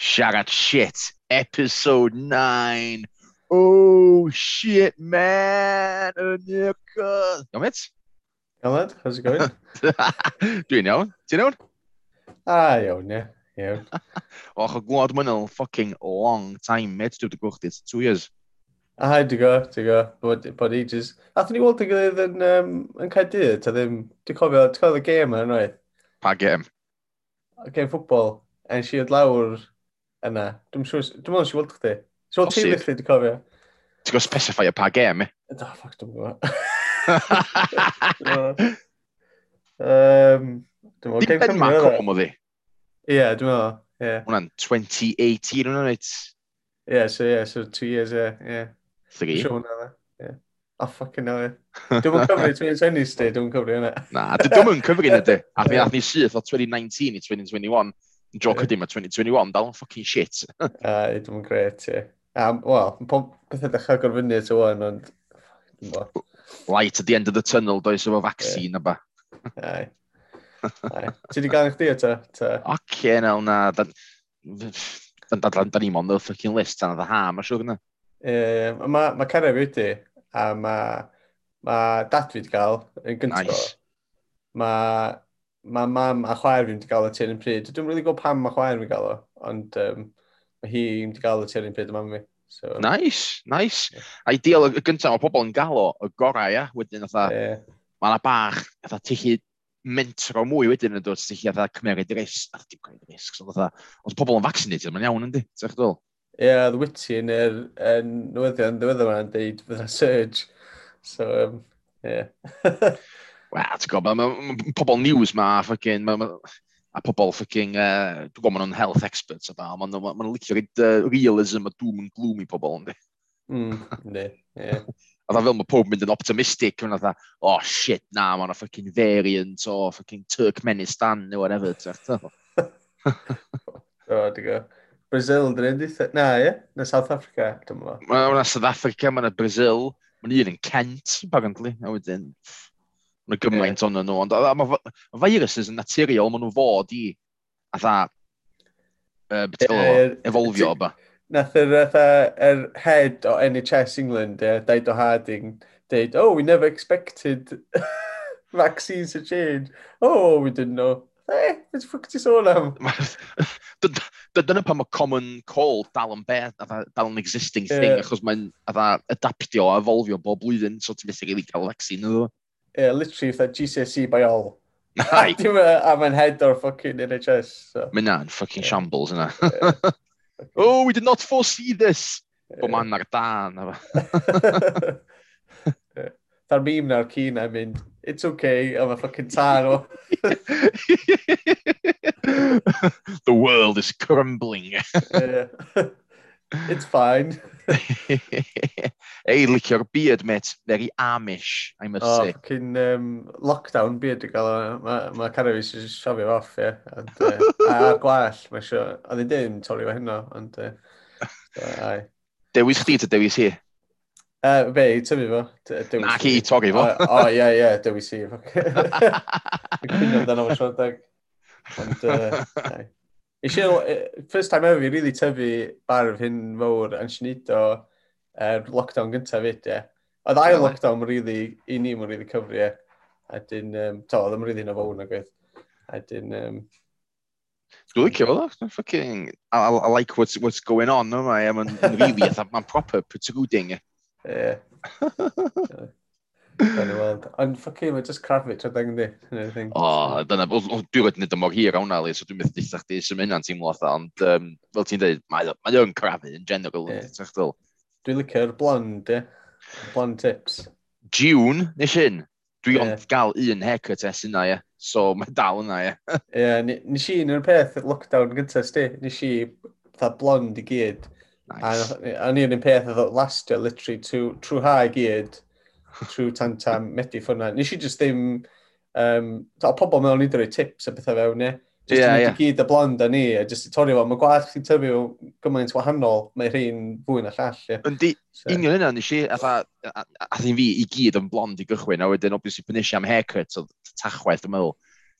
Siarad Shit, episode 9. Oh, shit, man, yn Nicola. Iawn, mate? Elad, how's it going? Dwi'n iawn. Ti'n iawn? Ah, iawn, ie. Iawn. Och, o glod mwyn yn fucking long time, mate. Dwi'n gwrdd chdi, two years. Ah, dwi'n go, di go. Bod, bod ages. Athyn ni weld yn gilydd yn, um, yn Caerdydd, ta ddim... di cofio, dwi'n cofio y gêm yna, unwaith. Pa gêm? Gêm ffwbol. En si oedd lawr yna. Dwi'n siŵr, dwi'n meddwl siwod chdi. Siwod ti byth wedi cofio. Ti'n gwybod specify y pa gem? Do, ffoc, dwi'n gwybod. um, dwi'n meddwl, game Cymru. Dim Crom e? oedd hi. Ie, dwi'n meddwl, ie. Hwna'n 2018, hwnna'n reit. Ie, so ie, yeah, so two years, ie, ie. Llygi. Siwr hwnna, ie. Oh, A ffucking hell, ie. Dwi'n mwyn cyfri 2020 sti, dwi'n cyfri hwnna. Na, dwi'n mwyn cyfri hynny, di. A mi ath ni syth o 2019 i 2021. Joker yeah. dim a 2021, dal yn ffocin shit. a, dwi'n yn gret, ie. Um, Wel, beth ydych chi'n gorfynu eto o'n, ond... Light at the end of the tunnel, does efo vaccine, yeah. ba. Ti wedi gael eich di eto? Oce, na, na. Da da, da, da, da ni'n ond o'r ffocin list, dan oedd y ha, mae'n siwr yna. Mae ma Caref wedi, a mae ma dat fi wedi gael yn gyntaf. Nice. Mae mae mam a chwaer fi wedi gael y tir yn pryd. Dwi'n really gwybod pam mae chwaer fi gael o, ond um, mae hi wedi gael y tir yn pryd y mam fi. So, nice, nice. Yeah. Ideal, y gyntaf, mae pobl yn gael o, y gorau, ia. Wedyn, otha, yeah. mae yna bach, oedd ti chi mentro mwy wedyn yn dod, ti chi otha, cymerid risg, otha, dim cymerid risg. So, otha, os pobl yn vaccinated, mae'n iawn, yndi? Ti'n ddol? Ie, yeah, oedd witty yn yr newyddion ddiweddar yma'n dweud fydda surge. So, um, yeah. Wel, ti'n gwybod, mae ma, ma, pobl news ma, ffocin, ma, ma, a pobl ffocin, uh, dwi'n gwybod, maen nhw'n health experts a da, maen nhw'n ma, ma licio rhaid uh, realism a doom and gloom i pobl, ynddi. Hmm, mm, ne, ie. A dda fel mae pob mynd yn optimistic, yn dda, oh shit, na, mae'n a ffocin variant o oh, Turkmenistan neu whatever, ti'n gwybod. o, di go. Brazil yn dyn nhw'n Na, ie? Na South Africa, dwi'n meddwl. Mae'n South Africa, mae'n Brazil, mae'n un yn Kent, apparently, a wedyn, Mae gymaint yeah. ond nhw, ond mae viruses yn naturiol, maen nhw fod i atha uh, er, efolfio ba. Nath yr er head o NHS England, uh, o Harding, dweud, oh, we never expected vaccines to change. Oh, we didn't know. Eh, beth ffwc ti sôn am? Dyna pan mae common call dal yn beth, dal yn existing thing, yeah. achos mae'n adaptio a evolfio bob blwyddyn, so ti'n methu cael vaccine iddo. Yeah, literally if that GCSE by all. I'm in head or fucking NHS. So. Minan, fucking yeah. shambles, isn't it? Yeah. oh, we did not foresee this. Yeah. But man, Nardan. They're being they're keen. I mean, it's okay. I'm a fucking taro. the world is crumbling. yeah. It's fine. Ei, licio'r beard, mate. Very Amish, I must oh, say. Cyn um, lockdown beard i gael, o. mae ma cara fi sy'n siafio off, ie. Yeah. Uh, a gwell, mae sio... A ddim dim torri fe hynno, ond... Uh, dewis chdi ta dewis hi? Uh, be, i tyfu fo. Ac i torri fo. O, ie, ie, dewis hi. Dwi'n cwyno amdano fo siarad Ond, uh, Eisiau, e, first time ever, fi really tyfu barf hyn fawr yn sineid o uh, lockdown gyntaf fyd, ie. Oedd ail lockdown really, i ni mwyn really cyfri, ie. A dyn, um, to, oedd yn really na fawr na gwaith. A dyn, um, Dwi'n licio fo, dwi'n fucking... I, I, like what's, what's going on, no? Mae'n really, mae'n proper protruding. Ie. Yeah. Ond ffocin, mae just crafit rhywbeth di. O, dyna, dwi'n wedi nid mor hir awn ali, so dwi'n meddwl ddillach chdi sy'n mynd teimlo atho, ond um, fel ti'n dweud, mae o'n crafu yn general yn ddillach dyl. Dwi'n licio'r blond, ie. Blond tips. June, nes un, dwi yeah. ond gael un haircut es yna, ie. So, mae dal yna, ie. Ie, nes i un o'r peth, lockdown gyntaf, sti, nes i, fatha blond i gyd. Nice. A, a ni un peth oedd lastio, literally, trwy ha i gyd, trwy tan tam medu ffwrna. Nes i just ddim... Um, o pobl mewn i drwy tips a bethau fewn, ie. Just yeah, yeah. gyd y blond a ni, a just i torri fo. Mae gwaith chi'n tyfu o gymaint wahanol, mae rhain fwy na llall. ie. Yndi, so. union hynna, nes i, a, a ddim fi i gyd yn blond i gychwyn, a wedyn, obviously, pan nes i am haircut, o tachwaith, dwi'n meddwl,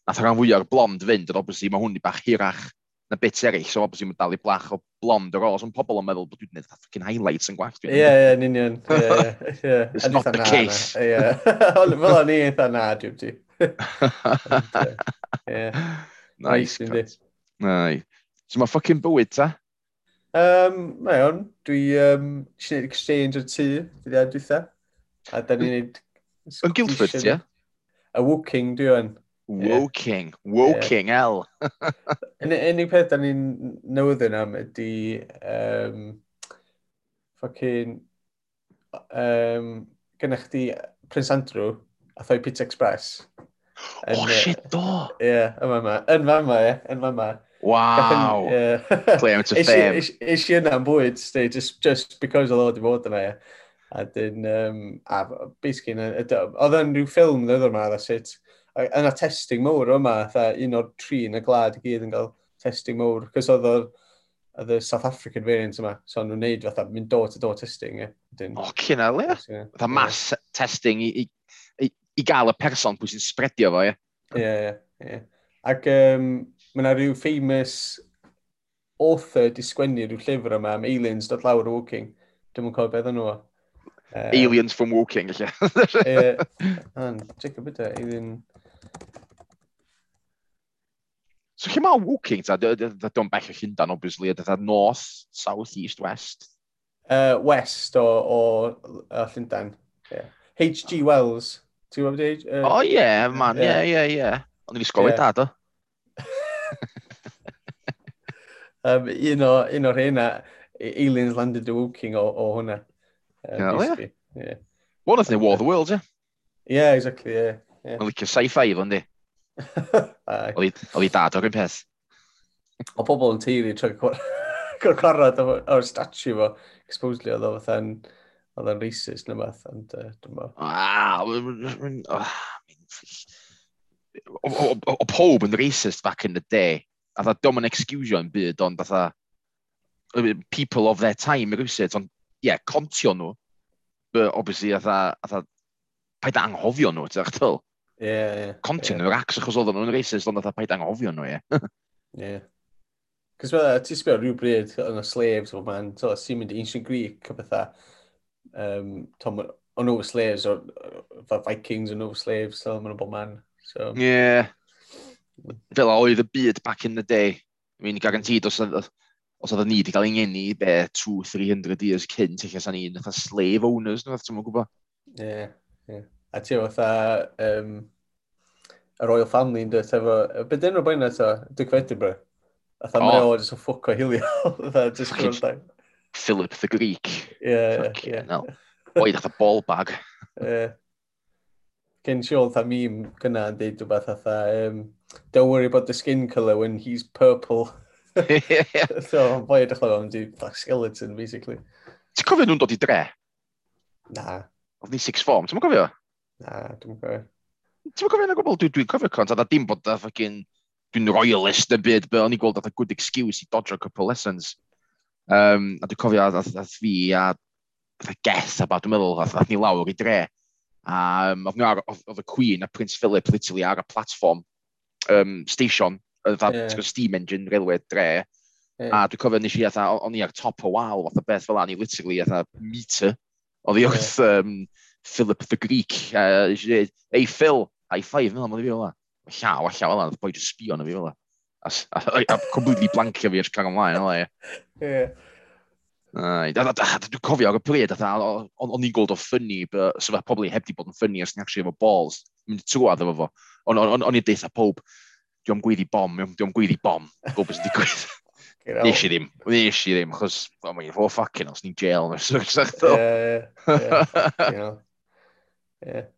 nath rhan fwy o'r blond fynd, ond obviously, mae hwn i bach hirach na bit eraill, so obviously mae'n dal i blach o blond ar os, ond pobl yn meddwl bod dwi'n gwneud fucking highlights yn gwaith. Ie, ie, yn union. It's not the case. Ie, fel o'n i eitha na, dwi'n ti. Nice. Nai. So mae ffucking bywyd ta? Um, mae o'n, dwi um, eisiau gwneud exchange o'r tŷ, dwi dda dwi'n A da ni'n gwneud... Yn Guildford, ie? A Woking, dwi o'n. Woking. Woking, yeah. L. Yn unig peth da ni'n newyddion am ydy... Um, fucking... Um, gynnach chdi Prince Andrew a thoi Pizza Express. En, oh, shit, do! Ie, yeah, yma yma. Yn fa yma, ie. Yn fa yma. Wow! Claim to fame. Is i yna am bwyd, just, just because oedd o wedi bod yna, ie. A dyn, um, a basically, oedd yn rhyw ffilm ddod yma, that's it yn y testing mowr yma, un o'r tri yn y glad i gyd yn cael testing mowr, cos oedd o'r y South African variant yma, so nhw'n neud fatha, mynd door to door testing. Ie. O, cyn al, ie. Fatha mass testing i, i, i gael y person pwy sy'n spredio fo, ie. Ie, ie. Ac um, mae yna rhyw famous author di sgwennu rhyw llyfr yma am aliens dod lawr o walking. Dwi'n mwyn cofio beth nhw Um, aliens from walking, allai. Ie. Check a bit o alien... So lle mae walking, ta? Dwi'n bell o Llundan, obviously, a dda north, south, east, west. Uh, west o, o, o Llundan. Yeah. H.G. Oh. Wells. Ti'n gwybod beth? Uh, o, oh, ie, yeah, man, ie, ie, ie. Ond i'n sgol yeah. dad, o. um, un, o, un o'r hynna, e, Aliens Landed the Woking o, o hwnna. Um, yeah, yeah. One of the War of the Worlds, ie? Yeah? yeah, exactly, ie. Yeah, yeah. Mae'n licio sci-fi, fo'n di? Oedd i dad o'r un peth. O bobl yn teulu trwy gorcorod o'r statu fo, exposedly oedd o fatha'n oedd yn racist neu beth, ond dwi'n bo. O pob yn racist back in the day, a dda dom yn excusio yn byd, ond dda people of their time rhywsyd, ond ie, yeah, contio nhw, but obviously dda, dda, paid anghofio nhw, ti'n dda Yeah, yeah. Contin yeah. acs achos oedden nhw'n racist, ond oedd paid anghofio nhw, ie. Ie. Cos fel, ti'n sbio rhyw bryd yn y slaves o man, so, sy'n mynd i ancient Greek o bethau. Um, Tom, o'n nhw slaves, o'r Vikings o'n nhw slaves, so, maen nhw'n bod man. So. Yeah. Fel oedd y byd back in the day. I mean, garantid os oedd os oedd ni wedi cael ei ngeni be 2-300 years cynt, eich as ni'n slave owners nhw, no, ti'n mwyn gwybod? Ie, yeah, ie. Yeah a ti fatha um, y Royal Family yn dweud efo, beth dyn nhw'n bwyna eto, dwi'n credu bro. A tha oh. mreo jyst yn o hilio. just Philip the Greek. Ie, ie. Oed atho ball bag. Ie. Gen si o'n tha meme gyna yn dweud rhywbeth atha, um, don't worry about the skin colour when he's purple. so, boi edrych o'n di black skeleton, basically. Ti'n cofio nhw'n dod i dre? Na. Oedd ni six form, ti'n cofio? Na, dwi'n cofio. Ti'n cofio yna gwbl? Dwi'n dwi cofio cont, a dim bod da ffocin... Dwi'n royalist y byd, but o'n i gweld a good excuse i dodro couple lessons. Um, a dwi'n cofio a ath fi a a geth a bad, dwi'n meddwl, a ath ni lawr i dre. A um, oedd y Queen a Prince Philip literally ar y platform um, station, oedd yeah. steam engine, railway dre. Yeah. A dwi'n cofio nes i o'n i ar top o wal, fath o beth fel an, i literally a meter. Oedd i wrth, yeah. um, Philip the Greek, uh, ei Phil, high five, fel i fi fel yna. Llaw, a llaw fel boi just sbio na fi fel yna. A, a, completely blankio fi ers cang ymlaen, yna. Ie. Dwi'n cofio ar y pryd, e, o'n i'n gweld o ffynnu, so fe pobl heb di bod yn ffynnu os ni'n actually efo balls, mynd trwad efo fo. O'n i'n deitha pob, dwi am gweiddi bom, dwi am gweiddi bom, gwybod beth sy'n digwydd. Nes i ddim, nes i ddim, achos, o'n i'n god, oh os ni'n jail, nes i'n sach Yeah.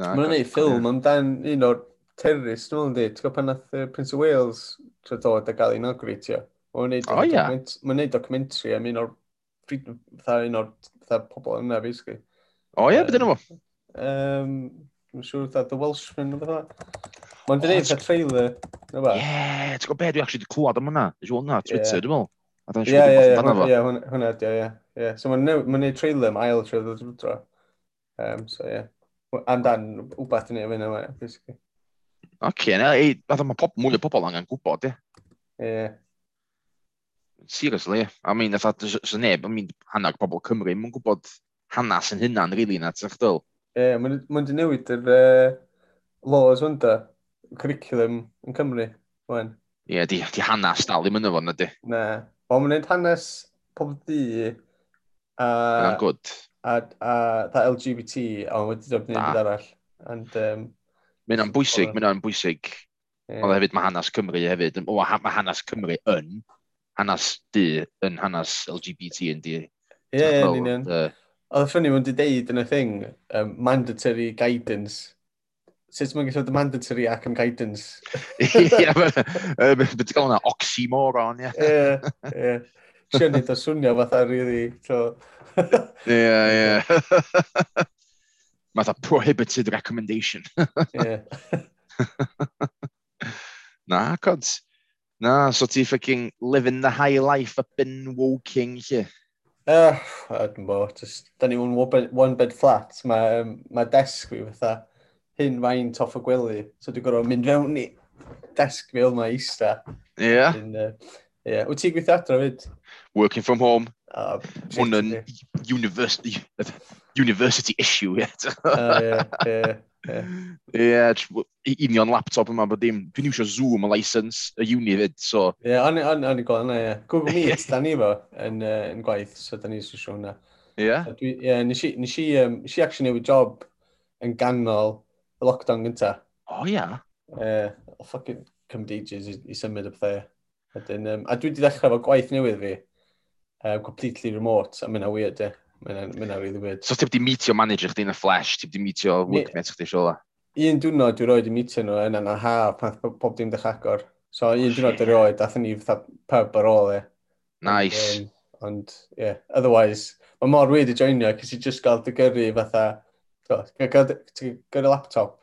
Mae'n gwneud ffilm amdan un o'r terrorist, dwi'n meddwl, ti'n gwybod pan nath Prince of Wales tra dod a gael inauguratio? Mae'n gwneud oh, yeah. document, documentary am un o'r fatha un o'r pobl yna, basically. O ie, beth yna fo? Mae'n siŵr fatha The Welshman o fatha. Mae'n di neud fatha trailer. Ie, ti'n gwybod beth dwi'n actually clywed am hwnna? Dwi'n hwnna, Twitter, dwi'n meddwl. Ie, ie. Ie, hwnna, ie, ie. So mae'n gwneud trailer am ail trailer dwi'n dro. Um, so, ie. Yeah. Amdan wbeth yn ei fynd yma, basically. Oce, okay, ei, fath mae pop, mwy o pobl angen gwybod, ie. Ie. Seriously, I mean, fath sy'n neb, I mean, hanner pobl Cymru, mae'n gwybod hanes yn hynna'n rili na, ti'n chdol? Ie, mae'n di newid yr uh, laws yn da, curriculum yn Cymru, wan. Ie, yeah, di, di hanes dal i mynd efo, na di. Na, o mae'n gwneud hanes pob di A, uh, good. A, a, a LGBT, ond wedi dod yn byd arall. And, um, Mae hynna'n bwysig, mae hynna'n bwysig. Yeah. Ond hefyd mae hanes Cymru hefyd, o, mae hanes Cymru yn, hanes di, yn hanes LGBT yn di. Ie, yeah, yn union. Oedd y ffynnu mwyn di deud yn y thing, um, mandatory guidance. Sut mae'n gallu dod mandatory ac yn guidance? Ie, beth gael hwnna, oxymoron, ie. Ie, ie. Sio wneud o swnio fatha rili. Ie, ie. Fatha prohibited recommendation. Ie. Na, cod. Na, so ti fucking living the high life up in Woking, lle? Uh, I don't know, just, da ni mewn one bed flat, mae um, ma desg fi fatha hyn faint off y gwely, so dwi'n gorfod mynd fewn i desg fi fel ma eista. Ie? Yeah. Ie, yeah. wyt ti'n gweithio adro fyd? Working from home. Oh, Hwna'n university, university issue, ie. Ie, ie, union laptop yma bod dim. Dwi'n iwsio Zoom a license y uni fyd, so... Ie, yeah, o'n i gweld hwnna, ie. Google Meet, da ni fo, yn, uh, yn gwaith, so da ni eisiau siw hwnna. Ie? Yeah. So, dwi, yeah, nes i, nes i, um, nes i actually newid job yn ganol y lockdown gynta. O, oh, ia? Yeah. Uh, fucking cymdeigys i, i symud y pethau. Wedyn, um, a dwi wedi dechrau efo gwaith newydd fi, uh, completely remote, a mae'n weird, e. Mae'n really weird. So ti wedi meetio manager chdi yn y flash, ti wedi meetio workmates chdi siola? Un diwrnod dwi roed i meetio nhw yn yna ha, pan pob dim ddech agor. So oh, un diwrnod dwi roed, dathyn ni fatha pub ar ôl e. Nice. Um, ond, yeah, otherwise, mae mor weird i joinio, cys i just gael dy gyrru fatha, ti'n gyrru laptop,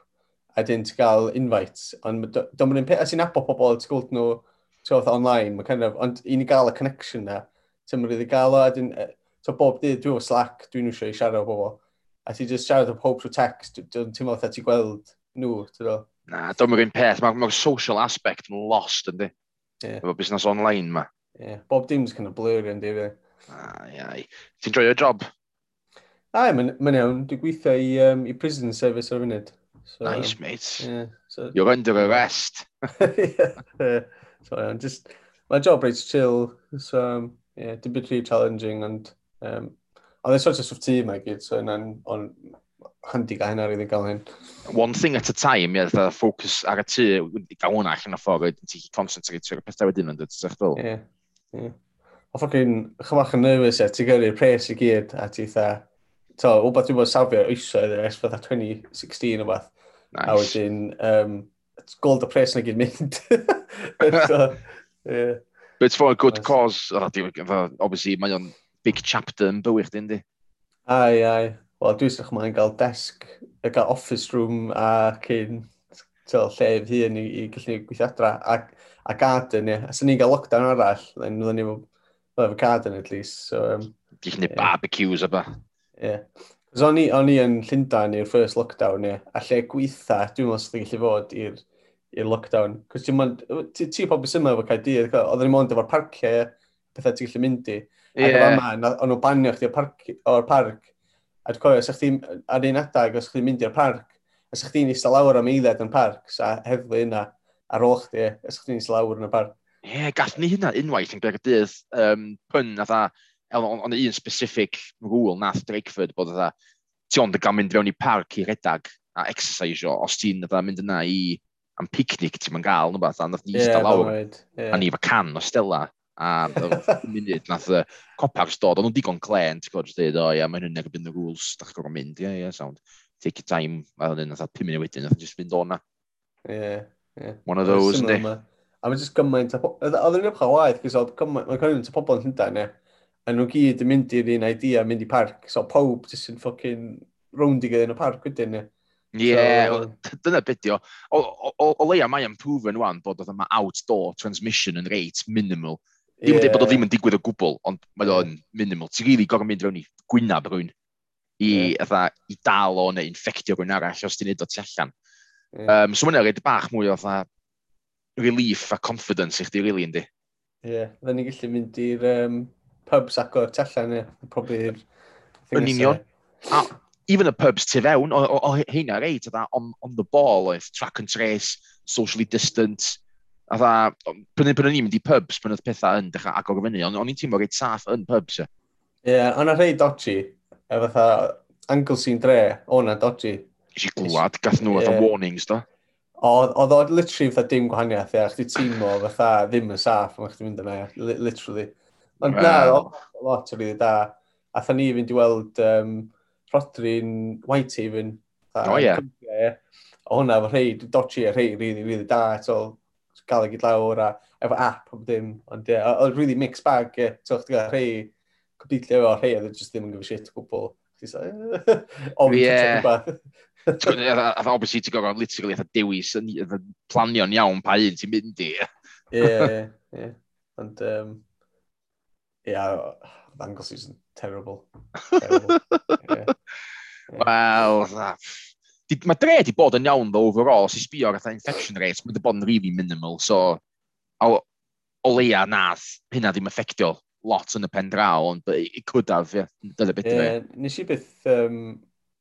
a dyn ti'n gael invites, ond dyma'n un peth, a ti'n abo pobl, ti'n gweld nhw, so online, mae kind of, ond i ni gael y connection na, ti'n mynd i gael o, dyn, so bob dydd dwi'n o Slack, dwi'n eisiau i siarad o bobl, a ti just siarad o pob trwy text, dwi'n teimlo fatha ti'n gweld nhw, ti'n do? Na, dwi'n mynd peth, mae'r ma social aspect yn lost, yndi? Yeah. Efo busnes online ma. Yeah. Bob dim's kind of blurry, yn di, fi. Ai, ai. Ti'n joio job? Ai, mae'n ma iawn. Dwi'n gweithio i, um, i prison service ar y funud. So, nice, mate. Yeah, so... You're under arrest. yeah. So, yeah, just, my job rate's chill, so, um, yeah, dim byd really challenging, and um, ond there's such a sort of tîm, I gyd, so, yna'n, on handi gael hynna rydyn gael hyn. One thing at a time, ie, yeah, ffocws ar y tu, wedi gael hwnna allan o ffordd, wedyn ti'n concentrate ar y pethau wedyn yn dod, ti'n ddol? Ie, ie. O ffocin, chymach yn nervous, ie, ti'n gyrru'r pres i gyd, a ti dda, to, wbeth dwi'n bod safio oesoedd, ers fatha 2016 o beth. Nice. A wedyn, um, gold y pres na gyd mynd. But, uh, yeah. But it's for a good cause. Obviously, mae o'n big chapter yn bywyd chdi, ynddi? Ai, ai. Wel, dwi'n sych mae'n cael desk, gael office room a cyn tel, llef hun i, i gallu gweithio adra. A, a garden, ie. Yeah. A sy'n ni'n cael lockdown arall, then fydden ni efo garden at least. So, um, Di chi'n yeah. barbecues a ba. Ie. Yeah. Cos o'n i yn Llundain i'r first lockdown, ie. Yeah. A lle gweitha, dwi'n meddwl sydd wedi gallu fod i'r i'r lockdown. Cos ti'n mynd, ti pobl sy'n mynd efo cael dydd, oedd ni'n mynd efo'r parciau, pethau ti'n gallu mynd i. Ac yeah. yma, o'n nhw'n banio chdi o'r parc. A dwi'n cofio, sa'ch ti'n ar un adag, os chdi'n mynd i'r parc, a sa'ch ti'n eistedd lawr am eiliad yn parc, sa heddlu yna ar ôl chdi, a sa'ch ti'n eistedd lawr yn y parc. Ie, yeah, gallwn ni hynna unwaith yn gyda'r dydd um, pyn, atha, ond un specific rule nath Drakeford bod atha, ti ond yn gael mynd fewn i parc i redag a exercise o, os ti'n mynd yna i am picnic ti'n ma'n gael nhw beth, a nath ni yeah, lawr, right. yeah. a ni efo can o Stella, a munud nath y copars dod, ond nhw'n digon clen, ti'n gwybod, dweud, o ia, mae'n mae hynny'n erbyn y rules, da chi'n mynd, ia, yeah, ia, yeah, sound, take your time, a hynny nath 5 munud wedyn, nath just fynd o'na. Yeah, yeah. One of those, ynddi. A mae jyst gymaint, oedd yn ymchal waith, gys oedd gymaint, mae'n cynnwys y pobl yn Llundain, ia. A nhw gyd yn mynd i'r un idea, mynd i parc, so pawb jyst yn ffocin rownd i gyda'n y parc wedyn, ia. Ie, yeah, so, dyna beth o. O, o, o leia mae yn proven wan bod oedd yma outdoor transmission yn reit minimal. Dim yeah. bod o ddim yn digwydd o gwbl, ond mae o'n minimal. Ti'n rili really gorau mynd rhywun i gwynaf rhywun i, yeah. i dal o neu infectio rhywun arall os ti'n neud o tu allan. Yeah. Um, so mae'n rhaid bach mwy o atha relief a confidence i chdi really, yndi. Ie, yeah, dda ni gallu mynd i'r um, pubs ac o'r tu allan, probably... Yn union. A, even y pubs tu fewn, o o, o hynna reit, a e on, on the ball oedd track and trace, socially distant, a dda, pryn o'n i'n mynd i pubs, pryn oedd pethau yn dechrau agor fyny, ond o'n i'n teimlo reit saff yn pubs. Ie, yeah, ond a rei dodgy, a e fatha, angl sy'n dre, o'na dodgy. Isi glwad, gath nhw yeah. warnings, do. Oedd oedd literally fatha dim gwahaniaeth, ia, chdi tîmo fatha ddim yn saff, ond chdi mynd yna, literally. Ond na, lot o rili da. Atha ni fynd i weld um, Rodri'n Whitehaven. O, ie. O hwnna, fo rhai, dodgy a rhai, really, really da, eto, gael ei gyd lawr, a efo app, o dim, ond ie, oedd really mixed bag, ie, ti'n chdi gael rhai, completely efo rhai, oedd just ddim yn gyfer shit o gwbl. Ie. Oedd obviously ti'n gofod literally eitha dewis yn planio'n iawn pa un ti'n mynd i. Ie, ie. Ond, ie, ddangos is terrible. terrible. yeah. Wel, mae dre di bod yn iawn ddo overall, sy'n sbio ar infection rates, mae di bod yn really minimal, so o, o leia nath hynna ddim effectio lot yn y pen draw, ond it could have, yeah, dyna beth yeah, Nes i byth, um,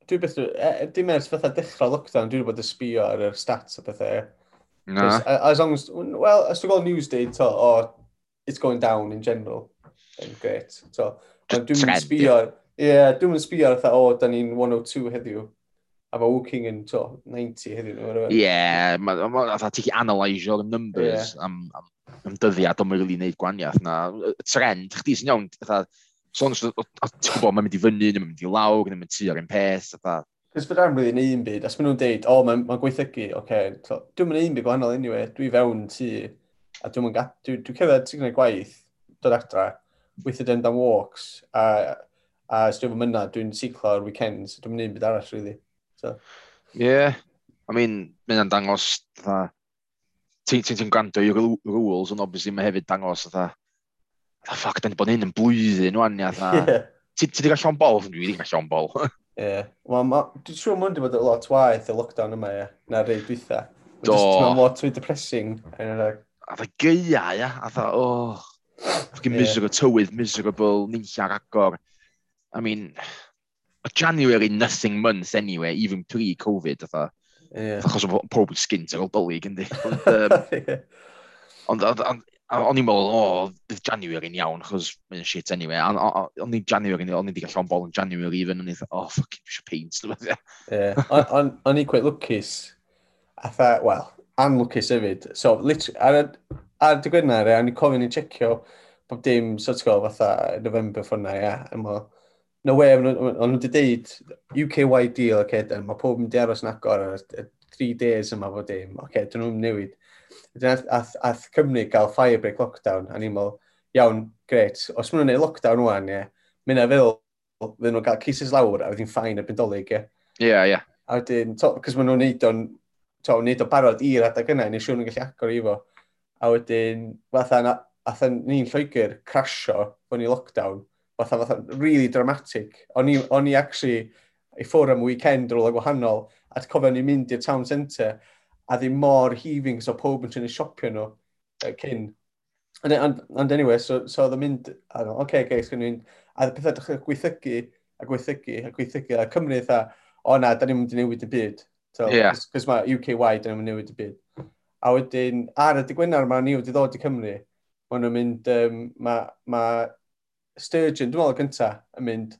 dwi byth, e, e, dim ers fatha dechrau lockdown, dwi'n bod y sbio ar yr stats o bethau. Na. As long as, well, as dwi'n gweld news to, or oh, it's going down in general. then great. So, dwi'n sbio, Ie, yeah, dwi'n mynd sbio ar eitha, o, da ni'n 102 heddiw. A mae Woking yn, to, 90 heddiw. Ie, yeah, mae ti'n analysio y numbers yeah. am, am, am dyddiad, ond mae'n rili wneud gwaniaeth na. Y trend, chdi sy'n iawn, eitha, sôn, ti'n gwybod, mae'n mynd i fyny, mae'n mynd i lawr, mae'n mynd i ar un peth, eitha. Cys fydda am rydyn un byd, as maen nhw'n deud, o, oh, mae'n ma gweithygu, oce, okay, so, dwi'n mynd un byd gwahanol anyway, dwi fewn ti, a dwi'n mynd, dwi'n dwi cerdded, ti'n gwneud gwaith, dod adra, weithio dyn dan walks, a A os dwi'n mynd dwi'n siclo ar weekends, dwi'n mynd i'n byd arall, really. So. Yeah, I mean, mynd yn dangos, dda, ti'n ti, ti gwrando i rules, ond obviously mae hefyd dangos, dda, dda, ffac, da ni bod hyn yn blwyddyn, wan, ia, dda. Ti wedi cael Sean bol? Dwi wedi cael Sean bol. Ie. Wel, dwi'n siŵr mwyn wedi bod lot waith y lockdown yma, ia, na rei dwytha. Do. Mae'n lot fwy depressing. A dda geia, ia, a dda, oh, fucking miserable tywydd, miserable, ninlla'r agor. I mean, January nothing month anyway, even pre-Covid, fatha. Yeah. Achos o pob yn sgint ar ôl boli, gyndi. Ond, um, o'n i'n meddwl, o, bydd January yn iawn, achos mae'n shit anyway. O'n i'n January, o'n i'n di gallu bol yn January even, o'n i'n dweud, oh, fucking, eisiau paint. O'n i'n quite lwcus, a tha, well, anlwcus hefyd. So, literally, ar, ar dy gwynar, o'n i'n cofyn i checio bob dim, so ti'n gwybod, fatha, November ffwrna, ia, yeah, no way, ond nhw wedi deud UK-wide deal, okay, mae pob yn di aros yn agor ar y 3 days yma fod dim, okay, dyn nhw'n newid. Ath, ath, ath Cymru gael firebreak lockdown, a ni'n meddwl, iawn, gret, os maen nhw'n gwneud lockdown wan, ie, mynd a fel, fydden nhw'n cael cases lawr, a wedyn ffain y bendolig, ie. Ie, ie. A wedyn, cos maen nhw'n neud o'n, to, neud o'n barod i'r adag yna, ni'n siŵr nhw'n gallu agor i fo. A wedyn, fatha, ni'n Lloegr crasio, bod ni lockdown, fatha, fatha, really dramatic. O'n i, on i actually i ffwr am weekend rola gwahanol, a cofio ni'n mynd i'r town centre, a ddim mor heaving, so pob yn trin siopio nhw uh, cyn. And, and, and anyway, so, so oedd yn mynd, a oce, okay, okay, gynnu mynd, a pethau dechrau gweithygu, a gweithygu, a gweithygu, a Cymru eitha, o na, da ni'n mynd i newid y byd. So, yeah. Cos mae UK-wide, da ni'n mynd i newid y byd. A wedyn, ar y digwynar, mae ni wedi ddod i Cymru, maen nhw'n mynd, um, mae ma Sturgeon, dwi'n meddwl gyntaf, yn mynd,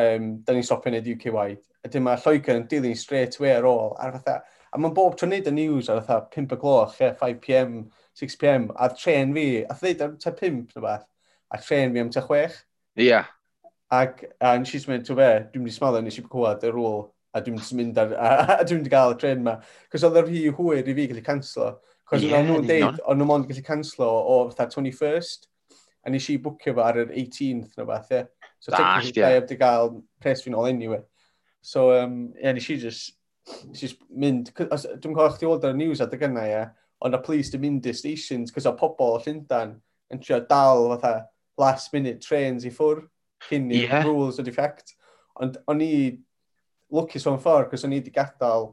um, da ni'n stopio wneud UK-wide. A dim mae Lloegr yn dilyn straight away ar ôl. Ar fatha, a mae'n bob tro wneud y news ar fatha 5 o gloch, 5pm, 6pm, a tren fi, a ddeud am ta 5 na beth, a tren fi am ta 6. Ia. Yeah. Ac, a nes i'n mynd, ti'n fe, dwi'n mynd i smadda, nes i'n cwad yr ôl, a dwi'n mynd mynd ar, a, a dwi'n mynd i gael y tren yma. Cos oedd yr hi hwyr i fi gallu canslo. Cos yeah, oedd nhw'n deud, ond nhw'n mynd gallu canslo o fatha 21st a nes i bwcio fo ar yr 18th na beth, ie. So technically, yeah. heb di gael pres fi'n ôl anyway. So, um, ie, yeah, nes i just, nes i just mynd, dwi'n cael chdi weld ar y news adeg yna, ie, ond y police di mynd i stations, cos o pobl o Llyndan yn trio dal fatha last minute trains i ffwr, cyn i yeah. rules o defect. Ond o'n i lwcus o'n ffordd, cos o'n i wedi gadael,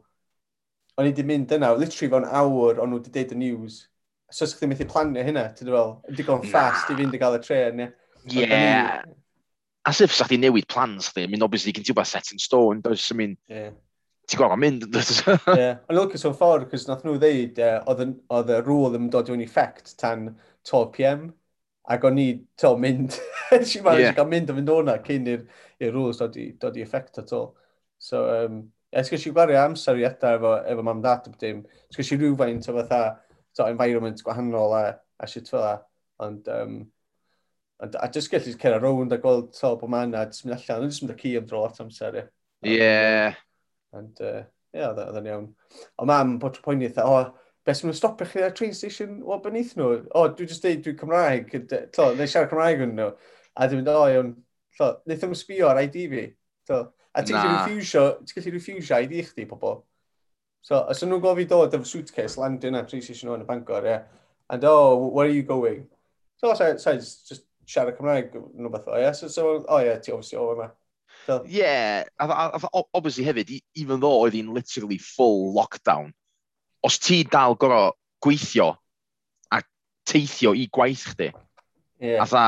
o'n i wedi mynd yna, literally fo'n awr, o'n nhw wedi deud y news, So os chdi'n methu planio hynna, ti'n fel, digon ffast i fynd i gael y tren, ie. Ie. Yeah. As if sa chdi'n newid plans chdi, I mean, obviously, gen ti wbeth set in stone, does, I mean, yeah. ti'n gwybod, ma'n mynd. Ie, ond lwcus o'n ffordd, cos nath nhw ddeud, uh, oedd y rŵl yn dod yw'n effect tan 12pm, ac o'n i, to, mynd, ti'n gweld, yeah. gael mynd o fynd o'na cyn i'r rŵls dod i, dod i effect at all. So, um, esgys i gwario amser i edrych efo, efo mam dat, dim, esgys i rhywfaint o fatha, so, environment gwahanol a, a shit fel la. Ond, um, ond a just gallu cer rownd a gweld to bod ma'n a jyst mynd allan, ond jyst mynd y ci am dro at amser, ie. Ie. Ond, ie, oedd yn iawn. O mam, bod trwy poeni eitha, o, beth sy'n stopio chi ar train station o beneath nhw? O, dwi jyst dweud, dwi'n Cymraeg, to, neu siarad Cymraeg yn nhw. A dwi'n mynd, o, iawn, to, wnaeth nhw'n sbio ar ID fi. To, a ti'n gallu refusio, ti'n gallu refusio ID chdi, pobl. So, os nhw'n gofio dod efo suitcase landio yna tri session o'n y Bangor, yeah. And, oh, where are you going? So, so, so just siarad Cymraeg nhw beth o, yeah? So, so oh, yeah, ti obviously o yma. So. Yeah, a, a, a, obviously hefyd, even though oedd hi'n literally full lockdown, os ti dal gorau gweithio a teithio i gwaith chdi, yeah. a tha,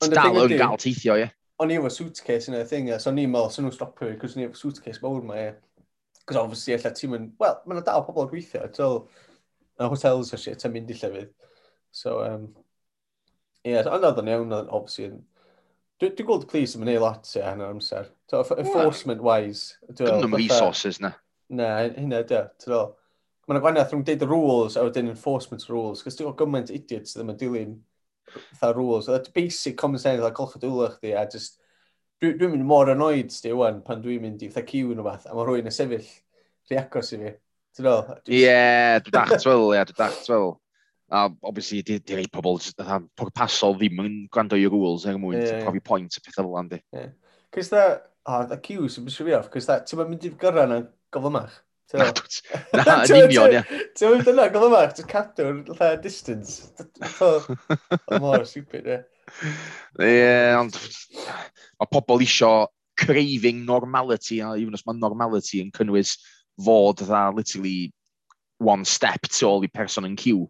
ti dal yn gael teithio, ie. Yeah. O'n i efo suitcase yna, thing, so o'n i'n meddwl, so nhw'n stopio, cos o'n i efo suitcase mawr yma, ie. Yeah. Cos obviously, ella ti'n mynd, wel, mae'n dal pobl yn gweithio, tol, na hotels a shit yn mynd i llefydd. So, um, ie, yeah, ond oedd yn iawn, obviously, yn... Dwi'n dwi gweld police yn mynd i lot ie, yn yr amser. So, enforcement-wise... Dwi'n nhw'n resources na. Na, hynna, dy, ti'n dod. Mae'n gwanaeth rhwng deud y rules a wedyn enforcement rules, cos dwi'n gymaint idiots ddim yn dilyn fatha rules. That's basic common sense, like, golch y dwylo chdi, a just Dwi'n dwi mynd mor annoyed sti wan pan dwi'n mynd i fatha ciw nhw fath, a mae rhywun yn sefyll rhi agos i fi. Ti'n dod? Ie, dwi'n dach twyl, ie, dwi'n dach twyl. A obviously, di rei pobl pasol ddim yn gwrando i rules er mwyn yeah, profi pwynt y pethau fel yna. Cys da, o, da ciw sy'n bwysio fi off, cys da, ti'n mynd i'r gyrra na gofymach. Na, na, yn union, ie. Ti'n mynd yna gofymach, ti'n cadw'r distance. O, Mor stupid, ie. Ie, ond mae pobl isio craving normality, a even os mae normality yn cynnwys fod dda literally one step to all i person yn cyw.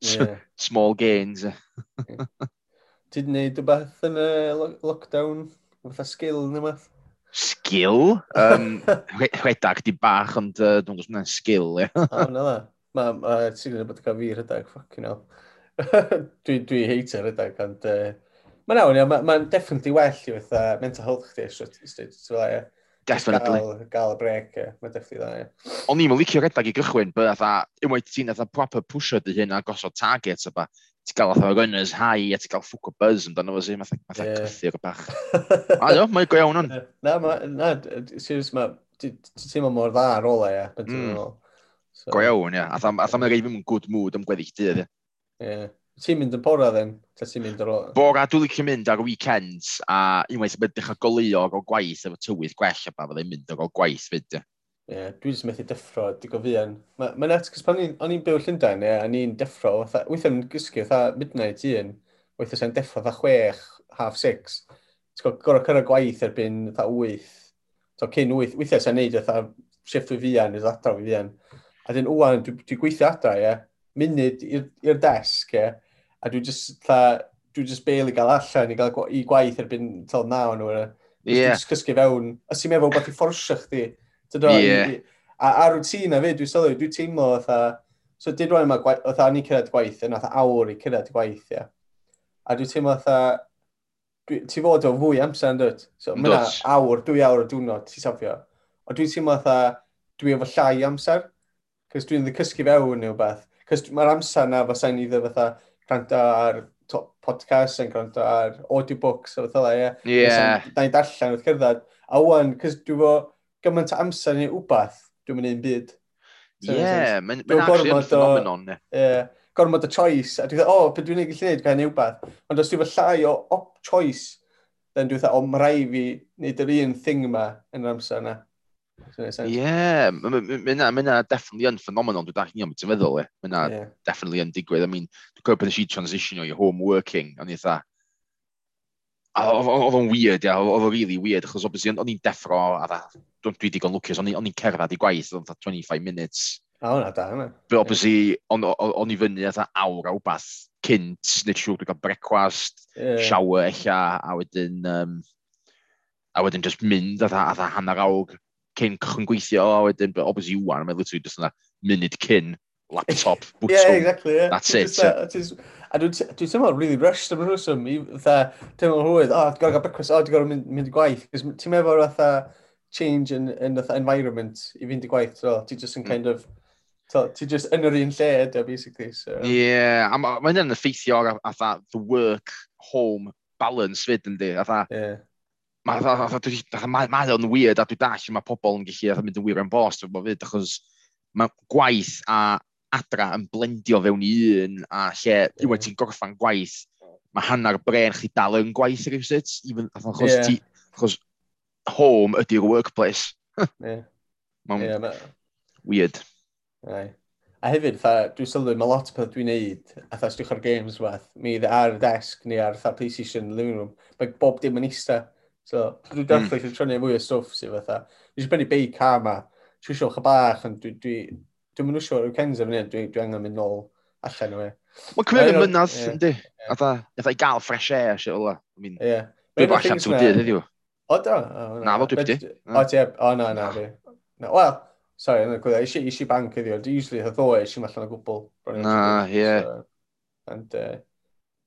yeah. Small gains. Ti wedi gwneud rhywbeth yn y lockdown? Fatha skill neu beth? Skill? Um, rhedag di bach, ond uh, dwi'n gwybod sgil. Ie. o, na, na. Mae ma, ti'n gwneud bod cael fi rhedag, ffocin hell. dwi, dwi hater ydych, ond uh, mae'n awn, mae'n ma definitely well i fatha mental health chdi, stage, fel e. Definitely. Gael, gael y brec, yeah. mae'n definitely dda, ie. O'n i'n licio redag i gychwyn, bydd atha, unwaith ti'n atha proper pusher dy hyn a gosod target a ba, ti'n cael atha runners high a ti'n cael ffwc o buzz amdano fo sy'n matha, matha yeah. cythu'r bach. a no, mae'n go iawn o'n. Na, ma, na, serious, ma, ti'n teimlo mor dda ar ola, e, ie. Mm. Go iawn, ie. Atha mae'n rhaid fi'n good mood am gweddill dydd, ie. Yeah. Ti'n mynd yn bora, then? Ti'n mynd ar ôl? Bora, dwi'n licio mynd ar weekends, a unwaith sy'n bydych o o gwaith efo tywydd gwell, a ba fyddai'n mynd ar ôl gwaith fyd. Ie, yeah, dwi'n sy'n methu deffro, di gofian. Mae'n ma net, cos pan o'n i'n byw Llundain, ie, a ni'n dyffro, weithio'n gysgu, fatha midnight un, weithio sy'n deffro, fatha chwech, half six. Ti'n gwybod, gorau cyrra gwaith erbyn, fatha wyth. So, cyn wyth, weithio sy'n neud, fatha, shift fi fian, adra fi fian. A dyn, wwan, dwi'n dwi gweithio adra, ie. Yeah munud i'r desg, ie. A dwi just, tha, dwi just bail i gael allan i gael i gwaith erbyn tal naw nhw. Ie. Yeah. Just cysgu fewn. Os ti'n meddwl bod i fforsio chdi. Ie. Yeah. A, a rwytina fi, dwi'n sylwi, dwi'n teimlo fatha, so dyd rwy'n mae fatha ni cyrraedd gwaith, yna fatha awr i cyrraedd gwaith, ie. A dwi'n teimlo fatha, dwi, ti fod o fwy amser yn dod. So, mae'na awr, dwy awr o diwrnod, ti'n safio. Ond dwi'n teimlo fatha, dwi efo llai amser, Cys dwi'n ddi cysgu fewn neu beth. Cys mae'r amser na fysa ni dde fatha gwrando ar podcast yn gwrando ar audiobooks o fatha, ie. Ie. Da ni darllen wrth cerdded. A wan, cys dwi fo gymaint amser neu wbath, dwi'n mynd i'n byd. Ie, yeah, mae'n actually yn phenomenon. Ie, gormod o choice. A dwi'n dweud, o, beth dwi'n ei gallu gwneud, gael neu wbath. Ond os dwi'n fo llai o op choice, then dwi'n dweud, o, mae rai fi wneud yr un thing yma yn yr amser yna. Yeah, mae yna definitely yn phenomenon dwi'n dach ni'n ti'n meddwl e. Mae yna yeah. definitely yn digwydd. I mean, dwi'n gwybod bod eisiau transitionio i home working, o'n i eitha, oedd o'n weird, ia, oedd o'n really weird, achos obviously o'n i'n deffro, a dda, dwi'n dwi digon lwcus, o'n i'n cerdded i gwaith, oedd 25 minutes. A o'na da, yma. Fe obviously, o'n i fyny atha awr a wbath cynt, nid siwr dwi'n cael brecwast, yeah. shower eich a wedyn, um, a wedyn just mynd atha, atha hanner awr cyn cychwyn gweithio, a wedyn, but obviously you wan, mae'n literally just yna munud cyn, laptop, bwtwm. yeah, exactly, yeah. That's it. Just, uh, just, a dwi'n teimlo really rushed am rhwyswm, fatha, teimlo hwyd, o, oh, ti'n gorau brecwast, o, oh, ti'n gorau mynd, mynd i gwaith, cos ti'n meddwl fatha change in, in the environment i fynd i gwaith, so ti'n just yn hmm. kind of, So, ti just yn yr un lle ydy, basically. So. Yeah, a mae'n ma effeithio ar, atha, the work-home balance fyd, yndi? Atha, yeah mae ma, ma, ma, ma o'n weird a dwi dall mae pobl yn gallu a, mynd yn wir yn bost efo fyd achos mae gwaith a adra yn blendio fewn i un a lle yeah. yw'n ti'n gorffan gwaith mae hanner bren chi dal yn gwaith rhywsut even achos yeah. ti achos home ydy'r workplace yeah. mae'n yeah, ma... weird right. A hefyd, tha, dwi'n sylwi, mae lot o peth dwi'n neud, a tha strych ar games weth, mi ar y desg neu ar tha PlayStation living room, mae bob dim yn eista. So, dwi hmm. dechrau eisiau trynu mwy o stwff sy'n fatha. Dwi'n eisiau brynu beic car ma. Dwi'n siŵr o'ch bach, ond dwi'n dwi... dwi Dwi'n mynd siŵr yw cens efo ni, dwi'n dwi angen mynd nôl allan o e. Mae'n cymryd yn mynydd, ynddi? Nath i gael fresh air, sy'n ola. Ie. Dwi'n bod allan trwy dydd, ydi o? O. Na, fo dwi byddi. O, ti O, na, na, fi. Wel, sorry, yna gwybod, eisiau bank ydi o. Usually, hyddo e, eisiau allan o gwbl. Na, ie. And, uh,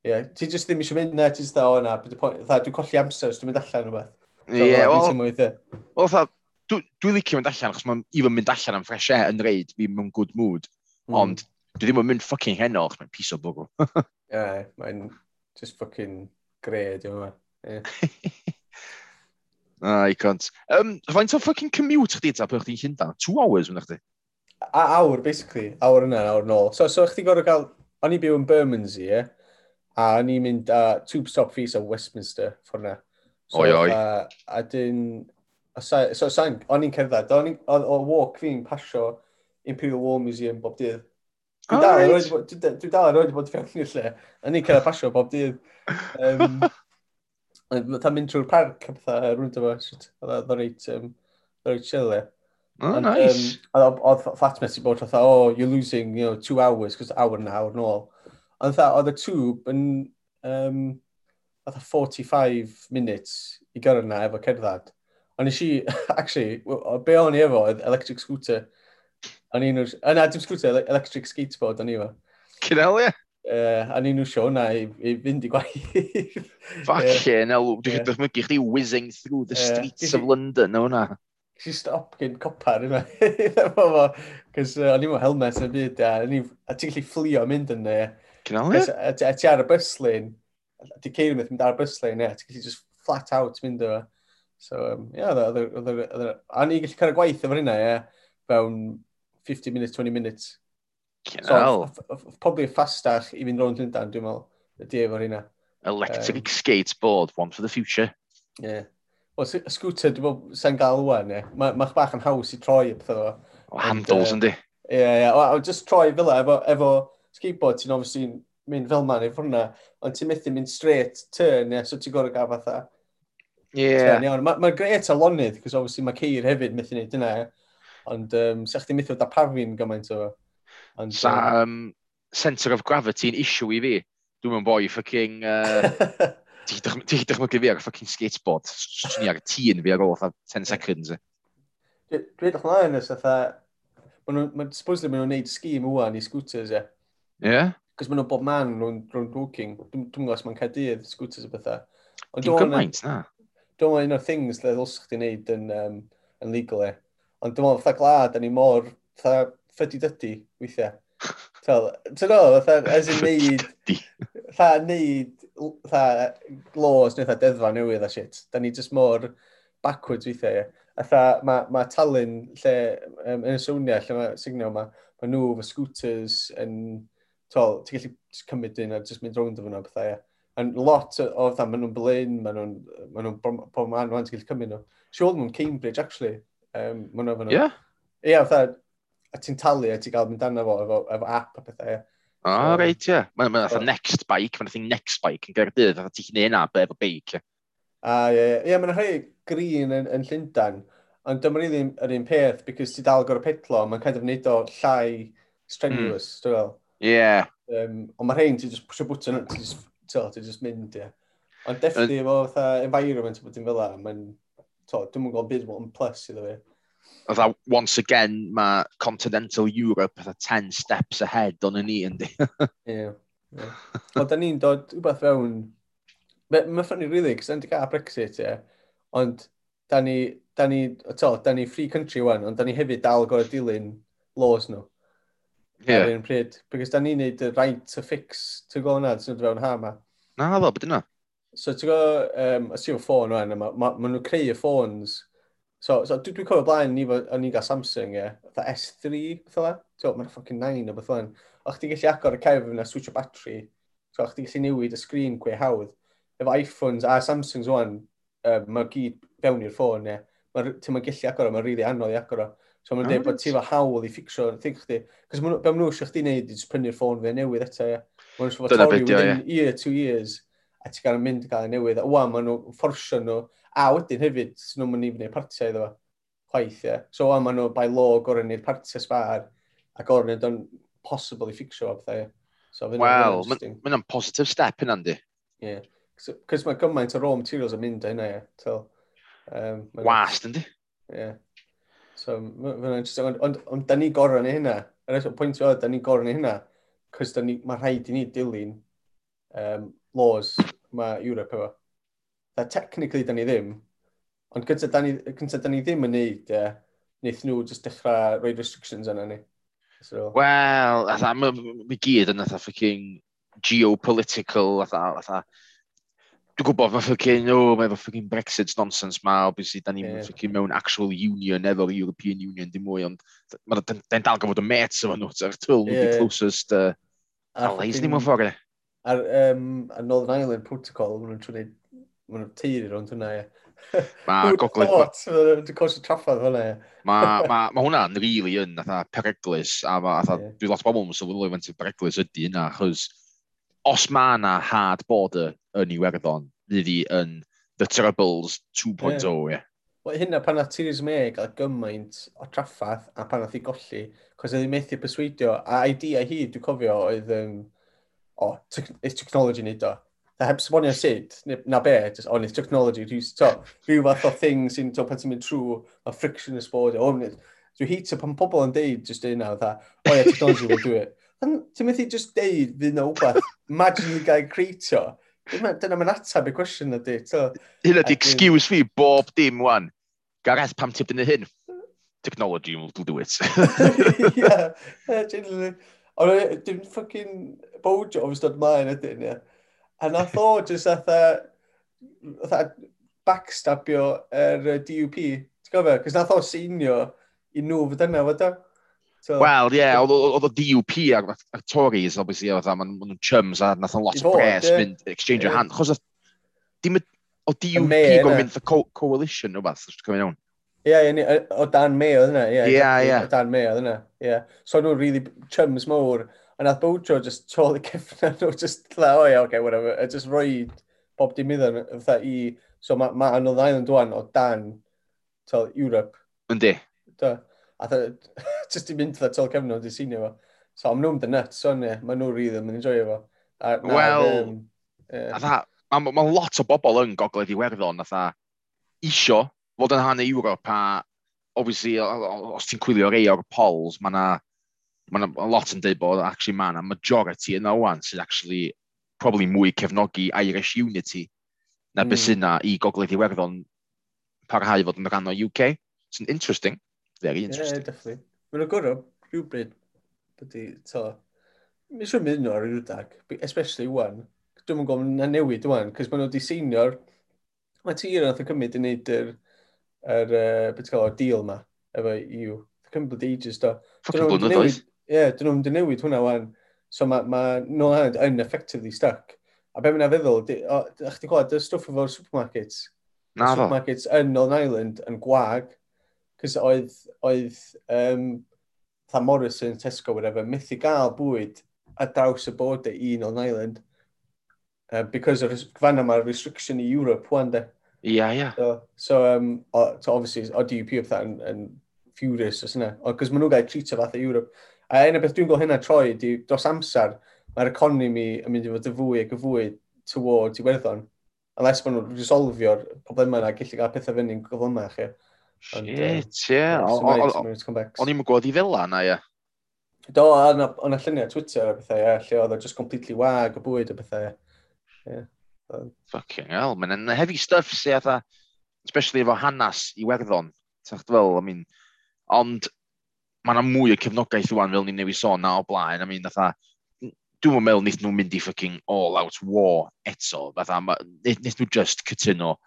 Ie, Ti jyst ddim eisiau mynd na, ti jyst dda o na, dwi'n colli amser os dwi'n mynd allan rhywbeth. Ie, wel, wel, dwi'n licio mynd allan, achos mae'n even mynd allan am fresh air yn reid, fi mewn good mood, mm. ond dwi ddim yn mynd fucking heno, achos mae'n pis o bwgl. Ie, yeah, mae'n just fucking gred, yma. Na, i cont. Um, faint o fucking commute chdi ta, pwch chdi'n Llundain? Two hours, mynd chdi? A awr, basically. Awr yna, awr nôl. So, so chdi gorau cael... O'n i byw yn Bermondsey, ie? Yeah? A o'n i'n mynd uh, tube stop fees o Westminster ffordd na. So, oi, oi. Uh, a dyn... So, sain, o'n i'n cerdded. O'n O walk fi'n pasio Imperial War Museum bob dydd. Dwi dal yn rhaid bod fewn i'r lle. O'n i'n cerdded pasio bob dydd. Um, Ta'n mynd trwy'r parc a pethau rwy'n dyma. Oedd o'n reit, um, reit chill e. Oh, and, nice. Um, oedd flatmates i bod fatha, oh, you're losing, you know, two hours, cos hour and hour yn ôl. Ond dda, oedd y tŵb yn um, 45 minutes i gyrra na efo cerddad. Ond nes i, actually, be o'n i efo, electric scooter. O'n i'n nhw... Na, dim scooter, electric skateboard o'n i efo. Cynel, ie? Uh, a ni'n nhw sio na i, i fynd i gwaith. Falle, na, dwi'n dychmygu chdi whizzing through the streets of London, o hwnna. Si stop gen copar yna. Cos o'n i'n helmet yn y byd, a, a ti'n gallu fflio mynd yn there Cynali? Ti ar y byslun, di ceir mynd ar y byslun, ie, ti gallu just flat out mynd o. So, um, ie, yeah, e, e, e, a ni gallu cael y gwaith efo hynna, ie, fewn 50 minutes, 20 minutes. Cynal. So, probably fastach i fynd rownd Llundan, dwi'n meddwl, ydi efo hynna. Electric um, skateboard, one for the future. Ie. Yeah. Wel, y scooter, dwi'n meddwl, sa'n gael wan, ie. Mae'ch ma bach yn haws i troi y pethau o. O, handles, yndi. Ie, ie. Wel, Just troi fel efo, efo skateboard, ti'n obviously mynd fel man i ffwrna, ond ti'n methu mynd straight turn, ia, so ti'n gorau gael fatha. Ie. Yeah. Mae'n ma gret a lonydd, cos obviously mae ceir hefyd methu wneud dyna, ia. Ond um, sa'ch ti'n methu darparfi'n gymaint o. Ond, Sa, um, centre of gravity yn issue i fi. Dwi'n mynd boi ffucking... Uh, Ti'n dychmygu fi ar ffucking skateboard. Swn i ar y tîn fi ar ôl 10 seconds. Dwi'n dweud o'ch mlaen nes, fatha... Mae'n supposedly maen nhw'n neud sgîm wwan i scooters, ie. Yeah. Yeah? Cos maen nhw bob man rhwng rhwng Woking. Dwi'n gwybod os mae'n Caerdydd, scooters o bethau. Ond dwi'n gymaint, na. Dwi'n meddwl un o'r things le ddylsach chdi wneud yn, um, yn legal e. Ond dwi'n meddwl, fatha glad, a ni mor, fatha ffydi dydi, weithiau. Fel, ti'n no, fatha, as in neud, fatha neud, fatha, eh, laws neu fatha deddfa newydd a shit. Da ni just mor backwards weithiau, ie. Fatha, mae ma Talyn, lle, um, yn y sownia, lle mae signal yma, mae nhw, fy scooters, yn tol, ti'n gallu cymryd un a just mynd rownd o fyna bethau, ie. And lot o fatha, maen nhw'n blin, maen nhw'n, maen nhw'n, pob man, maen nhw'n gallu cymryd nhw. Siol nhw'n Cambridge, actually. Um, maen nhw'n fyna. Ie? Ie, fatha, a ti'n talu a ti'n cael mynd arno fo efo, efo app a pethau. O, so, reit, ie. Mae'n ma, next bike, mae'n thing next bike yn Gerdydd, fatha ti'n gwneud yna efo beic. A ie, ie, mae'n rhai green yn, yn Llundan, ond dyma ni ddim yr un peth, because ti dal gorau pedlo, mae'n kind of wneud o llai strenuous, mm. dwi'n Yeah. Um, ond mae rhain, ti'n just pwysio bwtyn, ti'n just, ti just mynd, ie. Yeah. Ond definitely efo fatha environment bod ti'n fel la, mae'n, to, dwi'n mwyn gweld byd yn plus iddo fi. Oedd once again, mae continental Europe fatha 10 steps ahead o'n ni, yndi. Ie. Ond da ni'n dod rhywbeth fewn, mae'n ffynnu rili, cos da'n gael Brexit, ie. Ond da ni, da ni, to, da ni free country wan, ond da ni hefyd dal gorau dilyn laws nhw. No yeah. ar un pryd. Because da ni'n neud y right to fix to go na, ti'n fewn ha ma. Na, ddo, beth yna? So ti'n go, um, os ti'n ffôn o'n yma, ma, ma nhw'n creu y ffôns. So, so dwi'n dwi cofio blaen, ni, o'n i'n gael Samsung, ie, yeah, S3, beth yna. E? Ti'n mae'n ffocin 9 o beth yna. O, chdi gallu agor y cefn yna, switch o battery. So, o'ch ti'n gallu newid y sgrin gwe hawdd. Efo iPhones a Samsungs o'n, um, mae gyd fewn i'r ffôn, ie. Yeah. Ti'n mae'n gallu agor o, mae'n rili really anodd i agor o. So mae'n ah, dweud bod ti fel hawl i ffixio thing chdi. Cos be maen nhw eisiau chdi wneud, ti'n prynu'r ffôn fe newydd eto, ie. Maen eisiau fod torri within year, two years, a ti'n gael mynd i gael ei newydd. A wwan, maen nhw fforsio nhw, a wedyn hefyd, sy'n nhw'n mynd i wneud partiau iddo fo. Chwaith, ie. So wwan, maen nhw by law gorau wneud partiau sbar, a gorau wneud o'n possible i ffixio o bethau, ie. So, Wel, mae'n ma positive step yn andi. Ie. Yeah. Cos mae gymaint o raw materials yn mynd o hynna, ie. Um, wast, yndi? Ie. Yeah. So, mae'n interesting. Ond, ond, on, da ni gorau neu hynna. Yr eich pwynt o, da ni gorau neu hynna. Cos mae rhaid i ni dilyn um, laws mae Europe efo. Da technically da ni ddim. Ond gyda da ni, cynta da ni ddim yn neud, e, uh, wnaeth nhw just dechrau rhoi restrictions yna ni. So... Wel, atha, mae gyd yn atha ffucking geopolitical, atha, atha, Dwi'n gwybod, mae ffocin, o, mae efo ffocin Brexit nonsense ma, obviously, da ni'n yeah. ffocin mewn actual union efo'r European Union, dim mwy, ond da'n dal gofod y met efo nhw, ta'r twyl yeah. the closest uh, allies ni mewn ffordd. Ar, um, ar Northern Ireland Protocol, maen nhw'n trwy'n maen nhw'n teiri rhwng hwnna, ie. Mae gogledd... Dwi'n cwrs y traffaid fel e. Mae ma, ma hwnna'n rili yn, atha, pereglis, a ma, atha, yeah. dwi lot o bobl yn sylweddoli faint o pereglis ydy yna, achos os mae yna hard border yn Iwerddon, fydd hi yn The Troubles 2.0, ie. Yeah. Wel, hynna pan oedd Theresa May gael gymaint o traffath a pan oedd i golli, cos oedd hi methu persweidio, a idea hi, dwi'n cofio, oedd, um, o, oh, te technology nid o. A heb sbonio sut, na be, just, on oh, it's technology, rhyw, to, rhyw fath o thing sy'n, to, pan ti'n mynd trwy, a friction is bod, o, oh, dwi'n hit o pan pobl yn deud, just un nawr, o, oh, yeah, technology will do it. Ti'n methu just deud, fydd na wbeth imagine i gael creitio. Dyna mae'n atab y cwestiwn ydy. Hyn ydy excuse fi bob dim wan. Gareth, pam ti'n dynnu hyn? Technology will do it. yeah, genuinely. Ond dim ffucking bojo fes dod mlaen ydyn, ie. A nath o jyst atha, atha backstabio yr er DUP. Ti'n gofio? Cos nath o seinio i nhw fod yna, fod o? So, Wel, ie, yeah, oedd o DUP ac, ac Tories, obviously, oedd am nhw'n chums a nath o'n lot o bres yeah. mynd exchange yeah. o hand. Chos dim o DUP gwrdd mynd the co coalition o beth, dwi'n cymryd iawn. Ie, o Dan May oedd yna. Ie, ie. O Dan May oedd yna, ie. So nhw'n really chums mowr. A nath Bowtro just trol i cyffna nhw, just dda, o ie, oce, whatever. A just roi bob dim iddyn nhw, i... So mae ma, anodd nhw yn dwan o Dan, tol, Europe. Yndi. Da. A dda, just i mynd dda tol cefnod i sinio fo. So, am nhw'n the nuts, so ne, mae nhw'n rydw yn enjoy fo. Wel, a dda, mae ma lot o bobl yn gogledd i werddon, a dda, isio fod yn hanner Ewrop, a obviously, os ti'n cwylio rei o'r polls, mae yna ma a lot yn dweud bod actually mae yna majority yna o'n sydd actually probably mwy cefnogi Irish Unity na mm. beth sy'n i gogledd Iwerddon parhau fod yn rhan o UK. It's interesting. Very interesting. Yeah, definitely. Mae'n gorau rhywbryd byddu, to, mi sy'n mynd nhw ar ryw dag, especially wan. Dwi'n yn gofyn na newid wan, cos maen nhw wedi diseinior, mae tir nath o cymryd i wneud yr, yr uh, beth gael o'r deal ma, efo EU. Cymryd ages do. Fucking blynyddoedd. oes. Ie, dyn nhw'n mynd newid hwnna wan. So mae ma Noel Hand yn effectively stuck. A be mae'n feddwl, a'ch ti'n gwybod, y stwff efo'r supermarkets? Na fo. Supermarkets yn Northern Ireland yn gwag, Cys oedd, oedd um, tha Morrison, Tesco, whatever, methu gael bwyd a draws y bod i un o'n island. Uh, because of fan yma restriction i Europe wan de. Ia, yeah, ia. Yeah. So, so, um, o, so obviously, o DUP o fatha yn, yn furious os yna. O, Cos maen nhw'n gael treat o fath Europe. A un o beth dwi'n gweld hynna troi di, dros amser, mae'r economi yn mynd i fod y fwy ac y fwy towards Iwerddon. Unless maen nhw'n resolfio'r problemau yna, gallu cael pethau fyny'n gyflymach. Yeah. Shit, ie. O'n i'n gwybod i fel yna, ie. Do, o'n y lluniau Twitter a bethau, ie, lle oedd o just completely wag o bwyd a bethau, ie. Fucking hell, mae'n heavy stuff sy'n atha, especially efo hanas i werddon. Tach fel, I mean, ond mae'n mwy o cefnogaeth rwan fel ni'n newid sôn na o blaen. I mean, atha, dwi'n meddwl wnaeth nhw'n mynd i fucking all-out war eto. Fatha, wnaeth nhw just cytuno,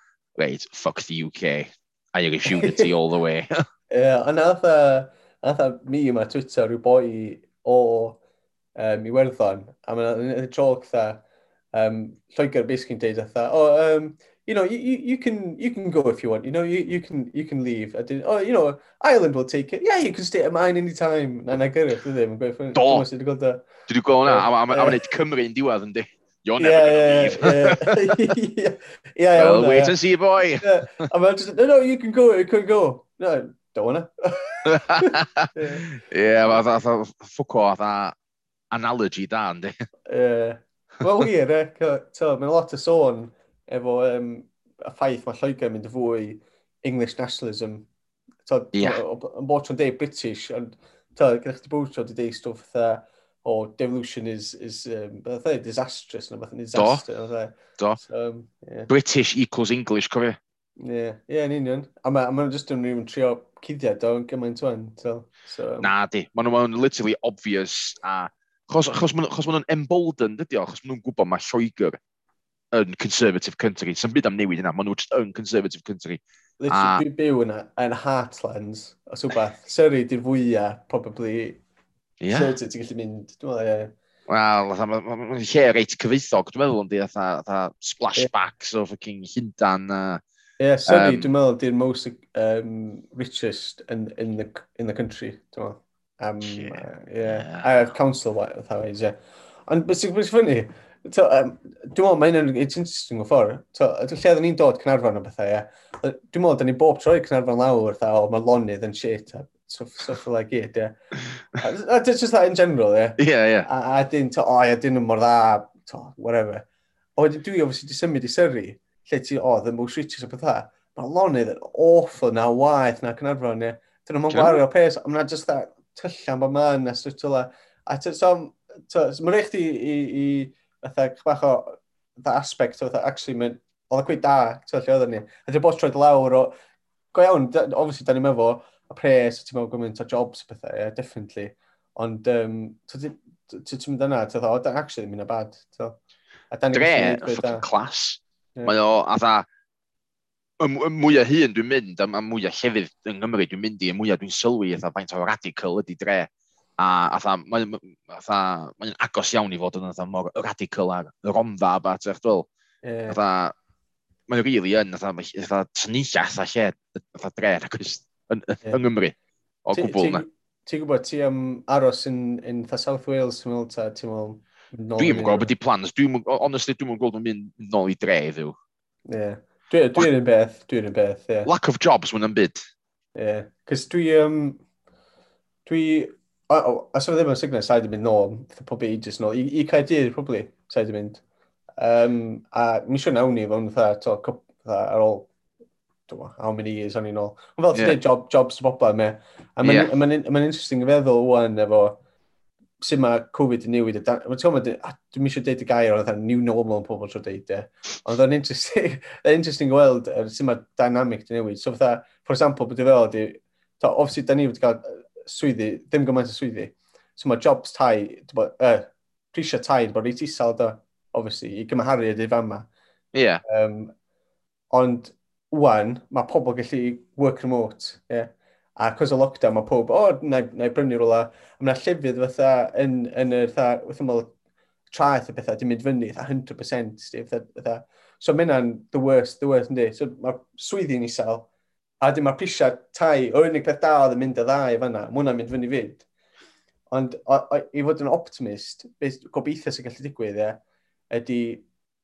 reit, fuck the UK, and you're going to shoot it all the way. yeah, ond atha, me mi yma Twitter rhyw boi o um, Iwerddon, a mae'n joc tha, um, Lloegr basically'n deud atha, oh, um, you know, you, you, you can you can go if you want. You know, you, you can you can leave. I did. Oh, you know, Ireland will take it. Yeah, you can stay at mine any time. Na, na gyrraeth, dwi ddim. Do! Dwi wedi gweld hwnna, a mae'n neud Cymru yn diwedd, yndi? you're never yeah, going to leave. yeah, yeah, well, wanna, wait yeah. and see, boy. yeah. I'm just, no, no, you can go, you can go. No, don't wanna. to. yeah, yeah well, that's a fuck off that analogy, Dan. yeah. Wel, wir, e, mae'n lot o sôn efo um, y ffaith mae Lloegr yn mynd fwy English nationalism. Yn yeah. bod tro'n deud British, ond gyda chdi bod tro'n deud stwff fatha or devolution is, is um, beth disastrous, and I think disaster. Do, do. So, um, yeah. British equals English, cofio. Ie, yeah. yeah, yn union. A maen ma just yn rhywun trio cuddiad o'n gymaint o'n. So, so, um... Na, di. Maen nhw'n literally obvious a... Chos, chos maen nhw'n emboldened ydi o, chos maen nhw'n gwybod mae Lloegr yn conservative country. Sa'n byd am newid yna, maen nhw just yn conservative country. Literally, a... byw yna, yn Heartlands, os wbeth, Surrey di'r fwyaf, probably Yeah. So, ti'n gallu mynd, dwi'n meddwl, ie. Wel, mae'n lle reit cyfeithog, dwi'n meddwl, ynddi, atha splashbacks yeah. o fucking Llundan. Ie, yeah, sydyn, um, dwi'n meddwl, di'r most um, richest in, in, the, in the country, dwi'n meddwl. Um, yeah. Uh, yeah. yeah. Uh, council, fatha, ie. Ond, beth sy'n ffynnu, To, um, dwi'n meddwl, mae'n hynny'n interesting o ffordd. To, lle oedden ni'n dod Cynarfon o bethau, ie. Dwi'n meddwl, da ni bob troi Cynarfon lawr, tha, o, mae lonydd yn shit, a stuff, stuff like it, yeah. Uh, That's uh, just that in general, yeah? Yeah, yeah. A, a dyn, to, o, a dyn yn mor dda, to, whatever. O, dwi obviously di symud i Surrey, lle ti, o, the most riches o bethau. Mae lonydd yn awful na waith na Cynarfon, ie. Dyn nhw'n gwario pes, ond na just that tyllian bod ma'n na stwt tyla. A so, so mae'n rhaid i, i, i fatha, bach o, fatha aspect o, fatha, actually, mae'n, oedd y gweud da, tylle oedden ni. A dwi'n bod troed lawr o, go iawn, obviously, da ni'n meddwl, a pres, ti'n meddwl gymaint o jobs a pethau, yeah, definitely. Ond um, ti'n mynd yna, ti'n dda, actually, mynd a bad. Dre, ffocin clas. Mae o, a dda, y mwyaf hyn dwi'n mynd, a mwyaf llefydd yng Nghymru dwi'n mynd i, y mwyaf dwi'n sylwi, a faint o radical ydy dre. A, a mae'n mae agos iawn i fod yn atha, mor radical ar y romfa a bat, eich dwi'n Yeah. Atha, mae'n rili really yn, atha, atha, syniadau atha lle, atha dre, ac oes, yn, yeah. yng Nghymru o gwbl na. Ti'n gwybod, ti am aros yn, yn Tha South Wales, ti'n meddwl, ta, ti'n meddwl... Dwi'n gwybod beth i plans, dwi'n, honestly, dwi'n meddwl gweld yn mynd nôl i dre, ddiw. Ie. Dwi'n un beth, dwi'n un beth, ie. Lack of jobs, mwyn yn byd. Ie, Cys dwi, um, dwi, os oedd ddim yn signal, sa'i di mynd nôl, probably ages nôl, i, i Caerdydd, probably, sa'i di mynd. Um, a mi siwr nawn ni, fo'n fatha, ar ôl dwi'n dwi how many years o'n i'n ôl. Ond fel ti'n yeah. dweud, job, jobs to bobl me. A mae'n yeah. ma ma interesting i feddwl wan efo sut mae Covid yn newid. Dwi'n eisiau deud y gair o'n oedd new normal yn pobl trwy deud e. Ond o'n interesting, interesting gweld er, sut mae dynamic yn newid. So fatha, for example, bod i fel ydi, to, obviously, da ni wedi cael swyddi, ddim gymaint o swyddi. So mae jobs tai, uh, prisio tai, bod reit isal da, obviously, i gymharu ydy fan yma. Yeah. Um, ond wan, mae pobl gallu work remote, yeah. A cos o lockdown, mae pob, o, oh, na, na i brynu rola. A mae'n yna llefydd fatha yn, yn yr, fatha, wrth ymwyl, traeth y bethau, dim mynd fyny, 100%, sti, fatha, fatha. So mae hynna'n the worst, the worst, yndi. So mae'r swyddi'n isel, a dim mae'r prisiau tai, o unig peth da oedd yn mynd y ddau fanna, mae hwnna'n mynd fyny fyd. Ond o, o, i fod yn optimist, beth gobeithio sy'n gallu digwydd, ie, ydy,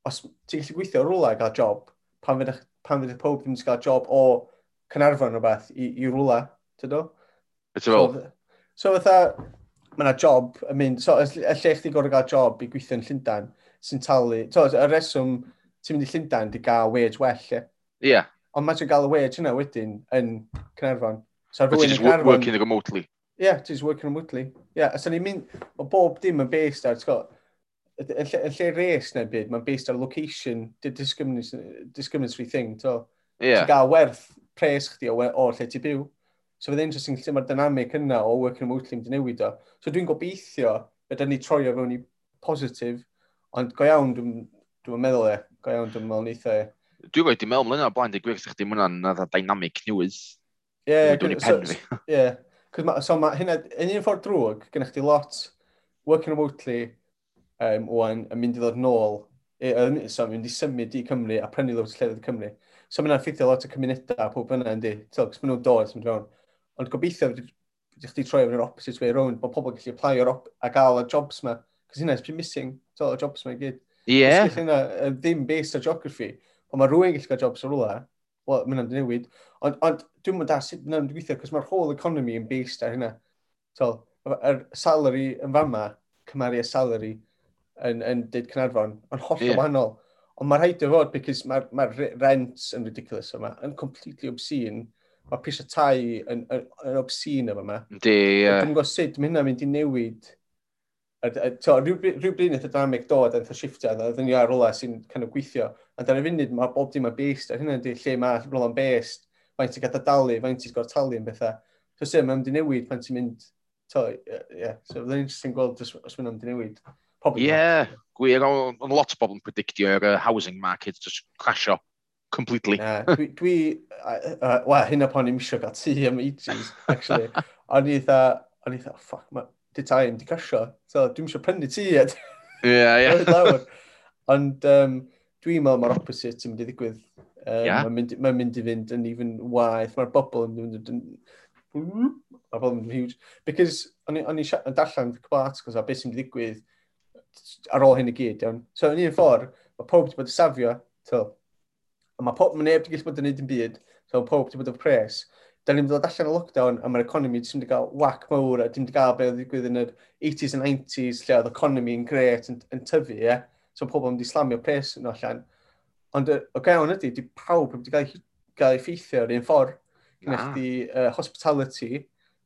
os ti'n gallu gweithio rwla a gael job, pan fydda'ch pan fydd y pob ddim wedi cael job o Cynarfon rhywbeth i, i rwla, ti'n do? Beth ti'n fel? So fatha, mae yna job yn mynd, so y lle chdi gorau gael job i gweithio yn Llundain, sy'n talu, so y reswm ti'n mynd i Llundain di gael wage well, ie? Ie. Yeah. Ond mae ti'n gael y wage yna wedyn yn Cynarfon. So But yn Cynarfon... working remotely. Ie, yeah, ti'n working remotely. Ie, yeah, so ni'n mynd, o bob dim yn based ar, ti'n yn lle, lle res neu byd, mae'n based ar location, discriminatory thing, to. Yeah. Ti'n gael werth pres chdi o, o lle ti byw. So fydd interesting lle mae'r dynamic yna o working remotely yn newid o. So dwi'n gobeithio, fydda ni troi o fewn i positif, ond go iawn dwi'n dwi meddwl e, go iawn e. dwi'n meddwl neitha e. Dwi'n wedi meddwl mlaen o'r blaen, dwi'n gwych chdi mwynhau'n nad dynamic newydd. Ie, yeah, dwi'n so, pen fi. Ie, yeah. so mae hynna, yn un ffordd drwg, gennych chi lot working remotely, um, o'n yn mynd i ddod nôl, e, so, mynd i symud i Cymru a prynu lot o llefydd Cymru. So mae'n ffeithio lot o cymunedau a pob yna, yndi, ynddi, cos maen nhw'n dod, sy'n mewn. Ond gobeithio, ydych chi troi o'r opposite way around, bod pobl gallu apply o'r op a gael y jobs yma, Cos hynna, it's missing, tol, y jobs yma i gyd. Ie. Yeah. Hynna, ddim based o geography, ond mae rhywun gallu cael jobs o rwla, wel, mae'n mynd newid. Ond, ond dwi'n mynd da sut mae'n gweithio, cos mae'r whole economy yn based ar hynna. Tol, yr salary yn fama, cymaru y salary yn, yn dyd Cynarfon, yn holl yeah. wahanol. Ond mae'r rhaid i fod, because mae'r ma, rent yn ridiculous yma, yn completely obscene. Mae pris y tai yn, yn, yn obscene yma. Di, ie. Yeah. Dwi'n gwybod sut mae hynna'n mynd i newid. Rhyw, rhyw blin eithaf dynamic dod yn shifftio, a ddyn ni ar rola e sy'n kind of gweithio. Ond ar y funud mae bob dim yn based, a hynny'n di lle mae rola'n based, faint ti'n gada dalu, faint ti'n gorau talu yn bethau. So sef, mae'n mynd i newid pan ti'n mynd... To, yeah, so fydda'n interesting gweld os, os mae'n mynd i newid. Probably yeah, gwir, ond lot o bobl yn predictio'r uh, housing market just crasio completely. Yeah, dwi, dwi uh, well, hyn o pan i'n misio gael tu am ages, actually. o'n i dda, o'n i dda, ffuck, oh, mae di tai yn di crasio. So, dwi'n misio prynu tu yet. Ie, ie. Ond um, dwi'n meddwl mae'r opposite yn mynd i ddigwydd. Um, yeah. Mae'n mynd, ma mynd i fynd yn even waith. Mae'r bobl yn mynd yn... Mae'r bobl yn huge. Because o'n i'n darllen cwbl articles a beth sy'n mynd i ddigwydd ar ôl hyn i gyd, iawn. So, yn un ffordd, mae pob wedi bod yn safio, to. A mae pob, mae neb wedi gallu bod yn neud yn byd, so pob wedi bod yn pres. Da ni'n dod allan o lockdown, a mae'r economi ddim wedi cael whack mawr, a ddim wedi cael beth ddigwydd yn yr 80s and 90s, lle oedd economi yn gret yn, yn tyfu, ie. Yeah? So, pobl wedi slamio pres yn allan. Ond o gael ydy, di pawb wedi cael, cael ei ffeithio ar un ffordd. Gynnech ah. di uh, hospitality,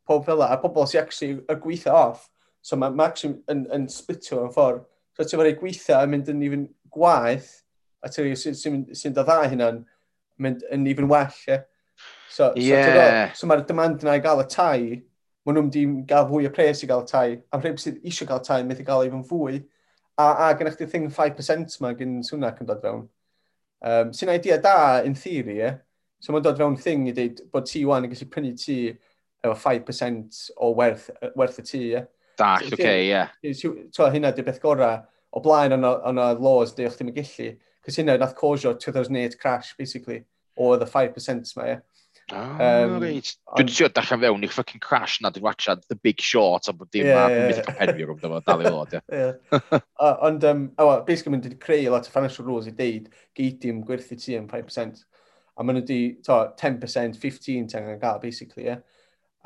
pob fel a pobl sy'n actually y gweithio off, So mae Max yn, yn, yn splitio yn ffordd. So ti'n fawr ei gweithio yn mynd yn even gwaith, a ti'n sy'n sy, sy, sy dod dda hynna'n mynd yn even well. Yeah. So, yeah. so, so mae'r demand yna i gael y tai, maen nhw'n di gael fwy o pres i gael y tai, a rhywbeth sydd eisiau gael tai, methu gael even fwy. A, a gennych chi thing 5% mae gen Swnac yn dod fewn. Um, sy'n idea da, in theory, yeah? So mae'n dod fewn thing i dweud bod ti wan yn gallu prynu ti efo 5% o werth, werth y ti, ie. Yeah? Dach, oce, ie. so hynna di beth gorau. O blaen o'n o laws di o'ch ddim yn gillu. Cos hynna nath causio 2008 crash, basically, o the 5% ma, ie. Um, reit. Dwi'n siŵr dachan fewn i'r fucking crash na dwi'n watchad The Big Short a bod dim yeah, yeah, yeah. penfi o gwmpa fo, dal i fod, ie. Ond, um, awa, basically, mynd wedi creu lot o financial rules i deud geidim gwerthu ti am 5%. A maen nhw wedi, to, 10%, 15% yn gael, basically, ie. Yeah.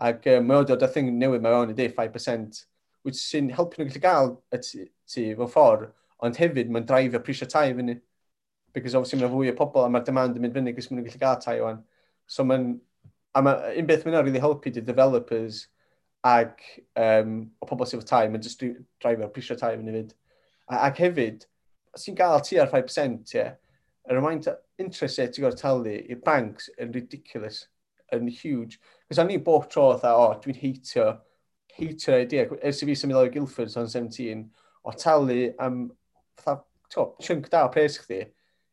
Ac um, mae o dod o thing newydd mae o'n 5% wyt sy'n helpu nhw gallu gael y tu fel ffordd, ond hefyd mae'n draifio prisio tai fyny. Because obviously mae'n fwy o pobl a mae'r demand yn mynd fyny gos mae'n gallu gael tai o'n. So mae'n, a mae un beth mae'n really helpu di developers ac um, o pobl sydd efo tai, mae'n just draifio prisio tai fyny fyd. Ac hefyd, os ti'n gael tu ar 5%, ie, yeah, yr ymaint interest rate ti'n gorfod talu i'r banks yn ridiculous, yn huge. Cos o'n i bob tro, o, oh, dwi'n heitio heitio'r idea, ers i fi symud o'r Guildford o'n 17, o talu am, fatha, to, chunk da o pres chdi,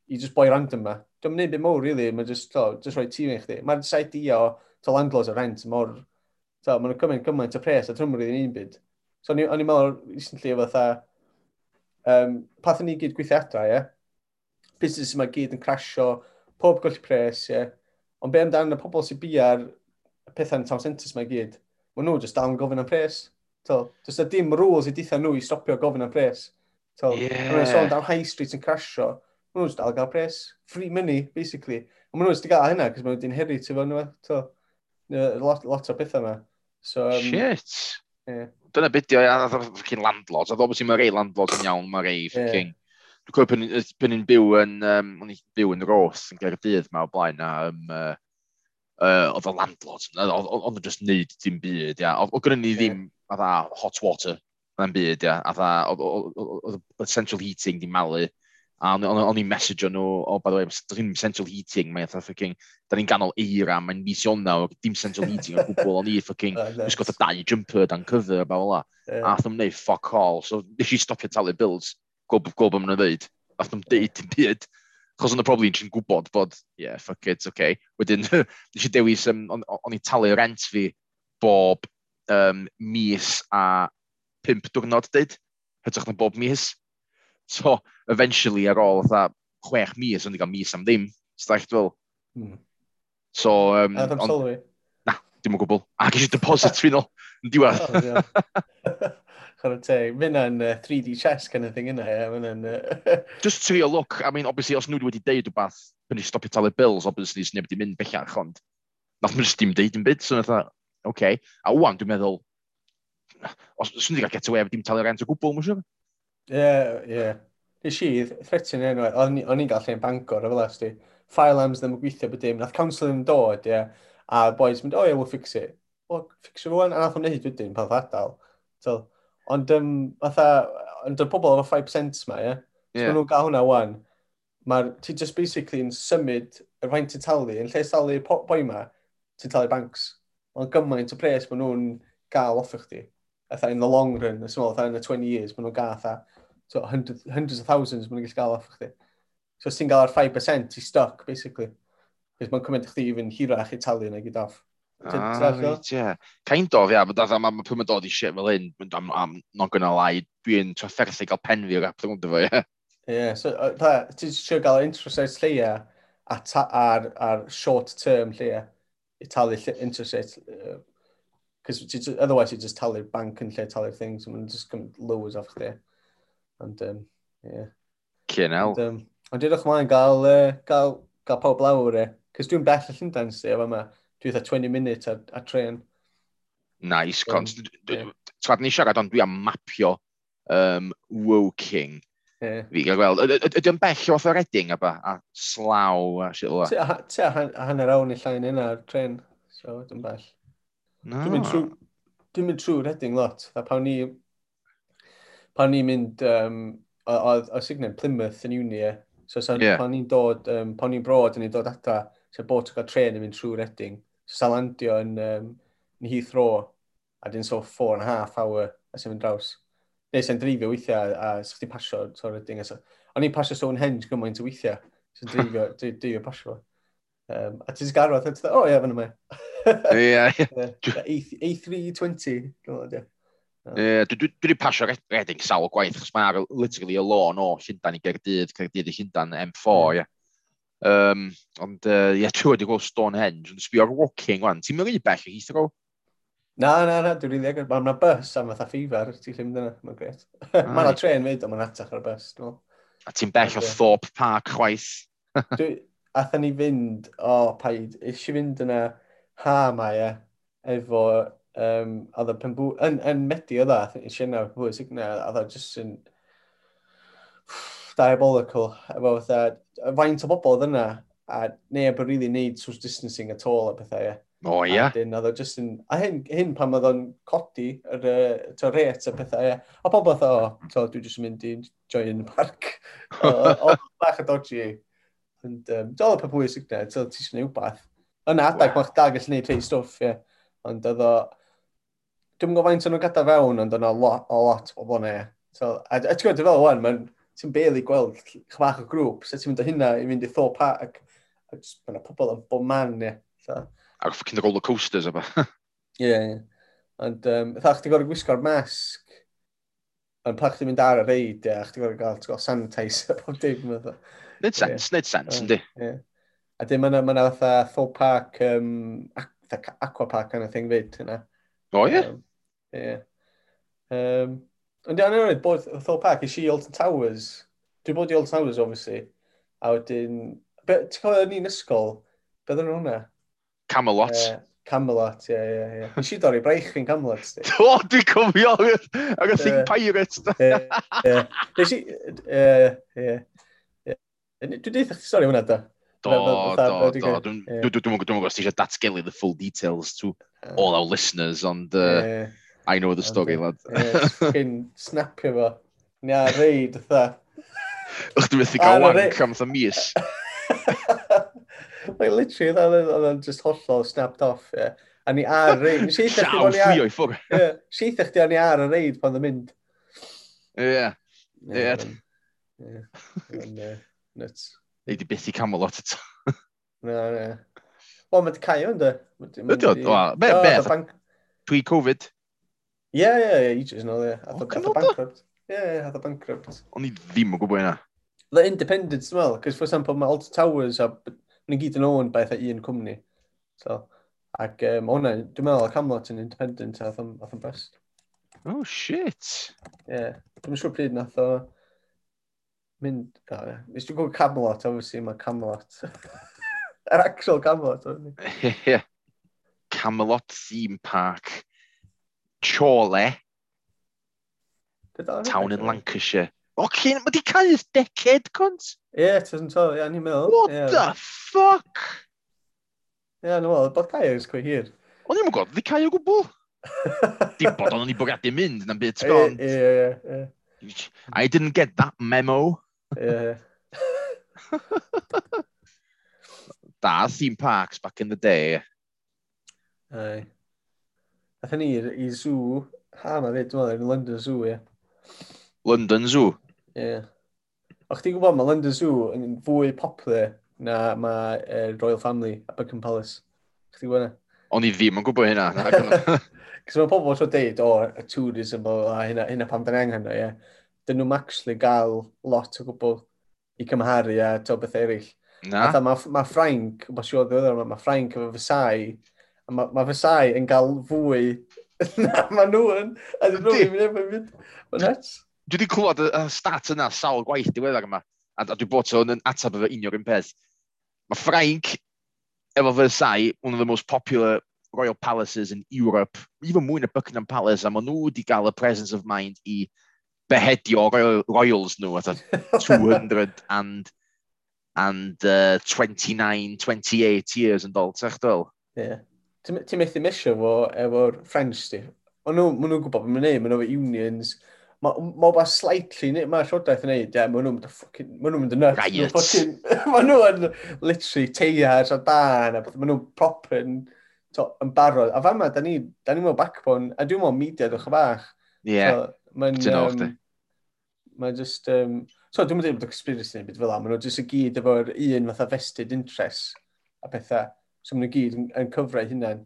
i just boi random ma. Dwi'n mynd beth mowr, really, mae'n just, to, just rhoi tîm i chdi. Mae'r idea o, to landlords o rent, mor, to, mae'n cymaint, cymaint o pres, a dwi'n mynd i'n un byd. So, o'n i'n meddwl, recently, fatha, um, path ni gyd gweithio adra, ie. Yeah? Business yma gyd yn crasio, pob golli pres, ie. Yeah? Ond be amdano y pobl sy'n bia'r pethau'n town centres yma gyd? maen nhw just dal yn gofyn am pres. Does just dim rules i ditha nhw i stopio gofyn am pres. To, yeah. Maen sôn am High Street yn crasio, maen nhw'n dal gael pres. Free money, basically. Ond maen nhw'n just gael hynna, cos maen nhw'n inherit efo nhw. E? To, e, lot, lot o bethau yma. So, um, Shit! Yeah. Dyna beth yw, a ffocin landlords. A ddobos i mae rei landlords yn iawn, mae rei ffocin... Dwi'n cofio pan ni'n byw yn, um, byw yn Ross yn Gaerdydd ma o blaen, a um, uh, uh, oedd y landlords. oedd yn just neud dim byd, ia. Oedd gynnu ni ddim, a hot water, na'n byd, ia. A dda, oedd central heating di malu, a o'n i'n message nhw, o, by the way, ddim central heating, mae'n eitha ffucking, da ni'n ganol eira, mae'n mis nawr, dim central heating o gwbl, o'n i ffucking, jyst y dau jumper dan cyfr, a bawla. A ath nhw'n neud fuck all, so nes i stopio talu bills, gwb, gwb am nhw'n dweud. A nhw'n deud dim byd. Chos o'n y e problem ti'n gwybod bod, yeah, fuck it, okay. Wedyn, nes i dewis, um, o'n, on i talu rent fi bob um, mis a pimp diwrnod dyd, hytrach na bob mis. So, eventually, ar ôl, fatha, chwech mis, o'n i gael mis am ddim. So, da fel... Mm. So, um, a ddim sylwi? Na, dim o gwbl. Ac eisiau deposit fi nôl, yn diwedd. chwarae teg. Mae hynna'n uh, 3D chess kind of thing yna. Yeah, uh... Just to your look, I mean, obviously, os nhw wedi deud rhywbeth, pan i stopio talu bills, obviously, sy'n wedi mynd bellach, ond nath nhw'n dim deud yn byd, so nath oce. Okay. A wwan, dwi'n meddwl, os swn i gael get away, dim talu rent o gwbl, mwyn siwr. Ie, ie. Nes i, thretin enw, o'n i'n gael lle'n bangor, o fel ysdi, File arms ddim yn gweithio bod dim, nath council ddim dod, ie. Yeah. A boys mynd, o oh, ie, yeah, we'll fix it. Well, fix it fo, a nath o'n neud wedyn pan ddadal. So, Ond, um, fatha, ond y pobl efo 5% ma, ie? Yeah? Yeah. So, nhw'n gael hwnna wan. Mae'r, ti just basically yn symud yr faint ti'n talu, yn lle talu boi ma, ti'n talu banks. Ond gymaint o pres maen nhw'n gael off chdi. Atha in the long run, as well, in the 20 years, maen nhw'n gael atha, so, hundreds, hundreds of thousands maen nhw'n gallu gael off chdi. So os ti'n gael ar 5%, ti'n stuck, basically. Cos mae'n cymryd chdi even hirach i talu yna gyd off. Ah, reit, ie. Kind of, ia. Yeah. Mae ma, pwy mae'n dod i shit fel hyn, I'm, I'm not gonna lie, dwi'n trafferthu gael pen fi o'r apod yn fo, ie. Ie, so, ti'n siŵr gael interest rate lleia ar, ar short term lleia i talu interest rate. Because uh, otherwise you just talu'r bank yn lle talu'r things, and mae'n just come loads off chdi. And, um, yeah. Cyn el. Ond um, edrych mlaen gael, uh, gael, gael pawb lawr e. Cos dwi'n bell y Llundain sydd efo yma dwi eitha 20 minute a, a tren. Nice, um, cons. Yeah. Twad ni siarad, ond dwi am mapio um, Woking. Yeah. Fi gael gweld, ydy ydy'n bell o fath o redding a, ba, a slaw a shit o'r Ti a a hanner awn i llain yna ar tren, so ydy'n bell. No. Dwi'n mynd trwy, dwi'n mynd trwy redding lot. Tha pan ni, pan ni'n mynd, um, oedd signet Plymouth yn uni, e. so so yeah. pan ni'n dod, um, pan ni'n brod yn ni dod ata, so bod ti'n cael tren yn mynd trwy Reading. So sa'n landio yn, um, yn Heathrow, a dyn so four and a half hour a sy'n mynd draws. Neu sy'n drifio weithiau, a, a sa'ch ti'n pasio trwy Reading. So, o'n i'n pasio Stonehenge gymaint o weithiau, sy'n dreifio, drifio pasio. Um, a ti'n garwad, a ti'n dweud, o ie, fan yma. Ie, ie. A320, e-, e dwi'n Ie, dwi wedi pasio redding sawl gwaith, chos mae literally y lôn o Llundan i Gerdydd, Gerdydd i Llundan M4, ie. Um, ond uh, ie, yeah, wedi gweld Stonehenge, ond sbio ar walking wan, ti'n mynd i bell i Heathrow? Na, na, na, dwi'n rili agor. Mae'n bus am fatha ffifar, ti'n llym dyna, mae'n gret. mae'n a tren fyd, ond mae'n atach ar y bus, dwi'n A ti'n bell o Thorpe Park chwaith? dwi, athan ni fynd, o, oh, paid, eisiau fynd yna ha mae e, efo, um, oedd y penbw, yn, yn medi oedd e, eisiau yna, hwys, yna, oedd e just yn, diabolical efo fatha faint o bobl oedd yna a neb yn really neud social distancing at all a bethau, ie. O oh, ia. A, dyn, oedd just yn, a hyn, hyn pan oedd o'n codi yr uh, reit a pethau. ie. A pobl oedd o, to, dwi jyst yn mynd i join yn y parc. o, bach a dodgy. Ond um, dod o pa bwys ygna, ti eisiau gwneud wbath. Yna adag, wow. mae'ch dag gallu gwneud rhai stwff, ie. Ond oedd o... Dwi'n gwybod faint o'n nhw'n gada fewn, ond o'n o lot, o lot o bobl yna, ie. So, a, a ti'n gwybod, dwi'n fel o'n, mae'n ti'n beili gweld chych bach o grŵp, sut ti'n mynd o hynna i fynd i Thor Park, a just, mae pobl yn bob man, ie. So. Ac ffocin roller coasters yma. Ie, ie. Ond, um, eitha, chdi gorau gwisgo'r masg, ond pa chdi mynd ar y reid, ie, a chdi gorau gael, gael sanitizer pob dim, eitha. Nid sens, nid sens, yndi. Ie. A dim yna, mae yna fatha Thor Park, um, aqua park kind of thing fyd, yna. O, ie? Ie. Um, Ond dwi'n anodd bod Thor Park, eisiau i Alton Towers. Dwi'n bod i Alton Towers, obviously. A wedyn... Ti'n cofio yn un ysgol? Beth yn hwnna? Camelot. Uh, Camelot, ie, ie, ie. Nes i dorri braich fi'n Camelot, sti. o, dwi'n cofio! ar y hi'n pirate, da. Ie, ie. ie. Dwi'n deitha chdi stori hwnna, da. Do, do, do. Dwi'n gwybod os ti eisiau datgelu the full details to all our listeners, ond... Uh, yeah. I know the story, lad. Ie, Cyn snapio fo. Ni a reid, ytha. Ych dwi'n methu ah, gael wank am ytha mis. Like, literally, oedd o'n just hollol snapped off, ie. A ni ar reid. Nes i eithaf chdi ar... o'i ffwr. Nes i eithaf chdi o'n i ar y reid pan ddim mynd. Ie. Ie. Ie. Nuts. Ei di beth i Camelot eto. Na, na. Wel, mae'n cael ynddo. Ydy o? Be, be, Pre-Covid? yeah, yeah, yeah, ages yn ôl, ie. Hath o bankrupt. Ie, yeah, hath o bankrupt. O'n i ddim yn gwybod yna. The Independence, dwi'n meddwl, cos for example, mae Alta Towers, a mae'n gyd yn own beth eitha un cwmni. So, ac um, hwnna, dwi'n meddwl, Camelot yn Independent, a hath o'n best. Oh, shit! Ie, yeah. dwi'n siŵr pryd nath o mynd... O, ie. Nes dwi'n gwybod Camelot, obviously, mae Camelot. Yr actual Camelot, o'n i. Ie. Camelot Theme Park. Chorley, town in Lancashire. O, cyn, mae di cael ys deced, cwnt? Ie, yeah, tysyn to, ie, ni'n meddwl. What yeah. the fuck? Ie, yeah, no, bod cael ys cwy hir. O'n i'n gwybod, di cael o gwbl. di bod o'n i bwgadu mynd, na'n byd sgond. Ie, ie, ie. I didn't get that memo. Ie. da theme parks back in the day. Aye. Ath ni i zoo. ha ma fyd, dwi'n meddwl, London Zoo, ie. London Zoo? Ie. Yeah. O'ch ti'n gwybod mae London Zoo yn fwy popular na mae uh, Royal Family a Buckingham Palace. O'ch ti'n gwybod na? O'n i ddim yn gwybod hynna. Cos mae pobl tro deud, o, y tourism o a hynna, hynna pam dyn angen hynna, ie. Yeah. Dyn nhw'n actually gael lot o gwbl i cymharu a to beth eraill. Na. Mae ma Frank, mae'n siŵr ddiweddar, mae Frank efo Fysau mae ma Fesai yn cael fwy na maen nhw yn. A dyn nhw'n mynd efo'n mynd. Mae'n nuts. Dwi wedi clywed y stat yna sawl gwaith diweddar yma. A, a dwi bod o'n atab efo unio'r un peth. Mae Frank efo Versailles, one of the most popular royal palaces in Europe, even mwy na Buckingham Palace, a maen nhw wedi cael y presence of mind i behedio royal, royals nhw, at 200 and, and uh, 29, 28 years yn dol, tech dol. Yeah ti'n methu misio fo efo'r French di. Ond nhw, maen nhw'n gwybod beth mae'n neud, maen nhw efo unions. Mae ma ba slightly, mae'r llywodaeth yn neud, yeah, maen nhw'n mynd yn nuts. Riot. Maen nhw yn literally teiars a dan, a maen nhw'n proper yn, to, yn barod. A fama, da ni, da ni mewn backbone, a dwi'n mewn media dwi'n bach. Ie, yeah. so, mae'n... um, Mae'n just, um, so dwi'n meddwl bod y conspiracy neu beth fel la, maen nhw just y gyd efo'r un fatha vested interest a pethau so nhw gyd yn, yn cyfrau hynna'n.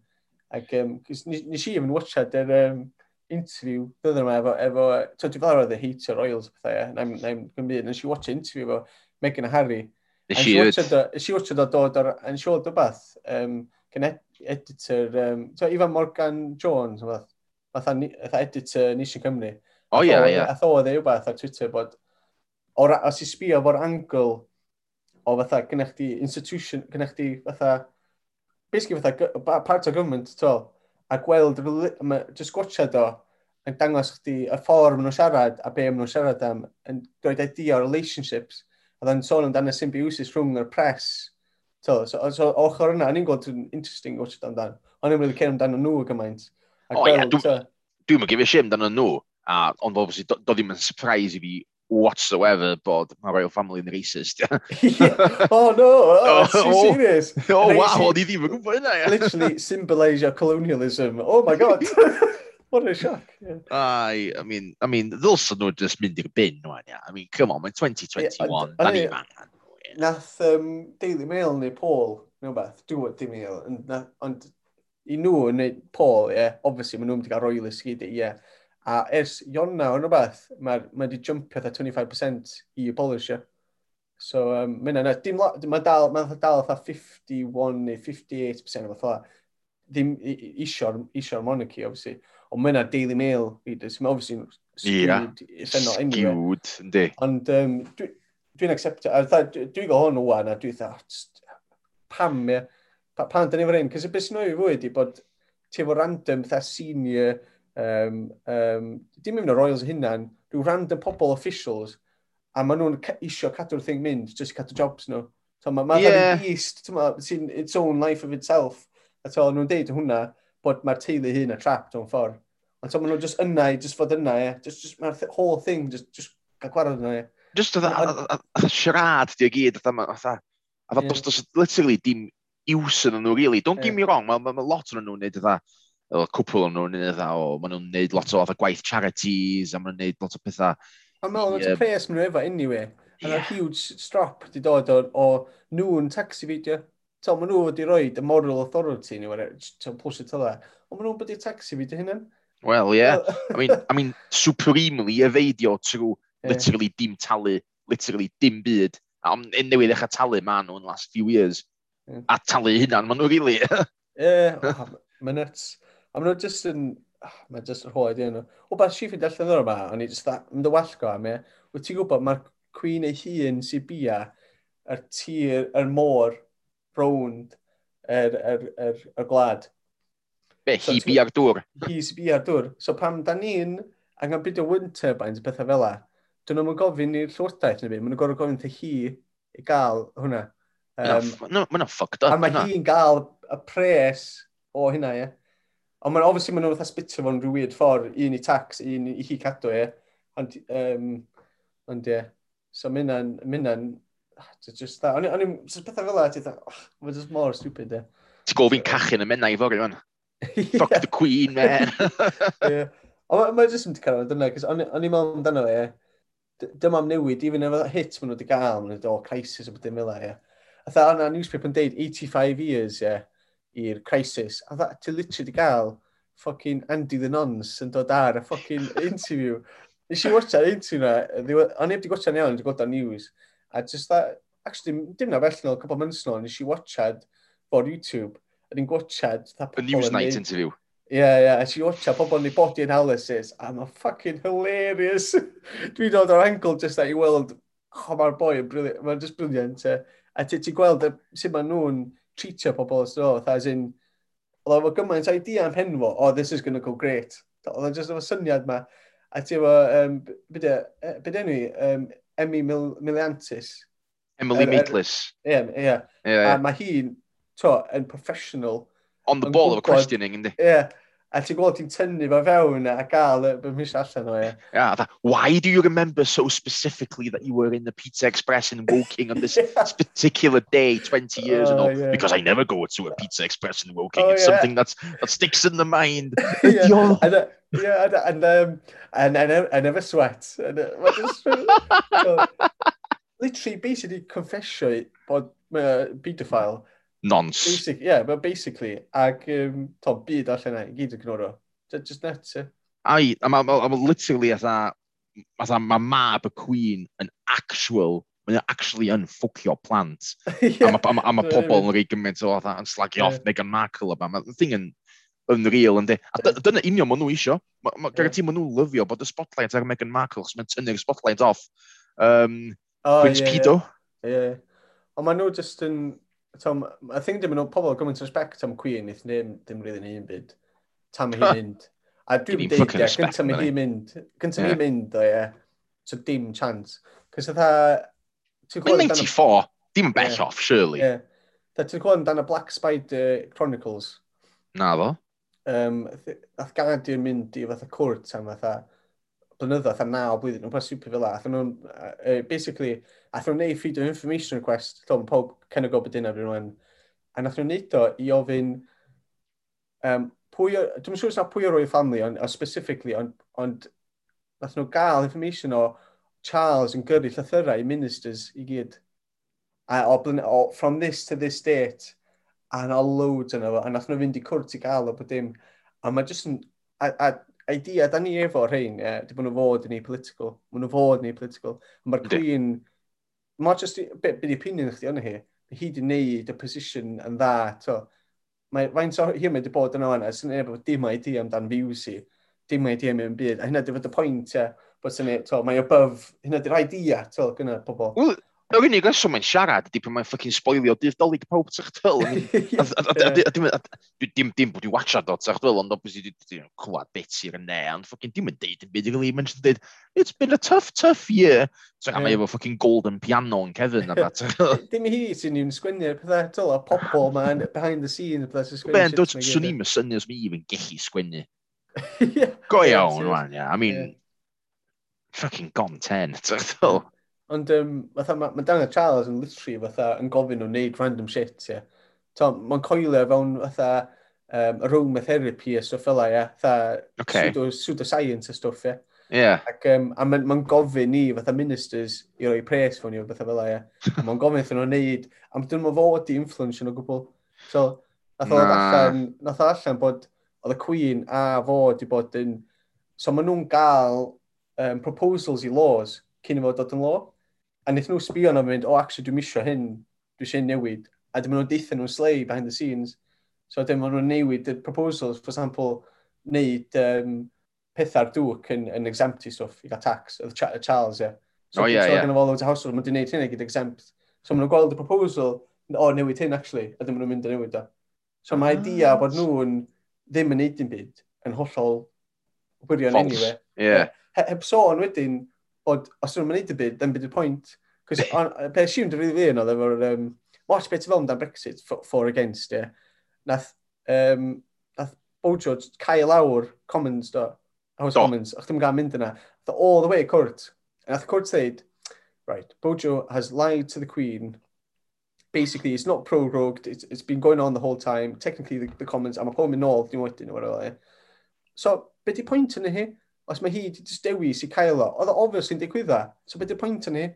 Ac um, nes i yn watchad yr um, interview dydyn yma efo, efo so dwi fel oedd y heitio Royals a pethau, na'n i'n gymryd, nes i watch interview efo Megan a Harry. Nes i watchad o dod o'r yn siol dybath, um, gan ed editor, um, so Ivan Morgan Jones, fath, fath editor Nisio Cymru. O ia, ia. A ddo oedd e rhywbeth ar Twitter bod, or, os i sbio fo'r angl o fatha, gynnech di institution, gynnech di fatha basically fatha part o government, to, a gweld, ma, just gwachad o, yn dangos chdi y ffordd maen nhw'n siarad a be maen nhw'n siarad am, yn dweud idea o relationships, a dda'n sôn amdano symbiosis rhwng yr press. To, so, so ochr yna, o'n i'n gweld yn interesting gwachad amdano. O'n i'n really cair amdano nhw gymaint. A o, ie, gweld, yeah, dwi'n mynd gifio shame amdano nhw, a, ond obviously, do, do ddim yn surprise i fi whatsoever bod royal Family yn racist. yeah. Oh no, oh, that's oh, oh, serious. Oh, oh wow, o'n i ddim yn gwybod hynna. Literally symbolisio colonialism. Oh my god. What a shock. Yeah. I, I mean, I mean, ddylsyn nhw just mynd i'r bin, wan, yeah. I mean, come on, mae'n 2021, yeah, da ni'n angen. Nath um, Daily Mail neu Paul, neu beth, dwi'n Daily Mail, ond i nhw neu Paul, yeah, obviously, maen nhw'n mynd i gael roilus ie, yeah. A ers Ionna o'n rhywbeth, mae wedi jympio 25% i y polisher. So, um, mae yna, dim mae dal, mae dal 51 neu 58% o fatha. Ddim isio'r isio monarchy, obviously. Ond mae yna Daily Mail readers, mae obviously skewed, yeah. effennol, anyway. Skewed, ynddi. Ond um, dwi'n dwi, dwi accepto, a dwi'n dwi gael hwn o'n a dwi'n dweud, pam, ie, pam, pam, pam, pam, pam, pam, pam, pam, pam, pam, pam, pam, pam, pam, pam, pam, pam, pam, um, um, dim even y Royals hynna'n, rhyw random pobl officials, a maen nhw'n isio cadw'r thing mynd, just cadw jobs nhw. So, mae ma yeah. beast, sy'n its own life of itself. A to, nhw'n deud hwnna, bod mae'r teulu hyn a trapped o'n ffordd. Ond maen nhw'n just yna i, just fod yna, yeah. just, just, mae'r whole thing, just, just gael gwarod yna, yeah. Just oedd y siarad di o gyd, oedd oedd A yeah. dos, dos, literally, dim iws yn nhw, really. Don't yeah. get me wrong, mae ma, ma lot yn nhw'n neud oedd cwpl o'n nhw'n un o, maen nhw'n neud lot o oedd gwaith charities, a maen nhw'n neud lot o pethau. A maen nhw'n pres maen nhw efo, anyway. A yeah. huge strop di dod o, o nhw'n taxi fideo. Tal, maen nhw wedi rhoi the moral authority ni, tal, plus y tyla. Ond maen nhw'n bod i'r taxi fideo hynny. Wel, ie. Yeah. I mean, I mean, supremely efeidio trwy yeah. literally dim talu, literally dim byd. A newydd eich talu maen nhw yn last few years. Yeah. A talu hynna, maen nhw rili. Really. Ie, yeah, oh, mae nuts. A maen nhw just yn... Ah, mae'n just yn hoed i nhw. O, ba, si ffyd allan o'r yma, o'n i just dda, mynd y wallgo am e. Wyt ti'n gwybod, mae'r cwyn ei hun sy'n bia, yr tir, yr môr, rownd, yr, yr, yr, yr glad. Be, hi so, bia'r dŵr? Hi sy'n bia'r dŵr. So pam da ni'n angen byd o wind turbines, bethau fel la, dyn nhw'n gofyn i'r llywodraeth neu byd, maen nhw'n gorfod gofyn i hi i gael hwnna. Um, no, no, fucked up. A mae hi'n gael y pres o hynna, ie. Ond mae'n obviously maen nhw'n fatha sbitio fo'n rhyw weird ffordd, un i tax, un i hi cadw e. Ond, um, ond ie, yeah. so mynna'n, mynna'n, ah, just that. O'n i'n, sy'n pethau fel la, ti'n dda, oh, mae'n just mor stupid e. Ti'n gwybod fi'n cachu y mynna i fori, rwan. Fuck the queen, man. yeah. Ond mae'n just yn cael dyna, cos o'n i'n meddwl amdano e, dyma am newid, even efo hit maen nhw wedi gael, maen nhw wedi oh, o crisis o beth dim fel e. Atha, o'na newspaper yn deud 85 years, ie. Yeah i'r crisis. A dda, ti'n literally gael fucking Andy the Nons yn dod ar y fucking interview. Nes i watcha'r interview na, o'n i wedi gwachad iawn, wedi gweld news. A just that, actually, dim na fell nôl, couple months nôl, nes i watchad bod YouTube, a ni'n gwachad... news Newsnight interview. Ie, yeah, ie, yeah. a ti'n watcha pobl yn ei body analysis, a mae'n fucking hilarious. Dwi'n dod o'r angle just that i weld, oh, mae'r boi yn briliant, mae'n just briliant. A ti'n gweld sut maen nhw'n treatio pobl os ddol, as in, oedd efo gymaint idea am hen fo, oh, this is going to go great. Oedd e just efo syniad ma. A ti efo, um, byd enw i, um, Emmy Mil Miliantis. Emily er, Ie, yeah, ie. Yeah. A mae hi'n, to, yn professional. On the ball of a questioning, ynddi. Ie. Yeah, A ti'n gweld ti'n tynnu fe fewn a gael y mis allan o e. Yeah, that, why do you remember so specifically that you were in the Pizza Express in Woking on this yeah. particular day 20 years oh, ago? Yeah. Because I never go to a Pizza Express in Woking. Oh, it's yeah. something that's, that sticks in the mind. yeah. And, uh, yeah, and, and, um, and, and I, I never sweat. And, uh, just, uh, literally, basically confessio bod uh, pedophile nons. Basic, yeah, but basically, ag um, to, byd allan yna, gyd yn gnoro. Just nuts, yeah. Ai, a mae ma, ma literally atha, atha mae mab y Queen yn actual, mae'n actually yn ffwcio plant. yeah. A mae ma, ma pobl yn rhaid gymaint o atha yn slagio yeah. off Meghan Markle yma. Mae'r thing yn unreal yndi. A dyna union maen nhw isio. Garantí maen nhw lyfio bod y spotlight ar Meghan Markle, chos mae'n tynnu'r spotlight off. Um, oh, Prince yeah, Pido. Yeah. Ond maen nhw just yn, Tom, I think dim yn o pobl gymaint respect am Queen, eith ddim, ddim rili'n ni'n byd. Tam hi'n mynd. A dwi'n deud, ie, gyntaf mi hi'n mynd. Gyntaf yeah. hi'n mynd, o ie. So dim chance. Cys ytha... Mae'n 94, dim bell yeah. off, surely. Yeah. Da ti'n gwybod amdano Black Spider Chronicles? Na fo. Um, ath Guardian mynd i fatha cwrt am fatha blynyddoedd a naw blwyddyn, nhw'n super fel la. Athyn uh, basically, athyn nhw'n neud freedom information request, lle o'n pob o gwybod dyna fi rhywun. A nath nhw'n neud o i ofyn, um, pwy, dwi'n siŵr sna pwy o'r o'i ffamlu, ond on specifically, ond on, nath nhw gael information o Charles yn gyrru llythyrau i ministers i gyd. A o, o, from this to this date, a yna loads yna fo, a nath nhw fynd i cwrt i gael o bod dim. A mae jyst yn, a, a idea, da ni efo rhain, ie, di bod nhw fod yn ei political. Mae nhw fod yn ei political. Mae'r Clyn, mae just, be, be di opinion chdi ond hi, hi di wneud y position yn dda, to. Mae, faint o hi wedi bod yna o'n, sy'n efo dim idea amdan views i. dim idea mewn byd, a hynna di fod y pwynt, ie, bod sy'n ei, to, mae above, hynna di'r idea, to, gyda pobl. Well, Yr unig reswm mae'n siarad ydy pan mae'n ffocin spoilio dydd dolyg pawb tra'ch tyl. Dim dim bod i watchad o tra'ch tyl, ond obviously dwi'n clywed bit i'r ne, ond ffocin dim yn deud yn byd i'r lim, mae'n dweud, it's been a tough, tough year. So yeah. mae efo ffocin golden piano yn Kevin a dat. Dim hi sy'n ni'n sgwynnu'r pethau tyl, a pobol ma'n behind the scenes pethau sy'n sgwynnu. Ben, dwi'n swn i'n syniad mi even gellu sgwynnu. Go iawn, wan, yeah. I mean, fucking gone ten, tra'ch tyl. Ond um, fatha, mae ma Daniel Charles yn literally fatha yn gofyn nhw wneud random shit, ie. Yeah. Mae'n coelio fewn fatha um, aromatherapy a stwff fel ie. Fatha okay. pseudo, pseudoscience a stwff, ie. Yeah. Ac, um, a mae'n ma gofyn ni fatha ministers i roi pres fo'n i o bethau fel ie. Mae'n gofyn iddyn nhw wneud, a dyn nhw'n fod i influence yn o gwbl. So, nath o allan, nath o allan bod, oedd y Queen a fo wedi bod yn, so maen nhw'n gael um, proposals i laws cyn i fod dod yn law a wnaeth nhw sbio na fynd, o, oh, actually, dwi'n misio hyn, dwi'n eisiau newid. A dim nhw'n deithio nhw'n slei behind the scenes. So dim nhw'n newid y proposals, for example, wneud um, pethau'r dŵc yn, yn exempt i stwff, i gael tax, y Charles, ie. Yeah. So, oh, yeah, so, yeah. gan o loads o household, maen gwneud hynny gyda exempt. So maen nhw'n gweld y proposal, o, oh, newid hyn, actually, a dim nhw'n mynd yn newid o. So mae idea ah. bod nhw'n ddim yn neud dim byd yn hollol wirion anyway. Yeah. He, Heb sôn wedyn, bod, os nhw'n mynd i byd, then byd y pwynt. Pe siwm dy fydd fi yn oedd efo'r... Um, watch beth fel amdan Brexit, for, for against, ie. Yeah. Nath, um, nath Bojo cael lawr Commons do. House do. Commons, o'ch ddim gael mynd yna. The, all the way, Cwrt. And nath Cwrt dweud, right, Bojo has lied to the Queen. Basically, it's not prorogued, it's, it's been going on the whole time. Technically, the, the Commons, I'm mae pob yn ôl, dwi'n wedyn, or whatever. So, beth di pwynt yn hi? os mae hi wedi dewis i cael o, oedd o obviously yn digwydda. So beth yw'r pwynt yn ni?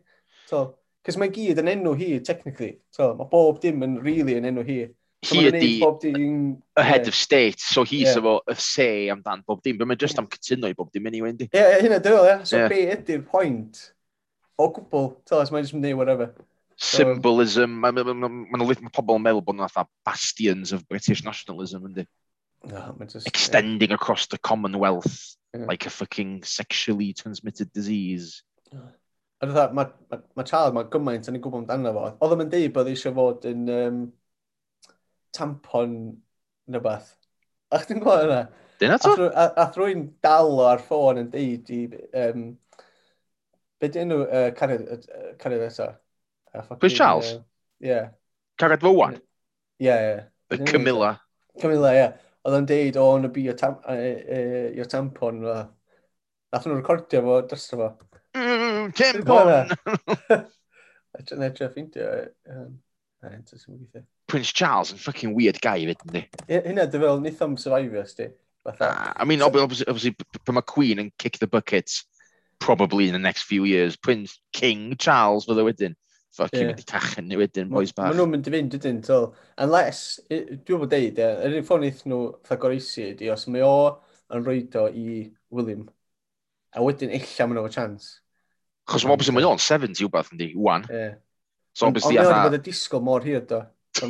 So, Cys mae gyd yn enw hi, technically. So, mae bob dim yn really yn enw hi. So, hi ydi dim, a head yeah. of state, so hi yeah. efo y say amdan bob dim, Mae'n just am cytuno i bob dim anyway, yndi? Ie, yeah, hynna dyrol, ie. Yeah. So, yeah. be ydy'r pwynt o gwbl? Tell us, mae'n just mynd whatever. Symbolism, so, mae'n ma, ma, ma, ma ma pobl yn meddwl bod nhw'n bastions of British nationalism, yndi? No, just, Extending yeah. across the Commonwealth yeah. like a fucking sexually transmitted disease. A dda, mae ma, ma Charles, mae gymaint yn ei gwybod amdano fo. Oedd ddim yn deud bod eisiau fod yn um, tampon neu beth. A chdi'n gwybod yna? Dyna to? A thrwy'n dal ar ffôn yn deud i... Um, be dyn nhw uh, cariad, eto? Chris Charles? Ie. Uh, yeah. Cariad Fowan? Ie, yeah, ie. Yeah. Camilla. Camilla, ie. Yeah oedd yn deud, o, yn y bu o tam, e, tampon. Nath nhw'n recordio fo, drysto fo. Mm, tampon! Yn edrych ffeindio. Prince Charles yn fucking weird guy fyd, ynddi? Hynna, dy fel, nid am Survivor, sti. Ah, I mean, obviously, obviously pan mae Queen yn kick the bucket, probably in the next few years, Prince King Charles fydde wedyn fucking yeah. mynd i cachen ni wedyn, boys bach. Maen nhw'n mynd i fynd ydyn, tyl. Unless, dwi'n bod deud, yr un ffordd eith nhw ffagoroesi ydi, os mae o yn rhoid o i William, a wedyn illa maen nhw'n chance. Chos mae obviously mae o'n 70 wbeth yn di, wwan. Yeah. So obviously Ond mae'n o'n bod y disgol mor hir, do.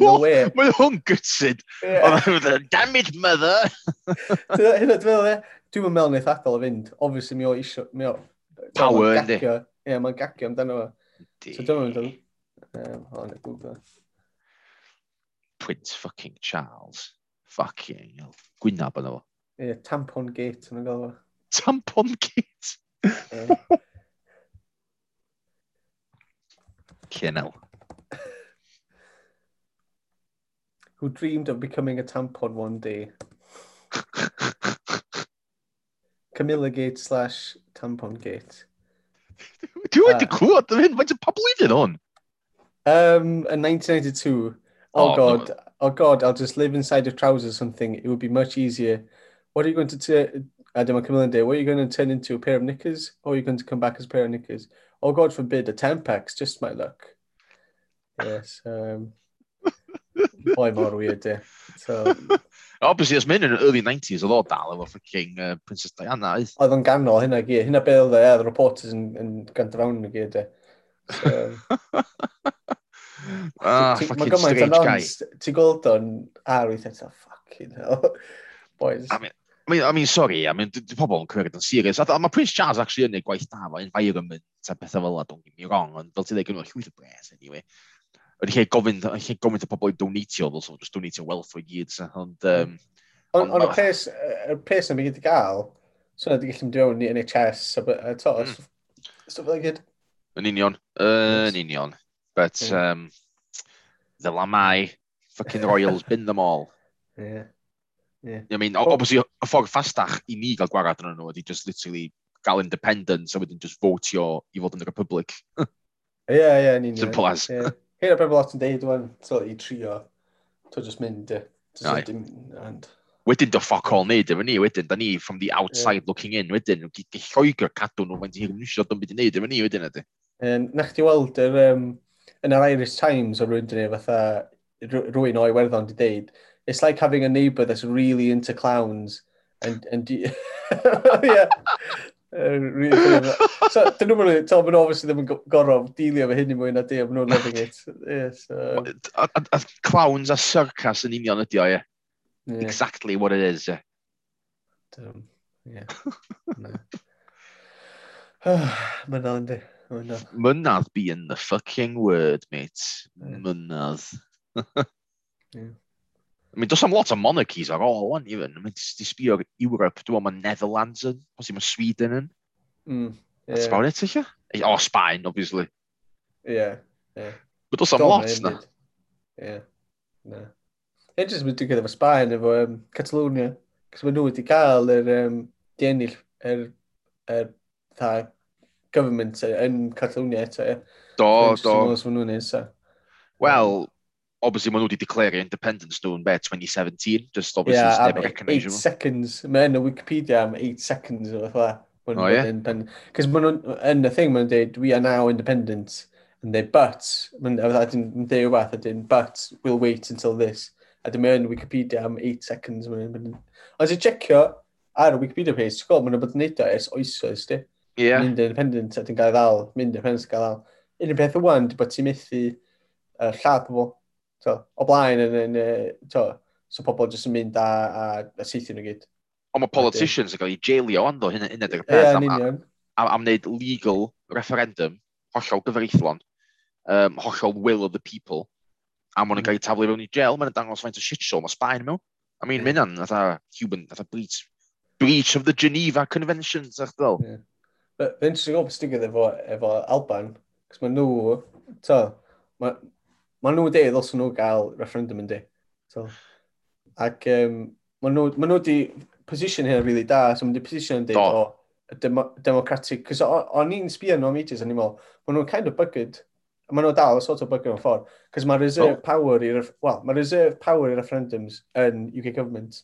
Mae o'n gytsid. Damn it, mother! Hynna, dwi'n meddwl, dwi'n meddwl wneud adal o fynd. Obviously, mi o isio... Power, ynddi. Ie, mae'n gagio amdano fo. So dyma nhw'n Um, hold on, Google. Fucking Charles. Fucking hell. Gwynab yna fo. Ie, yeah, tampon gate yn y gael fo. Tampon gate? Yeah. Cienel. Who dreamed of becoming a tampon one day? Camilla Gate slash tampon gate. Dwi wedi clywed am hyn, faint o pobl iddyn on? Um, in 1992, oh, oh god, no. oh god, I'll just live inside of trousers or something. It would be much easier. What are you going to do? I don't know, day. What are you going to turn into? A pair of knickers? Or are you going to come back as a pair of knickers? Oh god forbid, a Tampax, just my luck. Yes. Um, boy, more weird, eh? So, Obviously, os mynd yn early 90s, oedd o dal efo ffocin uh, Princess Diana. Oedd o'n ganol hynna gyd. Hynna beth oedd e, oedd reporters yn, yn gant fewn y gyd. E. So, ah, fucking strange guy. Ti'n gweld o'n ar weithio, ti'n fucking hell. Boys. I mean, I mean, I mean, sorry, I mean, di pobl yn cwyrdd yn serious. A mae Prince Charles actually yn ei gwaith da fo environment a bethau fel la, don't get me wrong, ond fel ti dweud gynnwyr llwyth o bres, anyway. Yn lle gofyn, yn lle gofyn y pobl i donatio, fel sef, just donatio wealth o gyd. Ond, um, ond, ond y pes, y pes pres yn gyd i gael, so yna di gallu mynd mewn i NHS, a to, mm. stuff like it. Yn union, yn union. But, um, fel am fucking Royals, bin them all. Yeah. Yeah. I mean, oh. obviously, y ffordd ffastach i ni gael gwarad yn nhw ydy just literally gael independence a wedyn just votio i fod yn y Republic. Ie, ie, yn union. Simple as. Yeah. Hyn o bobl lot yn deud, wan, so i trio, to just mynd, ie. And... Wedyn do ffoc all neud efo ni, wedyn, da ni from the outside yeah. looking in, wedyn, nhw'n lloegr cadw nhw, mae'n hyn nisio siarad byd i neud efo ni, wedyn, ydy. Um, Nach ti weld, yr, um, yn yr Irish Times o rwy'n dynnu, fatha, rwy'n o'i werddon di deud, it's like having a neighbour that's really into clowns, and, and yeah, so, dyn nhw'n mynd, tal ma'n obviously ddim yn gorfod dilio fe hyn i mwy na di, a maen nhw'n loving it. Yeah, so... a, a, a clowns a circus yn union ydi o, ie. Yeah. Exactly what it is, ie. Um, yeah. no. yndi. ynddi. Mynad. Mynad being the fucking word, mate. Mynad. yeah. I mean, does am lot of monarchies ar ôl o'n even. I mean, di sbio'r Europe, dwi'n meddwl Netherlands yn, os mae Sweden yn. Mm, yeah. That's about it, eich? O, Spain, obviously. Yeah, yeah. But does am lot, na. Yeah, na. Edrych yn dwi'n gyda fo Spain, efo um, Catalonia, cos mae nhw wedi cael yr um, diennill, yr, yr, tha, government yn Catalonia eto, ie. Do, do. Wel, obviously maen nhw wedi declare independence nhw yn be, 2017, just obviously yeah, never 8 seconds, mae yn y Wikipedia am 8 seconds o fatha. Oh, yeah? Cos maen nhw, yn y thing, maen nhw'n dweud, we are now independent, and they but, maen nhw'n dweud rhywbeth, a dyn, but, we'll wait until this. A dyn yn Wikipedia am 8 seconds. Ond ti'n checio ar y Wikipedia page, ti'n gweld, maen nhw'n bod yn neud o es oesos, di. Yeah. Mynd independent, a dyn gael ddal, mynd independence gael ddal. Unrhyw peth o wan, di bod ti'n methu uh, lladd pobl to, o blaen yn, yn, to, so pobl jyst yn mynd a, a, a seithi nhw gyd. Ond mae politicians yn cael ei jailio ond o hyn ydy'r peth yeah, am, am, am, am wneud legal referendum, hollol gyfreithlon, um, hollol will of the people, a maen nhw'n mm. cael ei taflu mewn i jail, maen dangos faint o shit show, mae Sbaen mewn. I mean, yeah. mynd yn, fatha Cuban, fatha breach, breach of the Geneva Conventions, ach ddol. Yeah. Fe'n sy'n gwybod beth sy'n efo, efo Alban, cos mae nhw, to, mae Mae nhw wedi, os nhw gael referendum yn di. So, ac um, mae nhw, maen nhw position hyn yn really da, so mae nhw position yn dweud o dem democratic, cos o'n i'n sbio nhw am ages, o'n i'n meddwl, mae nhw'n kind of bygyd, mae nhw dal sort of bygyd o'n ffordd, cos mae reserve oh. power i, well, mae reserve power i referendums yn UK government.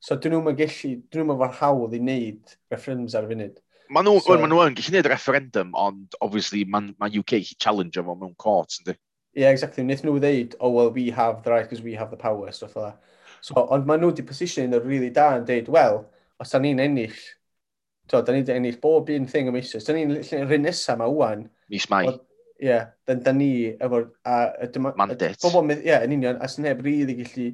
So dyn nhw'n gallu, dyn nhw'n fawr hawdd i wneud referendums ar y funud. Mae nhw, so, ma nhw yn gallu gwneud referendum, ond obviously mae ma UK challenge o mewn court, ynddi? yeah, exactly. Wnaeth nhw ddeud, oh, well, we have the right because we have the power, stuff like that. So, ond mae nhw wedi position yn really da yn deud, well, os da ni'n ennill, to, da ni'n ennill bob un thing y misoedd, da ni'n rhan nesaf yma wwan. Mis mai. Ie, yeah, da, da ni efo'r... Mandate. Bobl, ie, yeah, yn union, as neb rili really gallu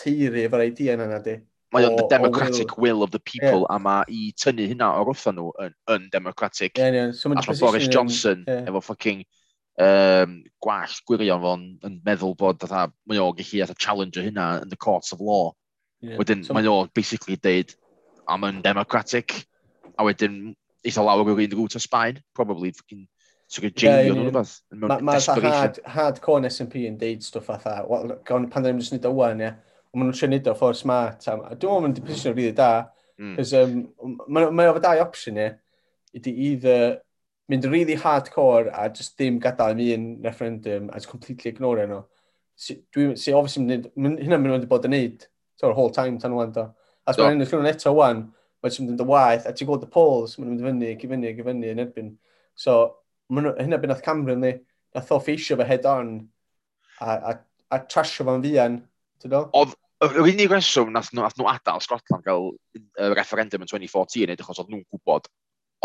teiri efo'r idea yna di. Mae o'n the democratic will. will of the people, yeah. a mae i tynnu hynna o'r wrtho nhw yn, yn democratic. Yeah, yeah. So, As Boris Johnson, yeah. efo fucking um, gwall gwirion fo'n yn meddwl bod atha, mae o'n gallu atha challenger hynna yn the courts of law. Yeah. Wedyn so, mae o'n basically deud, am yn democratic, a wedyn eitha lawr o'r un rŵt o Sbaen, probably fucking So gyda Jamie nhw'n rhywbeth. Mae ma hard, hardcore S&P yn deud stwff atha, well, gawn pan ddim yn just nid o wan, ie. Ond maen nhw'n trio nid o ffordd smart. Dwi'n meddwl yn position o rili da. Mm. Cos um, mae o dau option, ie. Ydy either mynd really hardcore a just dim gadael mi un referendum a just completely ignore e nhw. Si, dwi, si obviously, hynna mynd wedi bod yn neud, so'r whole time tan wan do. A sbyn ennill nhw'n eto wan, mae'n mynd yn dy waith, a ti'n gweld y polls, mae'n mynd i fyny, i fyny, i fyny yn erbyn. So, hynna byd nath Cameron ni, nath o ffeisio fe head on, a, a, a trasio fo'n fian, ti'n do? Oedd, yr unig reswm nath nhw, nath nhw adael Scotland gael uh, referendum yn 2014, edrych os oedd nhw'n gwybod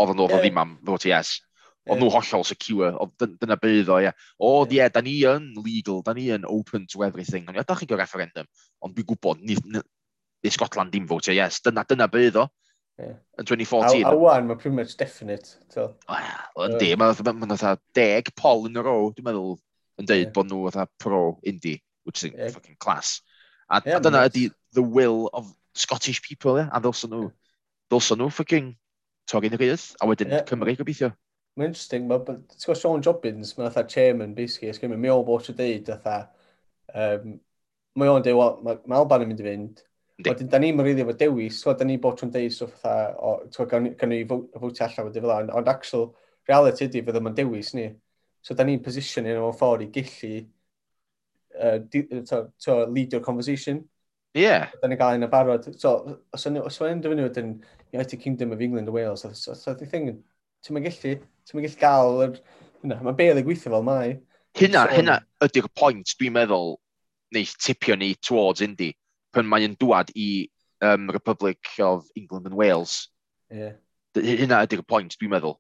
oedd nhw oedd ddim am vote yes. Ond nhw hollol secure, oedd dyna bydd o, ie. O, ie, da ni yn legal, da ni yn open to everything. Ond ie, da chi'n gael referendum, ond dwi'n gwybod, ni, ni, Scotland dim fwtio, yes, dyna, dyna bydd o. Yeah. Yn 2014. A, a wan, mae pretty much definite. Wel, yndi, mae'n ma, ma, deg pol yn y row, dwi'n meddwl, yn deud yeah. bod nhw fatha pro indie, which is yeah. fucking class. A, yeah, a dyna ydy the will of Scottish people, yeah? a ddylsyn nhw, ddylsyn nhw fucking torri'n rydd, a wedyn yeah. Cymru gobeithio. Mae'n interesting, mae, ti'n gwybod Sean Jobbins, mae'n atha chairman, basically, ysgrifft, mae o'n bod sy'n deud, atha, um, mae o'n deud, well, mae ma Alban yn mynd i fynd, Wedyn, da ni'n rili efo dewis, so da ni bod trwy'n deud stwff fatha, o, ti'n gwybod, gan ni fwtio allan wedi fel yna, ond actual reality ydy fydda yma'n dewis ni. So da ni'n position yn o'n ffordd i gillu uh, to, lead your conversation. Ie. Yeah. Da ni'n gael un o barod. So, os yna'n dyfynu wedyn United Kingdom of England and Wales, so so the thing ti'n mynd gallu, ti'n mynd gallu gael yr... Hynna, mae Bailey gweithio fel mai. Hynna, so, hynna ydy'r pwynt dwi'n meddwl neith tipio ni towards Indy pan mae'n dwad i um, Republic of England and Wales. Yeah. Hynna ydy'r pwynt dwi'n meddwl.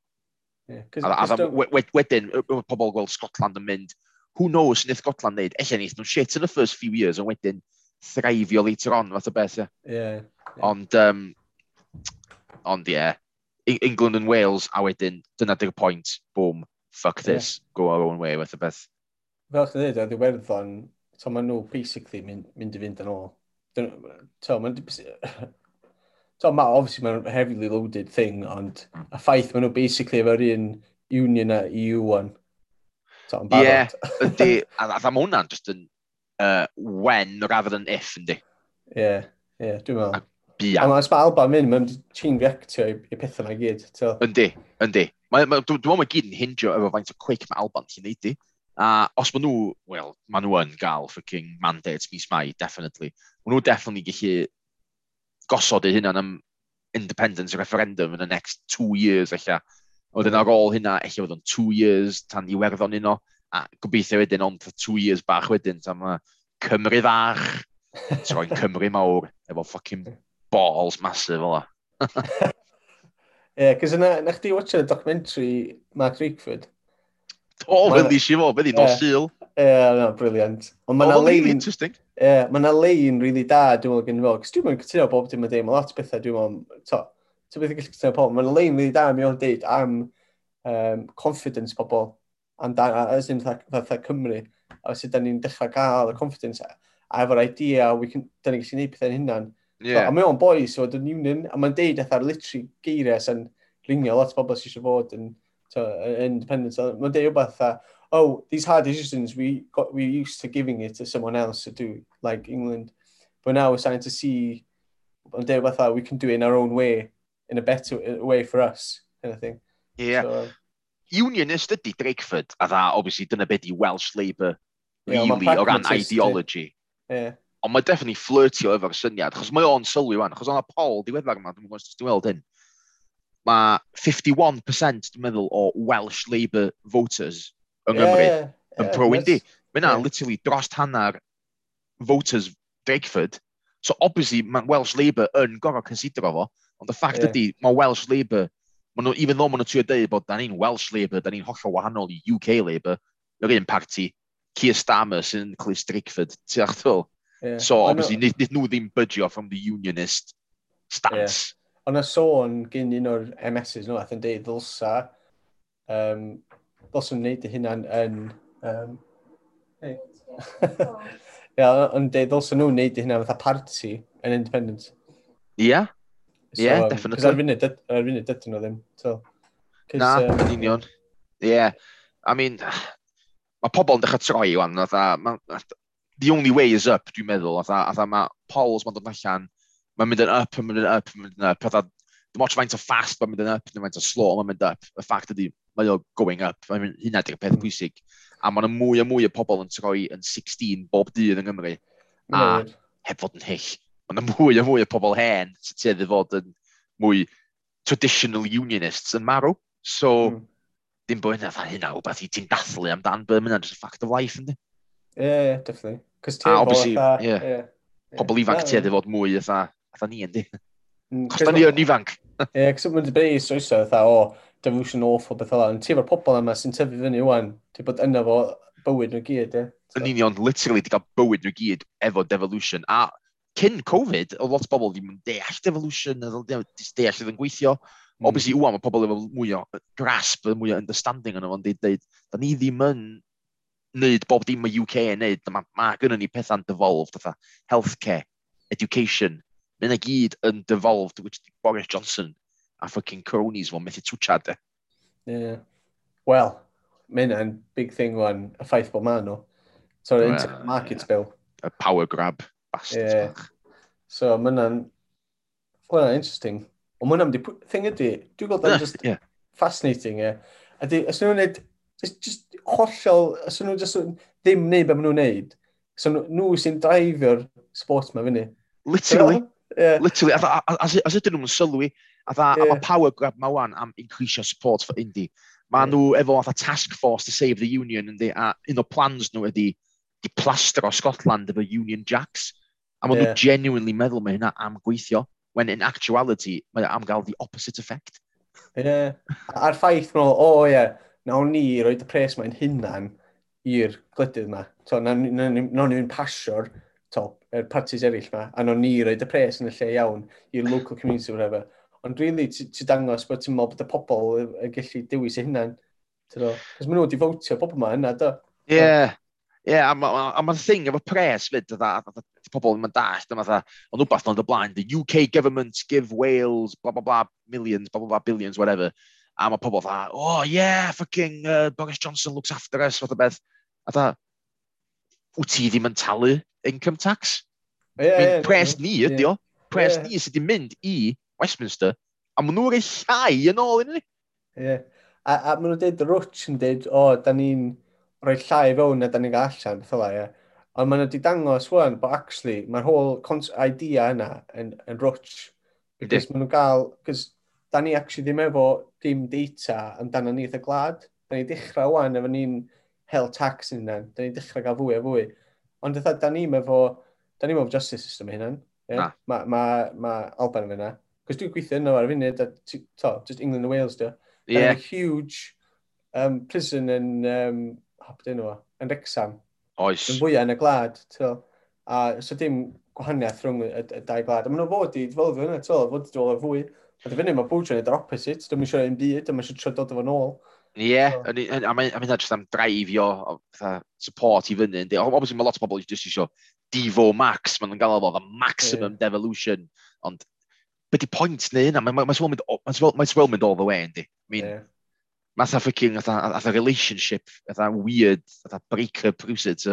Yeah, cause, a, cause a, don't... wedyn, pobl gweld Scotland yn mynd, who knows sy'n Scotland neud, eich neith nhw'n shit in the first few years, ond wedyn thraifio later on, fath o beth, ie. Yeah. yeah. Ond, um, ond ie, yeah, England and Wales, a wedyn, dyna dy'r pwynt, boom, fuck this, yeah. go our own way, fath o beth. Fel chi'n dweud, oedd Iwerddon, to maen nhw basically mynd, mynd i fynd yn ôl. To, maen To, ma, obviously, mae'n heavily loaded thing, ond hmm. a ffaith maen nhw basically efo'r un union a EU one. To, yn barod. Ie, yeah, ydy, a a ma hwnna'n just yn uh, when rather than if, yndi? Ie, yeah, ie, yeah, dwi'n meddwl. Ia. Ond as mae Alba mynd, mae'n chain reactio i pethau na gyd. Yndi, yndi. Dwi'n meddwl mae gyd yn hindio efo faint o quick mae Alba'n sy'n neud i. A os maen nhw, wel, maen nhw yn gael fucking mandates mis mai, definitely. Maen nhw definitely gallu gosod eu hunan am independence referendum in the next two years, eich Oedden ar ôl hynna, eich oedd o'n two years tan Iwerddon uno, a gobeithio wedyn ond for two years bach wedyn, tan mae Cymru fach, troi'n Cymru mawr, efo fucking balls masif fel la. Ie, cos yna, na chdi watch y documentary Mark Drakeford. O, fel di si fo, beth i dos syl. Ie, no, briliant. Ond mae'na lein... interesting. Ie, mae'na lein really da, dwi'n meddwl gen i fo. Cos dwi'n meddwl cytuno bob dim yn deud, mae lot o bethau dwi'n meddwl, to, to beth i'n gallu cytuno pob. Mae'na lein really da, mi o'n deud am um, confidence pobl, am da, a as in fatha Cymru, a sut da ni'n dechrau gael y confidence, a efo'r idea, we can, da ni'n gallu gwneud pethau'n hunan. Yeah. So, a mae o'n boi so fod yn union, a mae'n deud eithaf literally geiriau sy'n ringio lot o bobl sy'n fod yn so, independent. Mae'n deud rhywbeth a, oh, these hard decisions, we got we used to giving it to someone else to do, like England. But now we're starting to see, mae'n deud rhywbeth a, we can do it in our own way, in a better way for us, kind of thing. Yeah. So, Unionist ydy Drakeford, a dda, obviously, dyna beth i Welsh Labour, really, yeah, o ran ideology. Yeah. Ond mae definitely flirtio efo'r syniad, achos mae o'n sylwi wan, achos o'na pol diweddar yma, dwi'n gwybod os ti'n weld hyn, mae 51% dwi'n meddwl o Welsh Labour voters yng Nghymru yeah, yn yeah, pro-Indi. Yes. Mae yna yeah. literally dros hanner voters Drakeford, so obviously mae Welsh Labour yn gorau considero fo, ond y ffact yeah. ydy, mae Welsh Labour, maen nhw, even though maen nhw trio dweud bod da ni'n Welsh Labour, da ni'n hollol wahanol i UK Labour, yr un parti, Keir Starmer sy'n clis Drakeford, ti'n achtyl? Yeah. So, obviously, nid, nid nhw ddim budgio from the unionist stance. Yeah. Ond y sôn gyn un o'r MSs nhw, ath yn deud ddylsa, um, ddylsa nhw'n neud eu hunan yn... Um, hey. Ia, ond deud ddylsa nhw'n neud eu hunan fatha party yn independent. Ie, yeah. So, yeah, um, definitely. Cos ar funud, ar funud dydyn nhw ddim. So, Na, um, yn union. Ie. Yeah. I mean, mae pobl yn dechrau troi yw'n, the only way is up, dwi'n meddwl. Atha, atha mae polls ma'n dod allan, mae'n mynd yn up, mae'n mynd yn up, mae'n mynd yn up. Atha, dim ots faint o fast mae'n mynd yn up, dim faint o slow mae'n mynd up. Y ffact ydy, mae o going up. Mae'n mynd hynna di'r peth hmm. pwysig. A mae'n mwy a mwy o pobl yn troi yn 16 bob dydd yn Gymru. A mm. heb fod yn hyll. Mae'n mwy a mwy o pobl hen sy'n tueddu fod yn mwy traditional unionists yn marw. So, mm. dim bod hynna hynna wbeth i ti'n dathlu amdan, bydd hynna, just a fact of life, ynddi? yeah, definitely. A obviously, ie. Pobl ifanc ti edrych fod mwy eitha, eitha ni yndi. Mm, cos da ni yn ifanc. Ie, cos mae'n dibynnu i swyso eitha o devolution awful beth ola. Ti efo'r pobl yma sy'n tyfu fyny wan, ti bod yna fo bywyd nhw gyd, ie. So. Yn union, literally, di gael bywyd nhw gyd efo devolution. A cyn Covid, o lot o bobl ddim yn deall devolution, deall sydd yn gweithio. Mm. Obviously, wwan, mae pobl efo mwy o grasp, mwy o understanding yn o'n deud, deud, da ni ddim yn wneud bob dim mae UK yn wneud. Mae ma gynnu ni pethau'n devolved, fatha healthcare, education. Mae'n na gyd yn devolved, which Boris Johnson a fucking cronies fo'n methu twchad e. Yeah. Well, mae'n yn big thing wan, y ffaith bod ma'n nhw. So, well, internet markets yeah. bill. A power grab, bastard. Yeah. So, mae Well, Wel, interesting. Ond mae hynna'n... Thing ydy, dwi'n gweld yn just yeah. fascinating, e. Yeah. Ydy, os nhw'n gwneud just, just hollol, os nhw just ddim wneud beth maen nhw'n neud, so nhw, sy'n draifio'r sports ma fyny. Literally. Yeah. Literally, a, a, a, a sydyn nhw'n sylwi, a, a, yeah. a mae power grab ma wan am increasio support for Indy. Mae yeah. nhw efo a task force to save the union, yndi, a un o plans nhw ydi di plastro Scotland efo Union Jacks. A maen yeah. nhw genuinely meddwl mae hynna am gweithio, when in actuality, mae am gael the opposite effect. Yeah. A'r ffaith nhw, o oh, ie, yeah nawn ni roed y pres mae'n hunan i'r glydydd yma. So, nawn na, na, ni'n pasio'r er partis eraill yma, a nawn ni roed y pres yn y lle iawn i'r local community o'r whatever. Ond really, ti, dangos bod ti'n meddwl bod y pobl yn gallu dewis eu hunan. Cos maen nhw wedi fawtio pobl yma yna, do? Ie. Yeah. Ie, yeah, a mae'n ma thing efo pres fyd, dda, pobl ddim yn dallt, dyma dda, ond rhywbeth ond y blaen, the UK government give Wales, bla bla bla, millions, bla bla bla, billions, whatever. A mae pobl dda, oh yeah, fucking uh, Boris Johnson looks after us, fath o beth. A dda, wyt ti ddim yn talu income tax? Yeah, yeah, pres ni ydi o. Pres yeah. ni sydd wedi mynd i Westminster, a maen nhw'n ei llai yn ôl yn ni. Yeah. A, a maen nhw'n dweud, Rwch yn dweud, o, oh, da ni'n rhoi llai fewn na da ni'n gael allan, beth fel ie. Ond maen nhw wedi dangos wan, bod actually, mae'r whole idea yna yn, yn rwtch. Because maen nhw'n gael, because da ni actually ddim efo dim data amdano ni eitha glad. Da ni dechrau wan efo ni'n hel tax yn hynny. Da ni dechrau gael fwy a fwy. Ond da, da ni'n efo, da ni'n efo justice system hynny. Yeah? Mae ma, ma Alban yn fyna. Cos dwi'n gweithio yno ar y funud, to, just England and Wales, do. Yeah. huge um, prison yn, um, hop dyn nhw, yn Rexham. Oes. Yn fwyaf yn y glad, to. A so dim gwahaniaeth rhwng y, y, y dau glad. A maen nhw fod i ddifylfio hynny, to, fod i ddifylfio fwy. A dy fyny, mae Bojan yn yr opposite, dwi'n eisiau un byd, dwi'n eisiau dod efo nôl. Ie, yeah, a mae'n just am draifio, support i fyny. Obviously, mae lot o bobl just eisiau Divo Max, mae'n gael efo, the maximum yeah. devolution. Ond, beth di pwynt neu yna? Mae'n swel mynd, all the way, yndi. I mean, yeah. Mae'n ffucking, atha relationship, atha weird, atha break-up rhywsyd,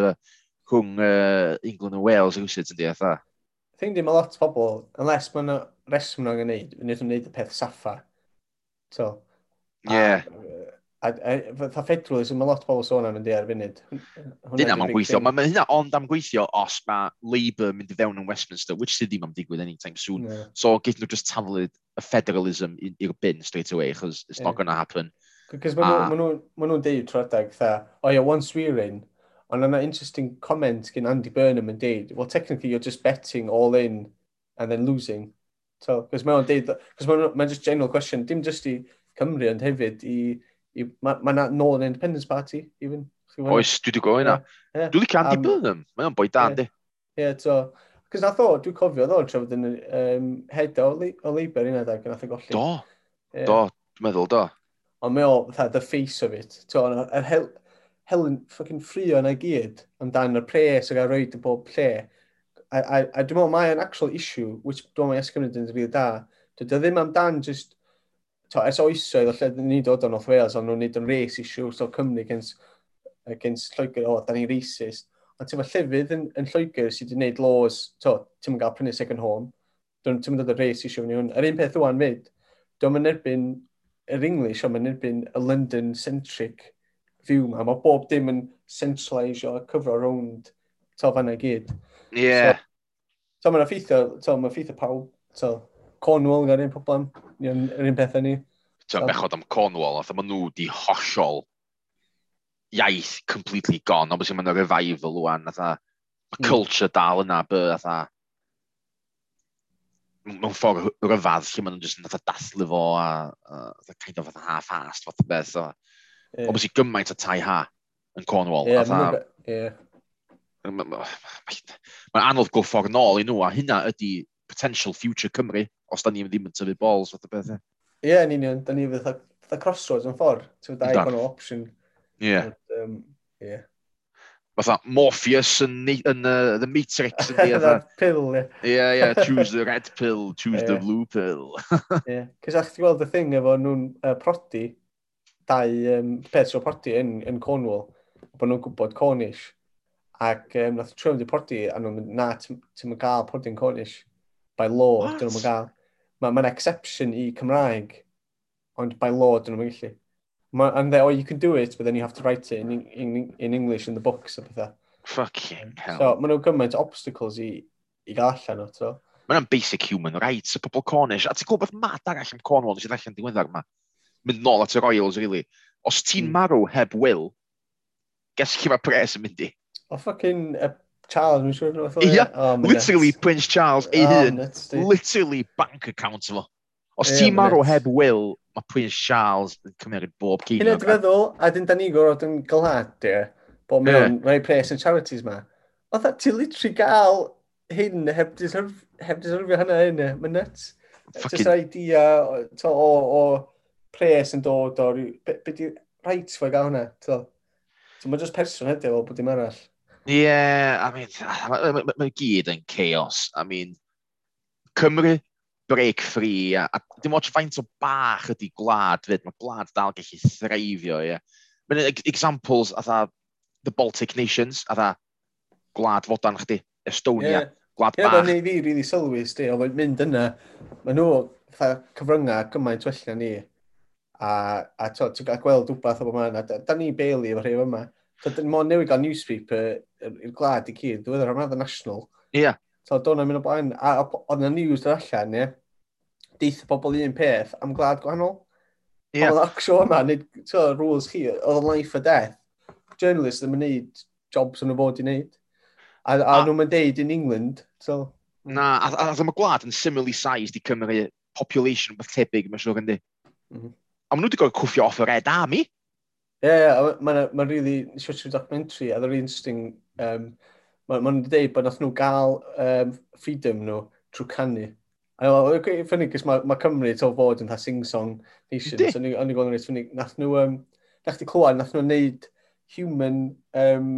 rhwng uh, England and Wales rhywsyd, yndi, atha. Think dim a lot o bobl, unless mae'n reswm nhw'n gwneud, fydd nhw'n gwneud y peth saffa. So, yeah. A, a, a federalism, mae lot o bobl sôn am yn di ar funud. Dyna mae'n gweithio. Mae ma hynna ond am gweithio os mae Labour mynd i fewn yn Westminster, which sydd ddim am digwydd anytime soon. Yeah. So, gyd nhw just taflu y federalism i'r bin straight away, because it's yeah. not going to happen. Cos maen nhw'n ma nhw, deud trwy adeg, tha, oh yeah, once we're in, Ond yna interesting comment gen Andy Burnham yn deud, well, technically you're just betting all in and then losing. So, cos mae'n deud, cos mae'n ma just general question, dim just i Cymru ond hefyd i, i mae'n ma Northern Independence Party, even. Oes, dwi wedi gwybod yna. Yeah. Dwi wedi Andy um, Burnham, mae'n boi dan, yeah. di. Ie, so, cos nath o, dwi'n cofio, ddod, trafod yn um, head o, o Labour un adag, nath o golli. Do, yeah. do, dwi'n meddwl, do. Ond mae o, the face of it. So, yr Helen ffocin ffrio yna gyd amdan y pres o gael roed yn bob lle. A, a, a dwi'n meddwl mae'n actual issue, which dwi'n meddwl ysgrifennu yn ddefnyddio da. Dwi ddim amdan just, to, es oesoedd o lle ni dod o North Wales, ond nhw'n nid yn race issue, so Cymru against, against Lloegr, o, oh, da ni'n racist. Ond ti'n llefydd yn, yn Lloegr sydd wedi gwneud laws, to, ti'n gael prynu second home, dwi'n ti'n dod o race issue fyny hwn. Yr un peth o'n fyd, dwi'n erbyn yr English, ond mae'n erbyn y London-centric fyw ma. Mae bob dim yn centralisio a cyfro rownd to fanna gyd. Ie. Yeah. So, so mae'n ffeithio, so, mae'n ffeithio pawb. so, Cornwall gael un problem, yr un peth ni. Ti'n so, bechod am Cornwall, oedd maen nhw di hollol iaith completely gone. Obviously, mae'n revival o'n, atha, mae hmm. culture dal yna, by, atha, mewn ffordd ryfadd lle maen nhw'n just yn dathlu fo a, a, a kind of half-assed fath o beth. So, Yeah. Obviously gymaint o tai ha yn Cornwall. Ie, yeah, yeah. Mae'n anodd gwffog nôl i nhw, a hynna ydy potential future Cymru, os da ni ddim yn tyfu balls fath o beth. Ie, yeah, yn union, da ni fydd fatha crossroads yn ffordd, ti'n da i option. Ie. Yeah. Um, yeah. Fatha Morpheus yn, yn uh, The Matrix. Fatha pill, ie. Ie, ie, choose the red pill, choose yeah. the blue pill. Ie, yeah. cys a'ch ti gweld y thing efo nhw'n uh, prodi, dau um, peth sy'n porti yn, yn Cornwall, bod nhw'n gwybod Cornish. Ac um, nath trwy'n di porti, a nhw'n mynd, na, ti'n mynd gael porti'n Cornish. By law, What? dyn nhw'n gael. Mae'n ma exception i Cymraeg, ond by law, dyn nhw'n gallu. And they, oh, you can do it, but then you have to write it in, in, in English in the books a pethau. Fucking hell. So, maen nhw'n gymaint obstacles i, i gael allan o, to. Mae'n basic human rights, y pobl Cornish. A ti'n gwybod beth mad arall am Cornwall, nes i ddechrau'n diweddar yma? mynd nôl at yr Royals, really. Os ti'n mm. marw heb will, ges chi mae pres yn mynd i. O, ffocin uh, e, Charles, mi'n siŵr. E. Ia, literally nuts. Prince Charles ei oh, hun, literally bank account fo. Os yeah, ti'n marw heb will, mae Prince Charles yn cymryd bob cyn. Hynna dyfeddwl, a dyn da ni gorfod yn glad, ie, bod mewn yeah. rhai pres yn charities ma. Oedd e, ti literally gael hyn heb deserf, heb deserfio hynna hyn, mae'n nuts. Fucking... Just idea o, o, o pres yn dod o... Be, be di rhaid fwy gael hwnna? So mae jyst person ydy fel bod dim arall. Ie, yeah, I mean, mae ma, ma, ma gyd yn chaos. I mean, Cymru, break free, a, a dim ots faint o bach ydy gwlad fyd, mae gwlad dal gallu threifio, ie. Yeah. Mae'n examples, atha, the Baltic Nations, atha, gwlad fodan chdi, Estonia, yeah. gwlad yeah, bach. Ie, yeah, fi rili really sylwi, sti, o mynd yna, maen nhw, cyfryngau gymaint well na ni a, a to, ti'n gael gweld wbath o bo man, a da, da ni beili efo rhywun yma. Dyn ni'n newid gael newspaper i'r glad i cyd, dwi'n rhan oedd national. Ie. Yeah. So, do'n mynd o blaen, a oedd yna news yn allan, ie, deitha pobl un peth am glad gwahanol. Ie. Yeah. Oedd actio yma, nid, to, rules chi, oedd life or death. Journalists ddim yn neud jobs yn y fod i wneud. A, a, a nhw'n mynd deud in England, so... Na, a, a, a, a, a, a, a, a, a, population beth tebyg, mae'n siŵr yndi. Mm -hmm. A maen nhw wedi gorfod cwffio off y Red Army. Ie, yeah, yeah, mae'n ma really, nes i documentary, a ddod interesting, um, mae'n ma dweud bod nath nhw gael um, freedom nhw trwy canu. A o'n ffynnu, cys mae ma Cymru to fod yn ta sing-song nation, so o'n i'n gweld yn reit ffynnu, nath nhw, um, nath nhw clywed, nath nhw wneud human, um,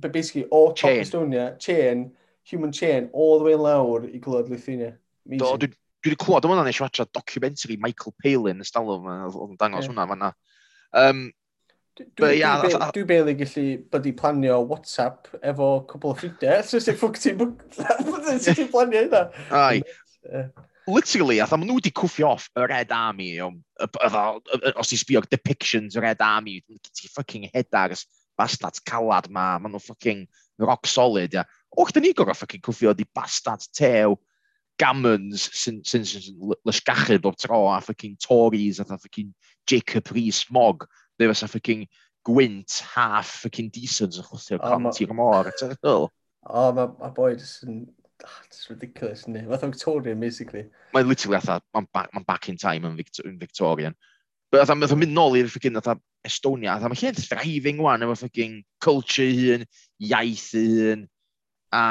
but basically, o top Estonia, chain, human chain, all the way lawr i glywed Lithuania. Amazing. dwi, Dwi wedi clywed, yma nes i fatra documentary Michael Palin yn ys oedd yn dangos yeah. hwnna fanna. Um, Dwi'n dwi, yeah, dwi, dwi, dwi beili gallu byddu planio WhatsApp efo cwbl o ffrindiau. Sos sy'n ffwc ti'n planio hynna? Ai. Literally, atho maen nhw wedi cwffio off y Red Army, os ti'n sbio depictions y Red Army, ti'n ffucking hedar, bastards calad ma, maen nhw ffucking rock solid, ia. Och, da ni gorau ffucking cwffio di bastard tew gammons sy'n sy, sy, sy lysgachyd o'r tro a ffocin Tories a ffocin Jacob Rees-Mogg. Fe fysa ffocin gwynt half ffocin decent yn chwthio'r cont i'r môr. O, mae ma boi jyst yn... Ah, It's ridiculous, ynddi? Fath Victorian, basically. Mae'n literally atha, mae'n back, ma back in time yn, Victor, yn Victorian. But atha, mae'n mynd nôl i'r ffocin atha Estonia, atha, mae lle'n thriving wan efo ffocin culture hun, iaith hun, a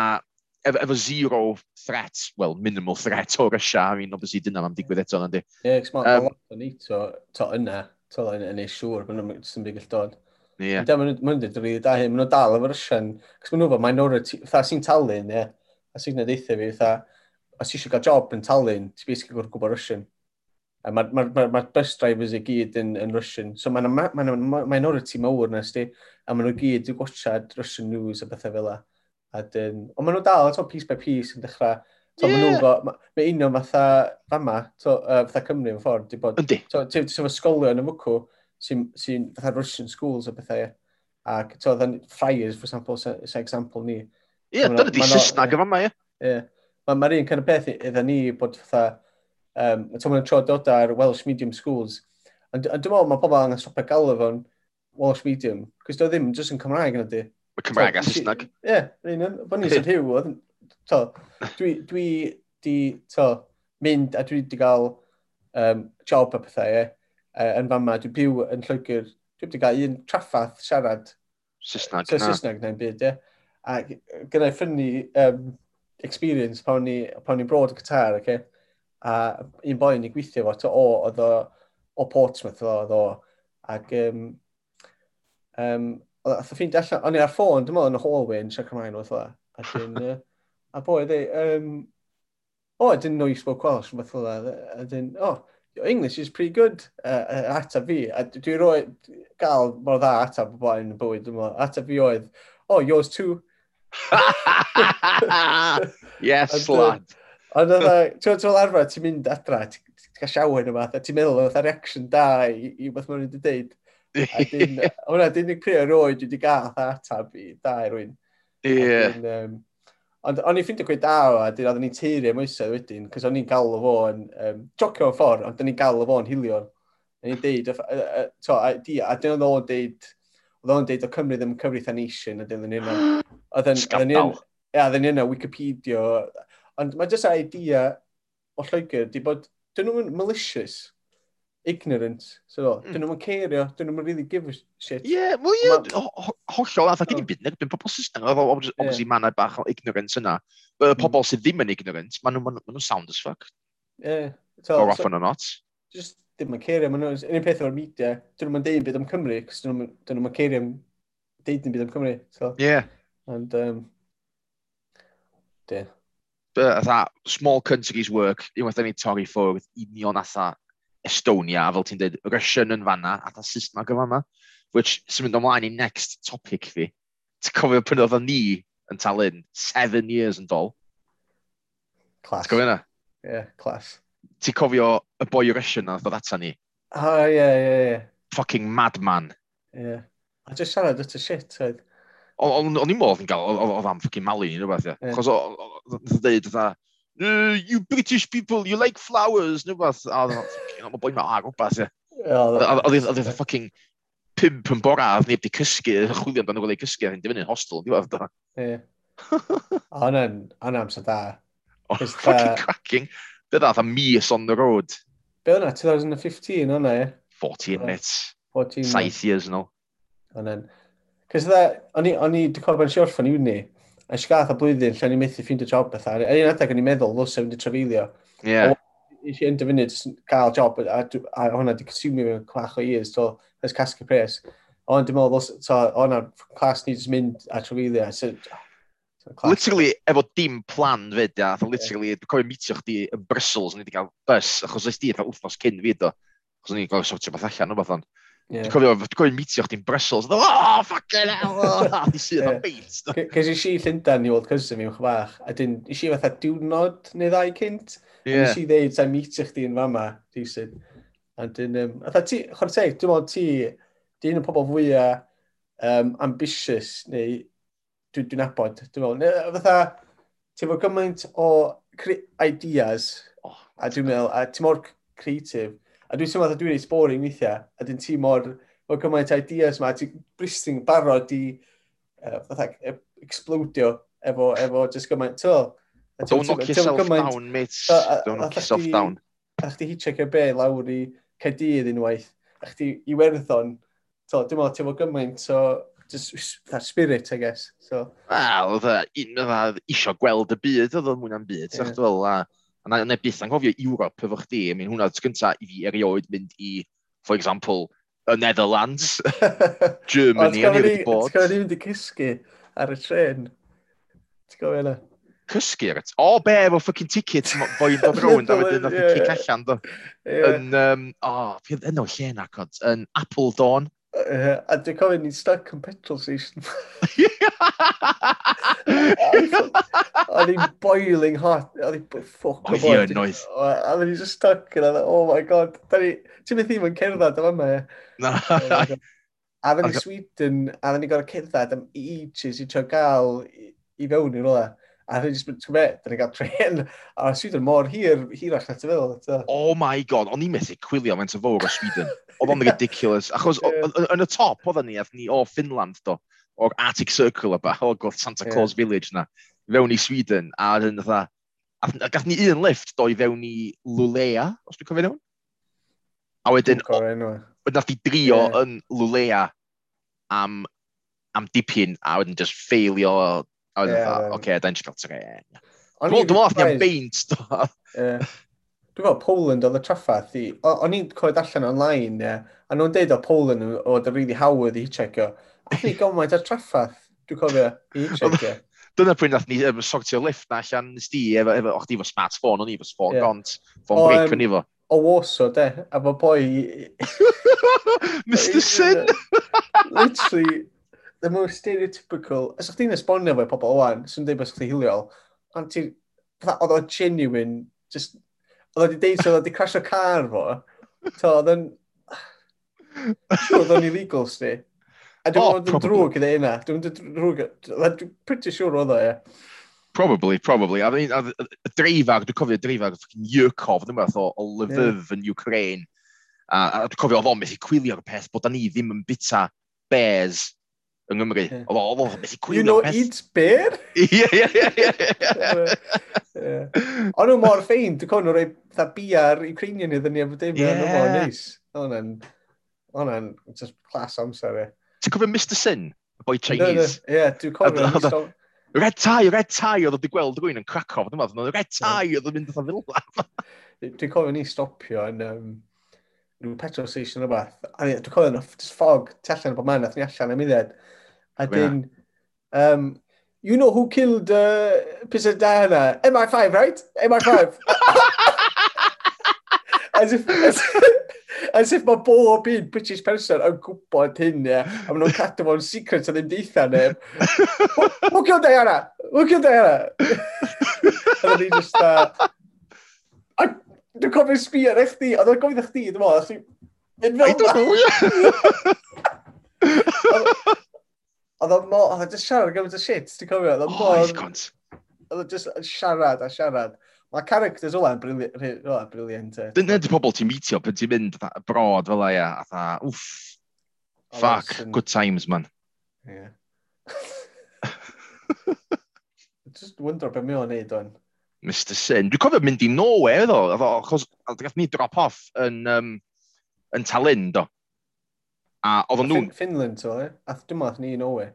efo, efo zero threat, well, minimal threat o Russia, I mean, obviously, dyna mae'n digwydd eto, nandi. Ie, yeah, mae um, lot o ni to, to yna, to yna, yn ei siŵr, mae'n ddim byd dod. Ie. Mae'n dweud rili da hyn, maen nhw'n dal efo Russian, cos maen nhw fel minority, fatha sy'n talu, ie, a sy'n nedeithio fi, fatha, os eisiau cael job yn Tallinn, ti'n basically gwrdd gwybod Russian. A mae'r ma, ma, ma bus drivers i gyd yn, yn Russian. So mae'n ma, ma, ma minority mawr nes di, a maen nhw gyd i gwachad Russian news a bethau fel la. A dyn, ond maen nhw dal, to, piece by piece yn dechrau. So, yeah. nhw, mae ma, ma union fatha fama, to, uh, fatha Cymru yn ffordd, di bod... Yndi. To, ti wedi ysgolion yn fwcw sy'n sy fatha Russian schools a bethau. Ac, to, ddan friars, for example, sy'n sy example ni. Ie, yeah, dyna di Saesnag yn fama, ie. Ie. Mae'r ma un kind of beth iddyn ni bod fatha... Um, to, maen nhw'n tro dod ar Welsh Medium Schools. Ond dwi'n meddwl mae pobl angen stopio galw fo'n Welsh Medium, cos doedd ddim jyst yn Cymraeg yna di. Mae Cymraeg a Saesneg. Ie, un o'n i'n sy'n rhyw oedd. To, dwi, dwi di, to, mynd a dwi di gael um, job a pethau, ie. Uh, yn fama, Dwi byw yn Lloegr. Dwi wedi cael un traffath siarad Saesneg. So, Saesneg neu'n byd, ie. A gyda'i ffynnu um, experience pan ni, pan ni brod y Qatar, okay? a un boi ni gweithio fo, to o, oedd o, o Portsmouth, oedd o, ac um, um, oedd a ffrind allan, o'n i ar ffôn, dim ond yn y hallway yn siarad Cymraeg nhw, a dyn, uh, a boi, dde, um, o, oh, I didn't know you spoke Welsh, fath o dda, a dyn, oh, your English is pretty good, uh, uh, atab fi, a dwi'n rhoi, gael mor dda atab o blaen yn y bywyd, dwi'n meddwl, atab fi oedd, oh, yours too. yes, lad. Ond oedd, ti'n meddwl arfer, ti'n mynd adra, ti'n cael siawen yma, ti'n meddwl, oedd reaction da i, i beth mae'n wedi dweud. Hwna, dyn ni'n creu roed wedi gael atab i da i rwy'n. Ie. Ond o'n i'n ffeindio gweud da o, a dyn oedden ni'n am mwysau wedyn, cos o'n i'n gael o fo yn, um, jocio yn ffordd, ond o'n i'n gael o fo yn hilion. O'n i'n deud, to, a, di, a dyn oedd o'n deud, oedd o'n deud o Cymru ddim cyfrif a nation, a dyn o'n i'n... Sgafdal. Ie, oedden ni'n Wikipedia, ond mae jyst idea o Lloegr, di bod, dyn nhw'n malicious ignorance. So, mm. dyn nhw'n ceirio, dyn nhw'n really give a shit. Ie, yeah, well, yeah, ma... hollol, a dyn ni'n byd, dyn pobl Saesneg, obviously yeah. mae'n bach o ignorance yna. Y mm. pobl sydd ddim yn ignorant, maen nhw'n ma sound as fuck. Ie. Yeah. So, Or often or not. Just ddim yn ceirio, maen nhw'n, un peth o'r media, dyn nhw'n deud byd am Cymru, cos dyn nhw'n ceirio am deud yn byd am Cymru. So, yeah. And, um, yeah. But that small countries work, unwaith dyn ni'n torri ffwrdd, union atha Estonia, a fel ti'n dweud, Russian yn fanna, a ta Saesneg yn fanna, which sy'n mynd ymlaen i next topic fi. Ti'n cofio pan oedd ni yn talun, seven years yn dol. Class. Ti'n cofio yna? Ie, yeah, class. Ti'n cofio y boi Russian na ddod ata ni? Oh, ie, ie, ie. Fucking madman. Ie. Yeah. A just siarad at y shit, oedd. O'n i'n modd yn gael, oedd am ffocin malu ni, rhywbeth, ie. Chos oedd dweud, uh, you British people, you like flowers, neu beth. A mae boi ma ar o beth. Oedd e'n fucking pimp yn bora, oedd neb di cysgu, chwilio amdano gweld ei cysgu, oedd e'n dyfynu'n hostel, di fath da. Ie. Hwna'n amser da. Oh, fucking cracking. Be dda, mis on the road. Be o'na, 2015 o'na, ie? 14 minutes. 14 minutes. 7 years, no. Hwna'n... Cys dda, o'n i, o'n i, dwi'n cofio'n siorff o'n i wni, A eisiau gath a blwyddyn lle o'n i methu ffeindio job bethau. Ar un adeg o'n i'n meddwl, los fynd i trafeilio. Yeah. Eisiau yn dyfynu jyst gael job, a, a hwnna wedi consumio mewn clach o years, so ys casgu pres. Ond dwi'n meddwl, so, o'na clas ni jyst mynd a trafeilio. So, Literally, efo dim plan fyd, a literally, dwi'n cofio mitio chdi yn Brussels, ni wedi cael bus, achos oes di, eitha wythnos cyn fi, do. Achos ni'n gofio sortio beth allan, o beth ond. Dwi'n cofio, dwi'n cofio meetio chdi'n Brussels, dda, oh, fucking hell, oh, di sydd o'n beint. Cys i si Llundain i World Cousin fi, mwch bach, a dyn, i si fatha diwrnod neu ddau cynt, yeah. a nes i ddeud, ta'n meetio chdi yn fama, di sydd. A dyn, um, a ti, chwrteg, dwi'n meddwl ti, di un o pobl fwyaf um, ambitious, neu dwi'n dwi abod, dwi'n meddwl, fatha, ti'n fawr gymaint o ideas, oh, a dwi'n meddwl, a ti'n mor creative, A dwi'n teimlo dwi'n ei boring weithiau, a dwi'n ti mor, mor gymaint ideas yma, ti'n bristing barod i uh, fatha, e, explodio efo, efo just gymaint, to. Don't knock yourself gymaint, down, mate. Don't knock yourself down. A chdi hitio cael be lawr i Cadydd unwaith, a chdi i Iwerddon, to, dim ond ti'n fod gymaint, so just that spirit, I guess. So. Wel, oedd un oedd isio gweld y byd, oedd o'n am byd, yeah. sa'ch dwi'n A na, na byth anghofio Europe efo chdi. I mean, hwnna gyntaf i fi erioed mynd i, for example, y Netherlands, Germany, yn wedi bod. Ti'n gofio ni mynd i cysgu ar y tren? Ti'n gofio yna? Cysgu ar y tren? O, be, efo ffucking ticket, boi'n dod rownd, a wedyn nath i cic allan, do. Yn, um, o, fydd enw lle na, cod, yn Apple Dawn. Uh, a dwi'n cofio ni'n stuck yn petrol station. Oedd hi'n boiling hot. Oedd hi'n ffoc o boed. Oedd hi'n just stuck yn oedd, e, oh my god. Ti'n mynd ddim yn cerdded am yma. Na. E, e. A fe ni Sweden, a fe ni gorau cerdded am ages i trio gael i fewn i'r rola. A rydyn ni'n ti'n gwybod, dyn ni'n cael tren a Sweden mor hir, hirach na ti fel. Oh my god, o'n i'n methu cwilio mewn tyfowr o Sweden. Oedd o'n ridiculous. Achos yn y top oedden ni, ni o Finland do, o'r Arctic Circle yba, o'r gwrth Santa Claus yeah. Village na, fewn i Sweden, a yn dda, a gath ni un lift do i fewn i Lulea, os dwi'n cofio nhw? A wedyn, nath i drio yeah. yn Lulea am, am dipyn, a wedyn just ffeilio A wedyn dda, oce, da ni'n got, tren. ie. Dwi'n meddwl oedd ni'n beint, do. Dwi'n meddwl Poland oedd y traffath i... O'n i'n coed allan online, ie. A nhw'n deud o Poland oedd y really hawdd i hitchhiker. A ni gomaint ar traffath, dwi'n cofio, i hitchhiker. Dyna pryd nath ni um, sortio lift na allan nes di, efo, efo, o'ch di efo smartphone, o'n i efo sfôn yeah. gont, ffôn bric, o'n i efo. O woso, de, a fo boi... Mr Sin! Literally, the most stereotypical, os ydych chi'n esbonio fe pobl oan, sy'n dweud bod ydych chi'n hiliol, ond ti, oedd o genuine, just, oedd o wedi deud, oedd o wedi crasio car fo, to, oedd yn, siwr, oedd o'n illegal sti. A dwi'n oh, mynd yn drwg gyda hynna. Dwi'n drwg. Dwi'n pretty sure oedd o, ie. Probably, probably. A mean, y dreifag, dwi'n cofio dreifag, ffocin Yurkov, dwi'n meddwl, o Lviv yn Ukraine. A, a dwi'n cofio, oedd o'n methu cwilio'r peth bod ni ddim yn bita bears yng Nghymru. Yeah. Oedd o, oedd o, beth i cwyno. You know peth. eat bear? Ie, ie, ie. Ond nhw mor ffein, dwi'n cofio nhw roi fatha biar Ukrainian iddyn ni am y dim, yeah. nhw mor neis. Hwna'n, hwna'n, just class amser e. Ti'n cofio Mr Sin, y boi Chinese? Ie, yeah, dwi'n cofio. Red tie, red tie oedd wedi gweld rhywun yn Krakow, dwi'n meddwl, red tie oedd o'n mynd oedd fila. Dwi'n cofio ni stopio yn, um, rhyw petrol station o beth. A dwi'n cofio yna, just fog, tu allan o bod man, nath ni allan am idded. A dyn, um, you know who killed uh, Princess Diana? MI5, right? MI5. as if, as, as if mae bob un British person yn gwybod hyn, ie. A maen nhw'n cadw fo'n secret a ddim deitha neb. Who killed Diana? Who killed Diana? a ni just, uh, Dwi'n cofio sbi ar eich di, a dwi'n gofio eich di, dwi'n meddwl, I don't know, yeah. Oedd o'n mor... Oedd o'n just siarad gymaint o shit, ti'n cofio? Oedd o mor... Oedd o'n just siarad a siarad. Mae characters o'n briliant. Dyna dy pobl ti'n meetio pan ti'n mynd brod fel ia, a tha, wff, fuck, good times, man. Yeah. just wonder beth mi o'n neud o'n. Mr Sin. Dwi'n cofio mynd i Norway, ddo, achos gath ni drop off yn, um, yn Talyn, do. A oedden nhw'n... Finland, so, e? Eh? Ath dim ath ni Norway.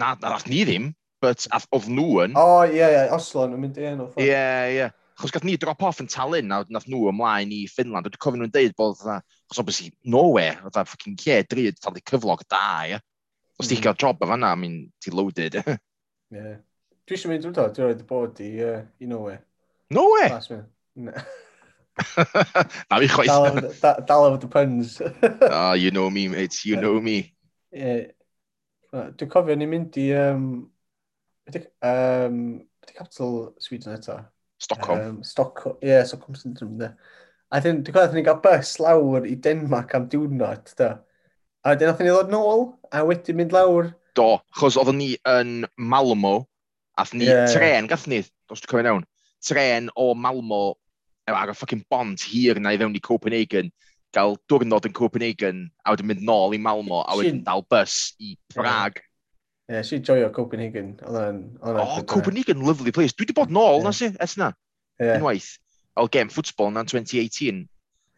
Na, na ath ni ddim, but ath oedd nhw yn... O, oh, ie, yeah, ie, yeah, Oslo, nhw'n mynd i enw. Ie, ie. Yeah. Chos gath ni drop off yn Tallinn, a nath nhw ymlaen i Finland. Dwi'n cofyn nhw'n deud bod, chos obviously, Norway, oedd a ffocin lle drud, talu cyflog da, ie. Os ti'n cael mm. job o fanna, I mean, ti loaded. Ie. yeah. Dwi eisiau mynd drwy to, dwi'n rhaid i bod i, uh, i Norway. Norway? Last minute. Na fi chwaith. Dal efo the puns. Ah, you know me, mate. You know me. Yeah. Dwi'n cofio ni'n mynd i... Um, um, Byddi capital Sweden eto? Stockholm. Um, Stockholm, ie, yeah, Stockholm Syndrome, de. A dwi'n dwi'n cofio, ni'n cael bus lawr i Denmark am diwrnod, da. A wedyn nath ni ddod nôl, a wedyn mynd lawr. Do, chos oedden ni yn Malmo, a ni yeah. tren gath ni, os dwi'n cofio iawn, tren o Malmo ar y ffocin bont hir na i fewn i Copenhagen, gael diwrnod yn Copenhagen, a wedyn mynd nôl i Malmo, a wedyn si... dal bus i Prag. Ie, yeah, si joio Copenhagen. Oedden, oedden, oh, Copenhagen, na. lovely place. Dwi wedi bod nôl, yeah. na si, es na. Yeah. Unwaith. O'r gem ffwtsbol na'n 2018.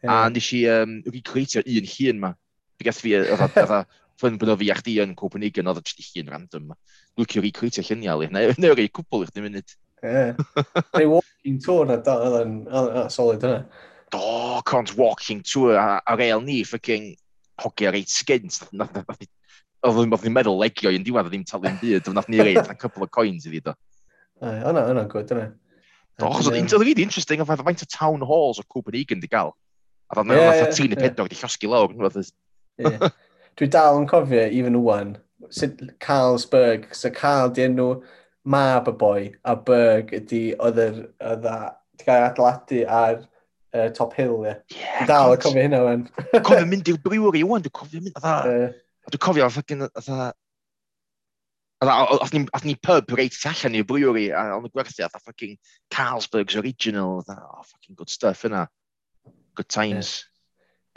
Yeah. A nes i um, recreatio un hun ma. Fi gath fi, oedd ffyn bod o fi a chdi yn Copenhagen, oedd o jyst hun random ma. Lwcio recreatio lluniau, neu rei cwbl i chdi munud. Ie. Yeah walking tour na da, oedd solid yna. Do, cont walking tour, a, a real ni, ffucking hogia reit skins. Oedd ni'n meddwl legio i'n diwedd, oedd ddim talu'n byd, ond nath ni reit, a couple of coins iddi do. Yna, yna, gwyd, yna. Do, chos oedd hi'n really interesting, oedd faint o town halls o Copenhagen di gael. A oedd yna ti'n y pedog di llosgi lawr. Dwi dal yn cofio, even one, sut Carlsberg, sy'n Carl di enw, mab y boi a Berg ydy oedd yr oedd gael adeiladu ar uh, Top Hill, ie. Yeah, dal y cofio hynna, wen. cofio mynd i'r brewery, wan, dwi'n cofio mynd, oedd Dwi'n cofio, oedd oedd Oedd ni pub reit tu allan i'r brewery a o'n y gwerthu a fucking Carlsberg's original. Oedd oh, fucking good stuff yna. Good times.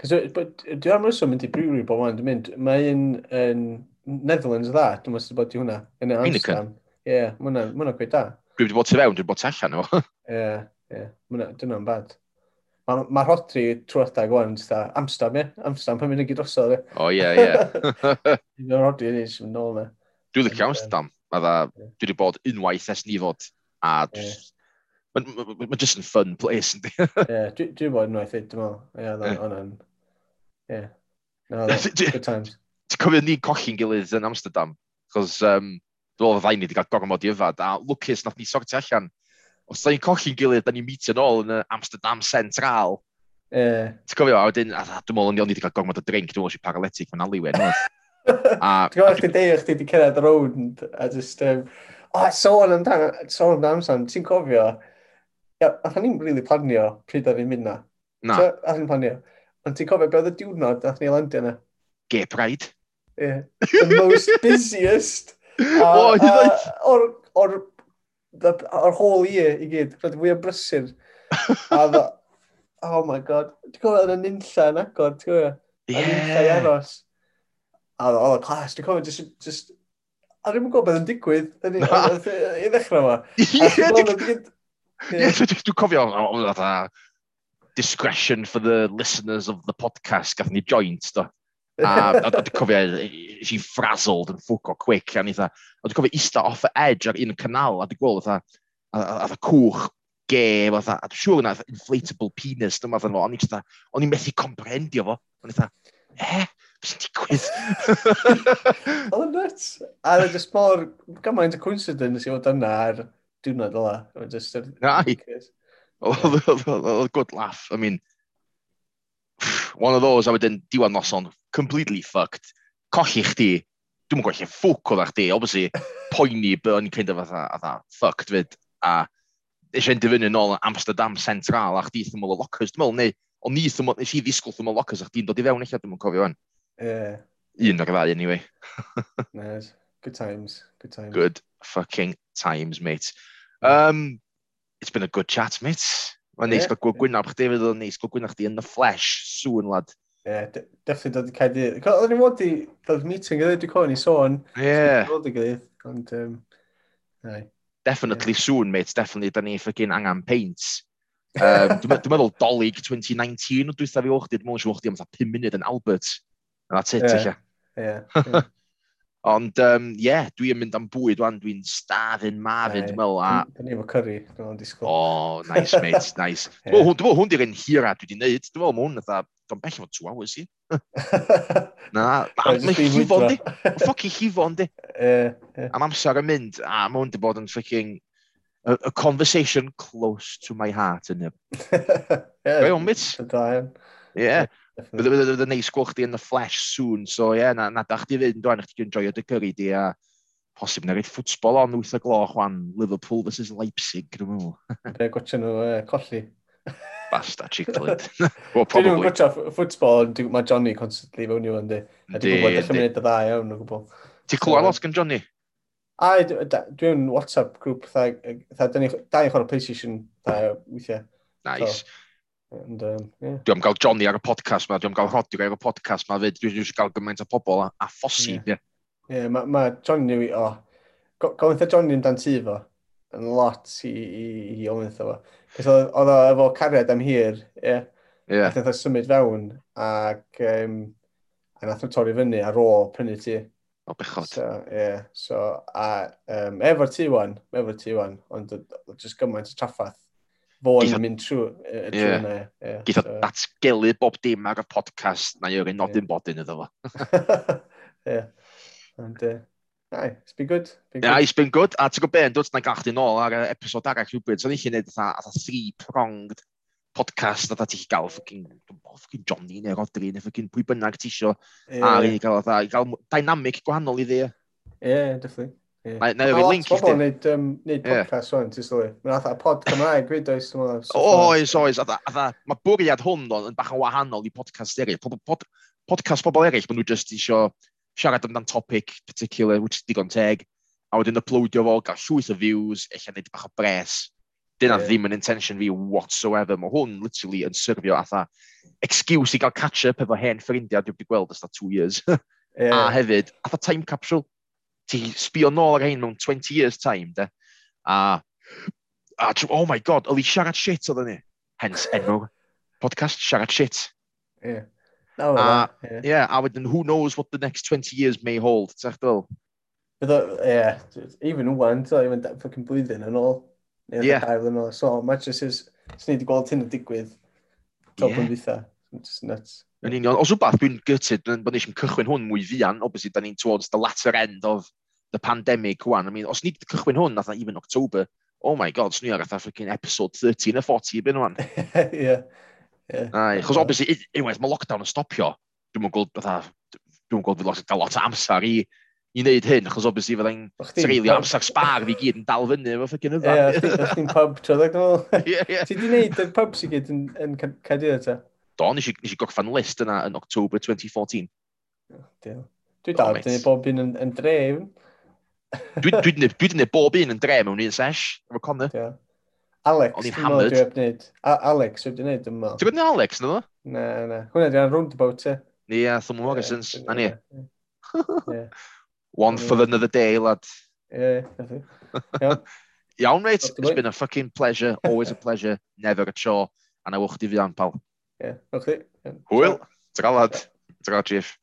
Cos dwi am rysw mynd i brewery bo wan, dwi'n mynd, mae un yn Netherlands dda, dwi'n mynd bod i hwnna, yn Amsterdam ie, mae hwnna gweud da. Dwi wedi bod tu fewn, dwi wedi bod tu allan o. Ie, ie, dyna yn bad. Mae'r ma rhodri trwy'r gwan, Amsterdam, ie? Amsterdam, pan mynd i gyd drosodd, ie? O, ie, ie. Mae'r rhodri yn eisiau mynd nôl me. Dwi'n licio Amsterdam. Dwi wedi bod unwaith es ni fod. A Mae'n just yn fun place, yndi? Ie, yeah, dwi wedi bod unwaith, dwi'n meddwl. Ie, hwnna'n... Ie. No, good times. Ti'n cofio ni'n colli'n gilydd yn Amsterdam? Chos um, Dwi'n meddwl fydda i wedi cael gormod i yfad, a lwcus nath ni sortio allan. Os da ni'n colli'n gilydd, da ni'n meetio nôl yn y Amsterdam Central. Yeah. Ti'n cofio, a wedyn, a dwi'n meddwl, ni wedi cael gormod o drink, dwi'n meddwl si paralytic mewn aliwen. Ti'n gwybod, chdi deio, chdi wedi cyrraedd y rownd, a just, um, o, oh, sôn amdano, sôn amdano amser, ti'n cofio, ia, a ni'n really planio pryd ar ni'n mynd na. Na. So, a ni'n planio. Ond ti'n cofio beth oedd y diwrnod a ni'n landio na? Gay Pride. Yeah. The most busiest O, hyd oed! O'r, or, o'r whole year i gyd, roedd fwy o brysur. A dda, oh my god, ti'n cofio yn y nynlla yn agor, ti'n cofio? Yeah. A nynlla i aros. A oedd o'r clas, ti'n cofio, just, just, a ddim yn gwybod beth yn digwydd, yn i ddechrau yma. Ie, dwi'n cofio, discretion for the listeners of the podcast, gath ni joint, do. A a dwi'n cofio, she frazzled yn ffwco quick. A ni dda, e, a dwi'n cofio ista off the edge ar un canal, a dwi'n gweld, a, a, a, a cwch ge, fatha, a dwi'n siŵr yna, inflatable penis, dyma fan fo, o'n i'n o'n i'n methu comprendio fo, o'n i'n dda, e, beth sy'n digwydd? Oedd yn nuts. A oedd e just mor, gymaint o coincidence i fod yna ar diwrnod ola. Oedd e jyst yr... Oedd good laugh, I mean, one of those a wedyn diwan noson, completely fucked, colli chdi, dwi'n gwella ffwc oedd chdi, obviously, poeni byn kind of atha, atha fucked fyd, a eisiau'n dyfynu nôl yn Amsterdam Central, a chdi ddim yn lockers, dwi'n meddwl, neu, o'n ni ddim yn, i ddisgwyl ddim yn lockers, a chdi'n dod i fewn eich ddim yn cofio fan. Yeah. Un o'r ddau, anyway. nice. Good times. Good times. Good fucking times, mate. Um, it's been a good chat, mate. Mae'n neis gael gwynaf chdi, fydd o'n neis gael gwynaf chdi yn y flesh, sŵn lad. Ie, yeah, definitely dod i cael dydd. Oedden ni fod i dod meeting ydw, dwi'n cofio ni sôn. Ie. Dod i gilydd, ond... Um, no. Definitely yeah. soon, mate. Definitely, da ni ffygin angen paint. Um, dwi'n meddwl dolig 2019 o dwi'n fi o'ch di, dwi'n meddwl o'ch dyd am 5 munud yn Albert. And that's it, yeah. yeah. yeah. Ond, ie, um, yeah, dwi yn mynd am bwyd wan, dwi'n starfyn marfyn, dwi'n meddwl. A... Dyn ni efo curry, dwi'n meddwl disgwyl. Oh, nice, mate, nice. Dwi'n meddwl, dwi'n meddwl, hwn di'r un hira dwi wedi neud. Dwi'n meddwl, hwn, dwi'n dwi'n bell efo two hours i. Na, mae'n llifon di. Mae'n ffocin llifon di. Am amser yn mynd, a mae hwn di bod yn ffucking... A, a, conversation close to my heart yn hyn. Ie, yeah, mate. Ie, Bydd yn neis gweld chdi yn y flesh soon, so ie, yeah, na, na da chdi fynd, dwi'n eich ti'n joio dy gyrru di a posib na reid ffwtsbol on 8 o gloch wan, Liverpool versus Leipzig, dwi'n meddwl. Be, gwtio nhw uh, colli. Basta, chicklid. well, probably. Dwi'n gwtio ffwtsbol, mae Johnny constantly fewn i'w yndi. A dwi'n gwybod eich mynd y dda iawn o gwbl. Ti'n clywed lot gan Johnny? A dwi'n WhatsApp grŵp, dda, dda, dda, dda, dda, dda, dda, dda, And, um, yeah. Dwi am gael Johnny ar y podcast ma, dwi am gael Rodri ar y podcast ma, fyd, dwi eisiau gael gymaint o pobl a, a ffosib, ie. Yeah. Ie, yeah, mae ma Johnny, i- o, oh, gofyn Johnny yn dan tu fo, yn lot i, i, i ofyn fo. Cos oedd o efo cariad am hir, ie. Yeah. Yeah. Nath o symud fewn, ac um, a nath o torri fyny ar ôl prynu ti. O, bechod. So, yeah. so, a um, efo'r ti wan, efo'r ti wan, ond just gymaint o traffath fod yn mynd trwy yna. E, Geith o datgelu bob dim ar y podcast na yw'r un nodyn bodyn iddo fo. Ie. uh... Aye, it's been good. Been yeah, good. it's been good. A ti'n gwybod beth, dwi'n gael chdi nôl ar episod arall rhywbryd. So, ni'n gwneud atha three-pronged podcast a ti'n gael ffocin, ffocin Johnny neu Rodri neu ffocin pwy bynnag ti isio. Yeah. A i gael, atha, i gael dynamic gwahanol i ddi. Ie, yeah, definitely. Yeah. Mae yna fi link i chdi. Mae lot um, neud podcast o'n, ti'n sylwi. Mae'n atha pod Cymraeg fyd oes, ti'n meddwl. Oes, oes. Mae bwriad hwn o'n bach yn wahanol i podcast eraill. Pod, pod, podcast pobl eraill, maen nhw just isio siarad amdan topic particular, which is digon teg, a wedyn uploadio fo, gael llwyth o views, eich neud bach o bres. Dyna yeah. ddim yn intention fi whatsoever. Mae hwn literally yn syrfio atha excuse i gael catch-up efo hen ffrindiau dwi wedi gweld ysda two years. yeah. a hefyd, atha time capsule ti sbio nôl ar hyn mewn 20 years time, de. A, a oh my god, oedd hi siarad shit oedd ni. Hence, enw, podcast, siarad shit. Yeah. No, a, yeah. yeah, a wedyn, who knows what the next 20 years may hold, ti'n ddol? yeah, even one, ti'n even that fucking blwyddyn yn ôl. Yeah. Yn ôl, so much as is, sy'n ni wedi gweld hyn yn digwydd. Top yn yeah. Just nuts. Yn union, os rhywbeth dwi'n gutted, bod nes i'n cychwyn hwn mwy fian, obviously, da ni'n towards the latter end of the pandemic one. I mean, os ni wedi cychwyn hwn, nath even October, oh my god, swn i ar freaking episode 13 a 40 byn o'n. Ie. Yeah. Ai, chos obviously, unwaith mae lockdown yn stopio, dwi'n mwyn gweld, fatha, dwi'n gweld fydd lot, lot o amser i i wneud hyn, achos obviously fydda'n treulio amser spar fi gyd yn dal fyny efo ffocin yfan. Ie, yeah, chdi'n pub tro troedd ôl. Ti di wneud y pubs i gyd yn, yn Cadydd eto? Do, nes i, nes i gorffan list yna yn October 2014. Diolch. Dwi dal wedi gwneud bob un yn, yn drefn. Dwi dwi dwi wedi gwneud bob un yn dre mewn un sesh, efo Connor. Yeah. Alex, dwi'n meddwl dwi wedi gwneud. Alex, dwi wedi gwneud, yn meddwl. Ti'n gwneud Alex, dwi'n meddwl? Na, na. Hwna dwi'n roundabout, e. Ie, yeah, Thumb Morrison's, na ni. One yeah. for another day, lad. Ie, yeah, Iawn, mate. It's been a fucking pleasure. Always a pleasure. Never a chore. A na wch di fi an, pal. Ie, yeah, o'ch di. Hwyl. Tra lad. Tra, Chief.